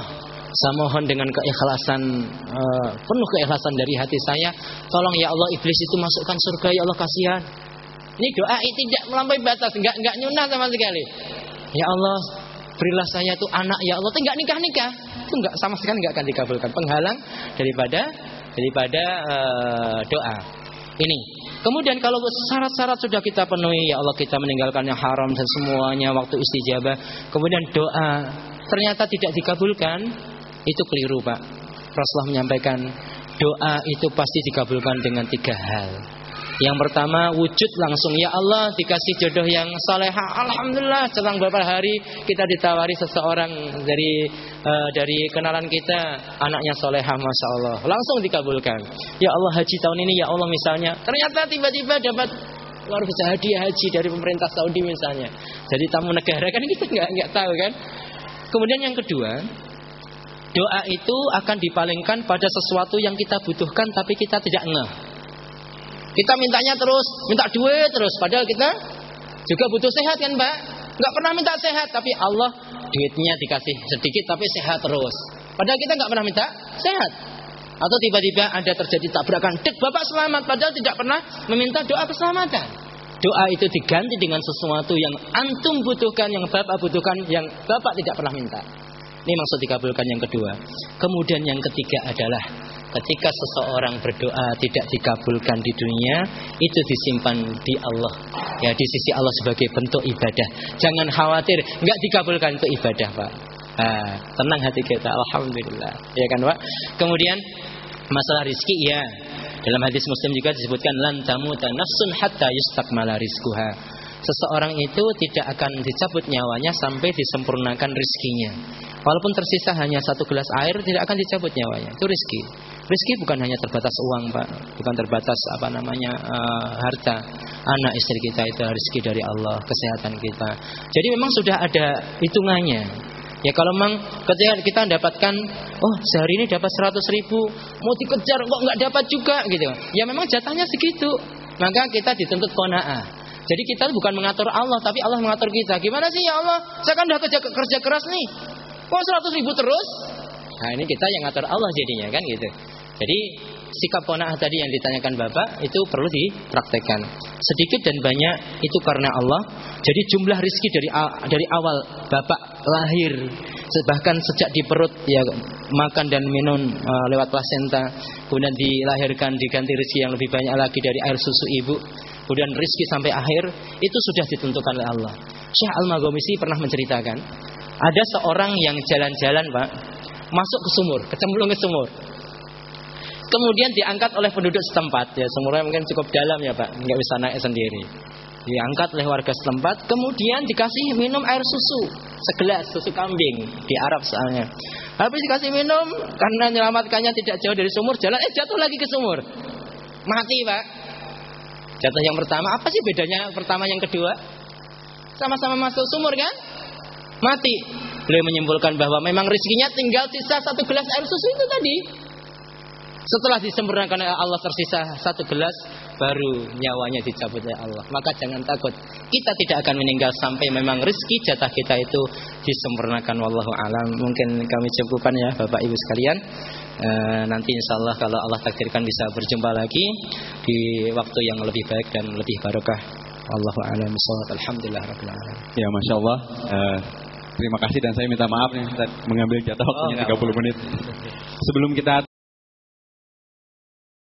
saya mohon dengan keikhlasan uh, penuh keikhlasan dari hati saya, tolong ya Allah iblis itu masukkan surga ya Allah kasihan. Ini doa tidak melampaui batas, enggak enggak nyunah sama sekali. Ya Allah, berilah saya itu anak ya Allah, enggak nikah-nikah. Itu enggak sama sekali enggak akan dikabulkan. Penghalang daripada daripada uh, doa. Ini Kemudian kalau syarat-syarat sudah kita penuhi, ya Allah kita meninggalkan yang haram dan semuanya waktu istijabah. Kemudian doa ternyata tidak dikabulkan, itu keliru Pak. Rasulullah menyampaikan doa itu pasti dikabulkan dengan tiga hal. Yang pertama wujud langsung. Ya Allah dikasih jodoh yang soleha Alhamdulillah selang beberapa hari kita ditawari seseorang dari uh, dari kenalan kita. Anaknya soleha masya Allah. Langsung dikabulkan. Ya Allah haji tahun ini ya Allah misalnya. Ternyata tiba-tiba dapat luar biasa hadiah haji dari pemerintah Saudi misalnya. Jadi tamu negara kan kita nggak nggak tahu kan. Kemudian yang kedua doa itu akan dipalingkan pada sesuatu yang kita butuhkan tapi kita tidak ngeh kita mintanya terus, minta duit terus. Padahal kita juga butuh sehat kan Mbak? Nggak pernah minta sehat, tapi Allah duitnya dikasih sedikit tapi sehat terus. Padahal kita nggak pernah minta sehat. Atau tiba-tiba ada terjadi tabrakan, dek bapak selamat, padahal tidak pernah meminta doa keselamatan. Doa itu diganti dengan sesuatu yang antum butuhkan, yang bapak butuhkan, yang bapak tidak pernah minta. Ini maksud dikabulkan yang kedua. Kemudian yang ketiga adalah ketika seseorang berdoa tidak dikabulkan di dunia itu disimpan di Allah. Ya di sisi Allah sebagai bentuk ibadah. Jangan khawatir nggak dikabulkan itu ibadah pak. Tenang hati kita. Alhamdulillah. Ya kan pak? Kemudian masalah rizki ya. Dalam hadis muslim juga disebutkan lan tamuta nafsun hatta yustakmala rizkuha seseorang itu tidak akan dicabut nyawanya sampai disempurnakan rizkinya. Walaupun tersisa hanya satu gelas air, tidak akan dicabut nyawanya. Itu rizki. Rizki bukan hanya terbatas uang, Pak. Bukan terbatas apa namanya uh, harta. Anak istri kita itu rizki dari Allah, kesehatan kita. Jadi memang sudah ada hitungannya. Ya kalau memang ketika kita dapatkan, oh sehari ini dapat 100 ribu, mau dikejar kok nggak dapat juga gitu. Ya memang jatahnya segitu. Maka kita dituntut kona'ah. Jadi kita bukan mengatur Allah, tapi Allah mengatur kita. Gimana sih ya Allah? Saya kan udah kerja, kerja keras nih. Kok 100 ribu terus? Nah ini kita yang ngatur Allah jadinya kan gitu. Jadi sikap kona'ah tadi yang ditanyakan Bapak itu perlu dipraktekkan. Sedikit dan banyak itu karena Allah. Jadi jumlah rizki dari dari awal Bapak lahir bahkan sejak di perut ya makan dan minum uh, lewat plasenta kemudian dilahirkan diganti rizki yang lebih banyak lagi dari air susu ibu kemudian rizki sampai akhir itu sudah ditentukan oleh Allah Syekh Al-Maghomisi pernah menceritakan ada seorang yang jalan-jalan pak masuk ke sumur, kecemplung ke sumur. Kemudian diangkat oleh penduduk setempat. Ya sumurnya mungkin cukup dalam ya pak, nggak bisa naik sendiri. Diangkat oleh warga setempat, kemudian dikasih minum air susu segelas susu kambing di Arab soalnya. Habis dikasih minum karena menyelamatkannya tidak jauh dari sumur, jalan eh jatuh lagi ke sumur. Mati, Pak. Jatuh yang pertama, apa sih bedanya pertama yang kedua? Sama-sama masuk sumur kan? Mati. beliau menyimpulkan bahwa memang rezekinya tinggal sisa satu gelas air susu itu tadi. Setelah disempurnakan oleh Allah tersisa satu gelas, baru nyawanya dicabut oleh Allah. Maka jangan takut. Kita tidak akan meninggal sampai memang rezeki jatah kita itu disempurnakan. Wallahu alam. Mungkin kami cukupkan ya Bapak Ibu sekalian. E, nanti insya Allah kalau Allah takdirkan bisa berjumpa lagi di waktu yang lebih baik dan lebih barokah. Wallahu a'lam Alhamdulillah rabbil alamin. Ya Masya Allah. Uh, terima kasih dan saya minta maaf nih mengambil jatah waktunya Oh, 30 menit. Sebelum kita